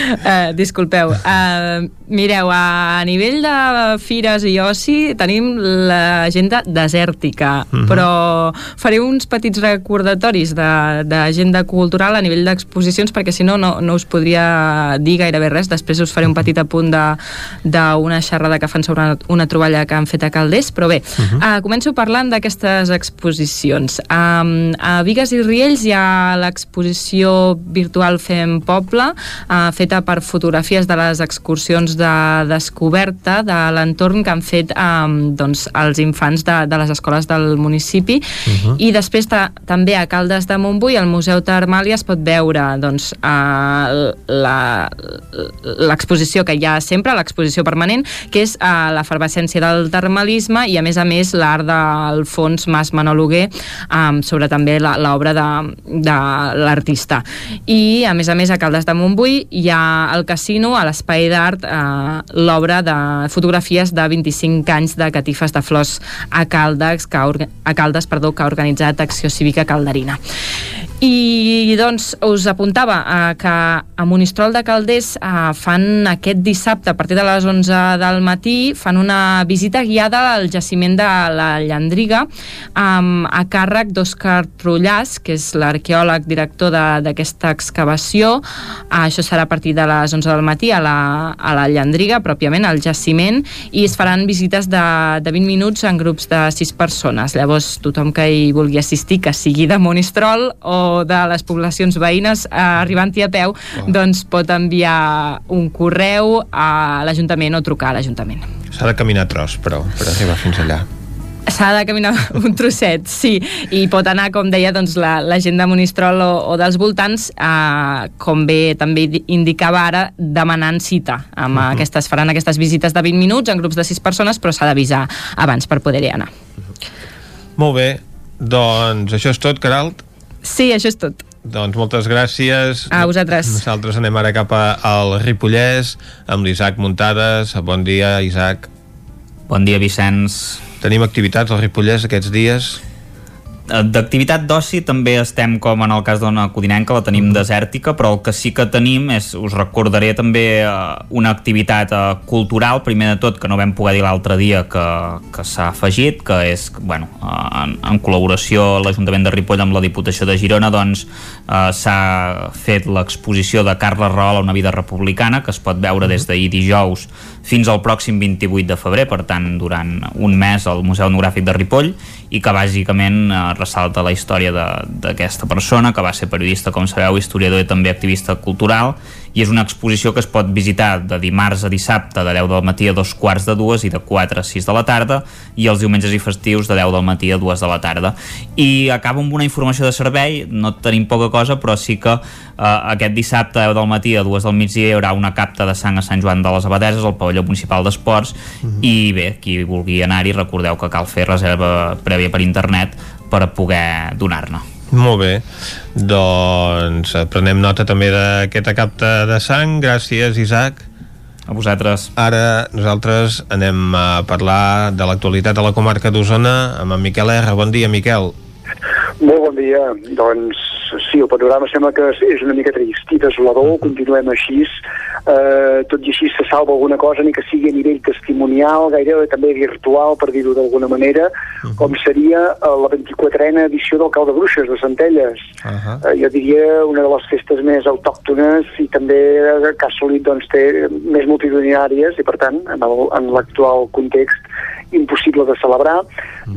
[SPEAKER 5] Uh, disculpeu. Uh, mireu, a nivell de fires i oci tenim l'agenda desèrtica,
[SPEAKER 44] Mhm.
[SPEAKER 5] però faré uns petits recordatoris de- d'agenda cultural a nivell d'exposicions, perquè si no, no no us podria dir gairebé res. Després us faré un petit apunt de- d'una xerrada que fan sobre una, una troballa que han fet a Calders, però bé,
[SPEAKER 44] Mhm.
[SPEAKER 5] uh, començo parlant d'aquestes exposicions. Um, a Vigues i Riells hi ha l'exposició virtual Fem Poble, uh, feta per fotografies de les excursions de descoberta de l'entorn que han fet um, doncs, els infants de, de les escoles del municipi.
[SPEAKER 44] Mhm.
[SPEAKER 5] I després ta, també a Caldes de Montbui, al Museu Termàlia, es pot veure doncs, uh, la- l'exposició que hi ha sempre, l'exposició permanent, que és uh, l'efervescència del termalisme i, a més a més, l'art d'Alfons Mas Manologuer um, sobre també l'obra de, de l'artista. I, a més a més, a Caldes de Montbui hi ha al casino, a l'Espai d'Art, eh, l'obra de fotografies de 25 anys de catifes de flors a Caldes, que a Caldes perdó, que ha organitzat Acció Cívica Calderina. I doncs us apuntava eh, que a Monistrol de Calders eh, fan aquest dissabte a partir de les 11 del matí fan una visita guiada al jaciment de la Llandriga amb, a càrrec d'Òscar Trullàs, que és l'arqueòleg director d'aquesta excavació. Eh, això serà a partir de les 11 del matí a la, a la Llandriga, pròpiament, al jaciment, i es faran visites de, de 20 minuts en grups de 6 persones. Llavors, tothom que hi vulgui assistir, que sigui de Monistrol o de les poblacions veïnes eh, arribant-hi a peu, doncs pot enviar un correu a l'Ajuntament o trucar a l'Ajuntament.
[SPEAKER 1] S'ha de caminar tros, però, per arribar fins allà.
[SPEAKER 5] S'ha de caminar un trosset, sí, i pot anar, com deia, doncs, la, la gent de Monistrol o, o dels voltants, eh, com bé també di- indicava ara, demanant cita. Amb
[SPEAKER 1] Mhm.
[SPEAKER 5] aquestes, faran aquestes visites de 20 minuts en grups de 6 persones, però s'ha d'avisar abans per poder-hi anar.
[SPEAKER 1] Molt bé, doncs això és tot, Caralt.
[SPEAKER 5] Sí, això és tot.
[SPEAKER 1] Doncs moltes gràcies.
[SPEAKER 5] A vosaltres.
[SPEAKER 1] Nosaltres anem ara cap al Ripollès amb l'Isaac Muntades. Bon dia, Isaac.
[SPEAKER 6] Bon dia, Vicenç.
[SPEAKER 1] Tenim activitats al Ripollès aquests dies?
[SPEAKER 6] Eh, D'activitat d'oci també estem com en el cas d'Ona Codinenca, la tenim desèrtica, però el que sí que tenim és, us recordaré també eh, una activitat eh, cultural, primer de tot que no vam poder dir l'altre dia que, que s'ha afegit, que és, bueno, en, en col·laboració l'Ajuntament de Ripoll amb la Diputació de Girona, doncs eh, s'ha fet l'exposició de Carles Rahola, una vida republicana, que es pot veure des d'ahir dijous fins al pròxim 28 de febrer, per tant, durant un mes al Museu Etnogràfic de Ripoll, i que bàsicament eh, ressalta la història de- d'aquesta persona, que va ser periodista, com sabeu, historiador i també activista cultural, i és una exposició que es pot visitar de dimarts a dissabte de 10 del matí a dos quarts de dues i de 4 a 6 de la tarda i els diumenges i festius de 10 del matí a 2 de la tarda. I acabo amb una informació de servei no tenim poca cosa però sí que eh, aquest dissabte a 10 del matí a 2 del migdia hi haurà una capta de sang a Sant Joan de les Abadeses al pavelló municipal d'esports i bé, qui vulgui anar-hi recordeu que cal fer reserva prèvia per internet per poder donar-ne
[SPEAKER 1] Molt bé, doncs eh, prenem nota també d'aquesta capta de sang. Gràcies, Isaac.
[SPEAKER 6] A vosaltres.
[SPEAKER 1] Ara nosaltres anem a parlar de l'actualitat de la comarca d'Osona amb en Miquel R. Bon dia, Miquel.
[SPEAKER 44] Molt bon dia. Doncs sí, el panorama sembla que és- una mica trist i desolador, continuem així. Eh, tot i així se salva alguna cosa, ni que sigui a nivell testimonial, gairebé també virtual, per dir-ho d'alguna manera, com seria eh, la 24a edició del Cau de Bruixes de Centelles.
[SPEAKER 1] Uh -huh.
[SPEAKER 44] Eh, jo diria una de les festes més autòctones i també eh, que ha assolit doncs, té més multitudinàries i per tant en l'actual context impossible de celebrar.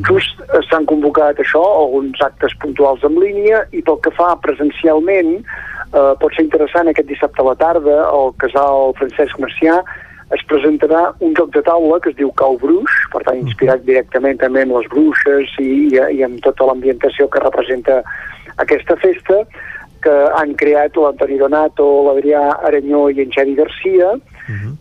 [SPEAKER 44] Just eh, s'han convocat això, alguns actes puntuals en línia i pel que fa presencialment eh, pot ser interessant aquest dissabte a la tarda al casal Francesc Macià es presentarà un joc de taula que es diu Cau Bruix, per tant inspirat directament també en les bruixes i, i, i amb tota l'ambientació que representa aquesta festa, que han creat l'Antoni Donato, l'Adrià Aranyó i en Xavi Garcia,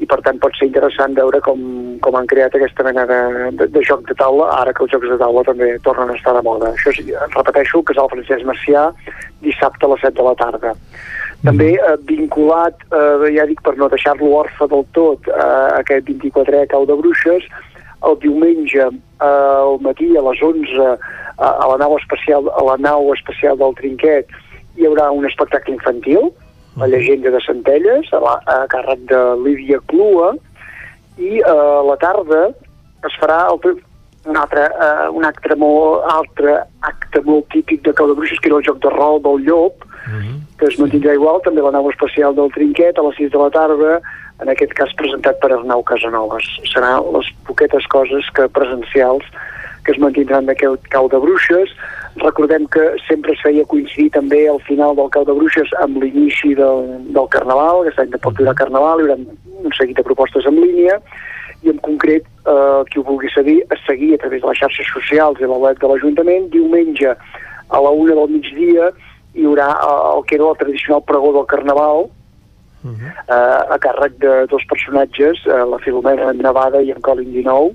[SPEAKER 44] i per tant pot ser interessant veure com, com han creat aquesta mena de, de, de joc de taula, ara que els jocs de taula també tornen a estar de moda. Això sí, repeteixo, Casal Francesc Macià, dissabte a les 7 de la tarda. També eh, vinculat, eh, ja dic per no deixar-lo orfe del tot, eh, aquest 24è Cau de Bruixes, El diumenge eh, al matí a les 11 a, a la nau especial a la nau especial del Trinquet hi haurà un espectacle infantil, la llegenda de Centelles, a, la, a càrrec de Lídia Clua, i eh, a la tarda es farà el, un altre, eh, un acte molt, altre acte molt típic de Cau de Bruixes, que era el joc de rol del llop, que es mantindrà igual, també la nau especial del Trinquet a les 6 de la tarda, en aquest cas presentat per Arnau Casanovas. Seran les poquetes coses que presencials que es mantindran d'aquest cau de bruixes. Recordem que sempre es feia coincidir també al final del cau de bruixes amb l'inici del, del Carnaval, any de pot durar Carnaval, hi haurà un seguit de propostes en línia, i en concret, eh, qui ho vulgui seguir, es seguir a través de les xarxes socials i la web de l'Ajuntament, diumenge a la una del migdia hi haurà eh, el que era el tradicional pregó del Carnaval, eh, a càrrec de dos personatges, eh, la Filomena Nevada i en Colin Dinou,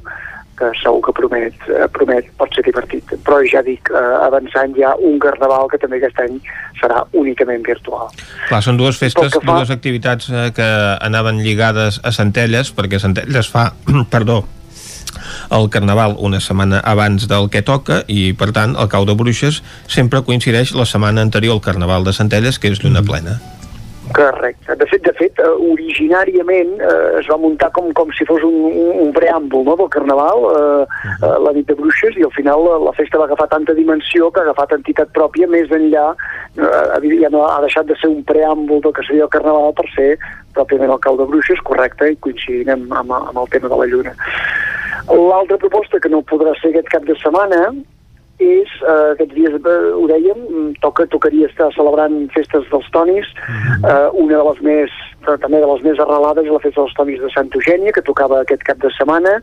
[SPEAKER 44] que segur que promet, eh, promet pot ser divertit. Però ja dic, eh, avançant ja un carnaval que també aquest any serà únicament virtual.
[SPEAKER 1] Clar, són dues festes,
[SPEAKER 44] fa-
[SPEAKER 1] dues activitats eh, que anaven lligades a Centelles, perquè Centelles fa, perdó, el Carnaval una setmana abans del que toca i, per tant, el cau de bruixes sempre coincideix la setmana anterior al Carnaval de Centelles, que és lluna plena.
[SPEAKER 44] Correcte. De fet, de fet, eh, originàriament eh, es va muntar com, com si fos un, un, un preàmbul no, del Carnaval, eh, eh, la nit de bruixes, i al final la, la festa va agafar tanta dimensió que ha agafat entitat pròpia més enllà, eh, ja no ha deixat de ser un preàmbul del que seria el Carnaval per ser pròpiament el cau de bruixes, correcte, i coincidint amb, amb, amb el tema de la lluna. L'altra proposta que no podrà ser aquest cap de setmana és, eh, aquests dies eh, ho dèiem, mm, toca, tocaria estar celebrant festes dels tonis, eh, una de les més, però també de les més arrelades la festa dels tonis de Santa Eugènia, que tocava aquest cap de setmana,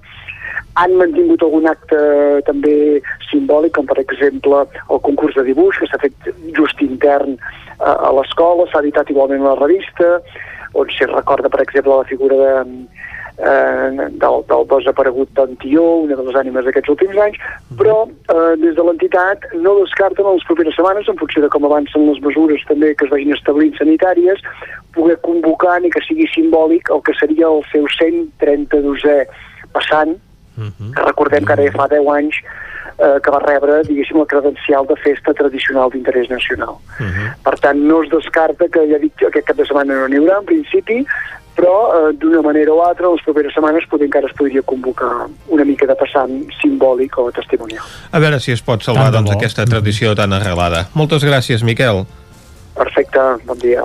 [SPEAKER 44] han mantingut algun acte també simbòlic, com per exemple el concurs de dibuix, que s'ha fet just intern eh, a l'escola, s'ha editat igualment a la revista, on s'hi recorda, per exemple, la figura de, eh, del, del desaparegut d'Antió, una de les ànimes d'aquests últims anys, però eh, des de l'entitat no descarten en les properes setmanes, en funció de com avancen les mesures també que es vagin establint sanitàries, poder convocar ni que sigui simbòlic el que seria el seu 132è passant, que recordem que ara ja fa 10 anys eh, que va rebre, diguéssim, la credencial de festa tradicional d'interès nacional. Per tant, no es descarta que, ja dic, aquest cap de setmana no n'hi haurà, en principi, però eh, d'una manera o altra, les properes setmanes poder encara es podria convocar una mica de passant simbòlic o testimonial.
[SPEAKER 1] A veure si es pot salvar doncs, aquesta tradició tan arrelada. Moltes gràcies, Miquel.
[SPEAKER 44] Perfecte, bon dia.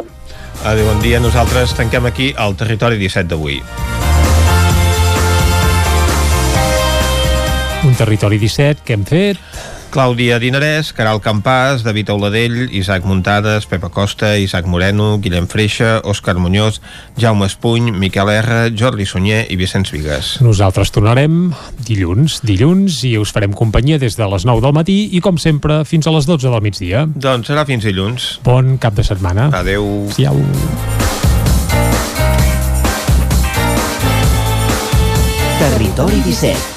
[SPEAKER 1] Adéu, bon dia. Nosaltres tanquem aquí el Territori 17 d'avui.
[SPEAKER 3] Un territori 17 que hem fet
[SPEAKER 1] Clàudia Dinarès, Caral Campàs, David Auladell, Isaac Muntades, Pepa Costa, Isaac Moreno, Guillem Freixa, Òscar Muñoz, Jaume Espuny, Miquel R, Jordi Sunyer i Vicenç Vigues.
[SPEAKER 3] Nosaltres tornarem dilluns, dilluns, i us farem companyia des de les 9 del matí i, com sempre, fins a les 12 del migdia.
[SPEAKER 1] Doncs serà fins dilluns.
[SPEAKER 3] Bon cap de setmana.
[SPEAKER 1] Adeu.
[SPEAKER 3] Siau.
[SPEAKER 20] Territori 17,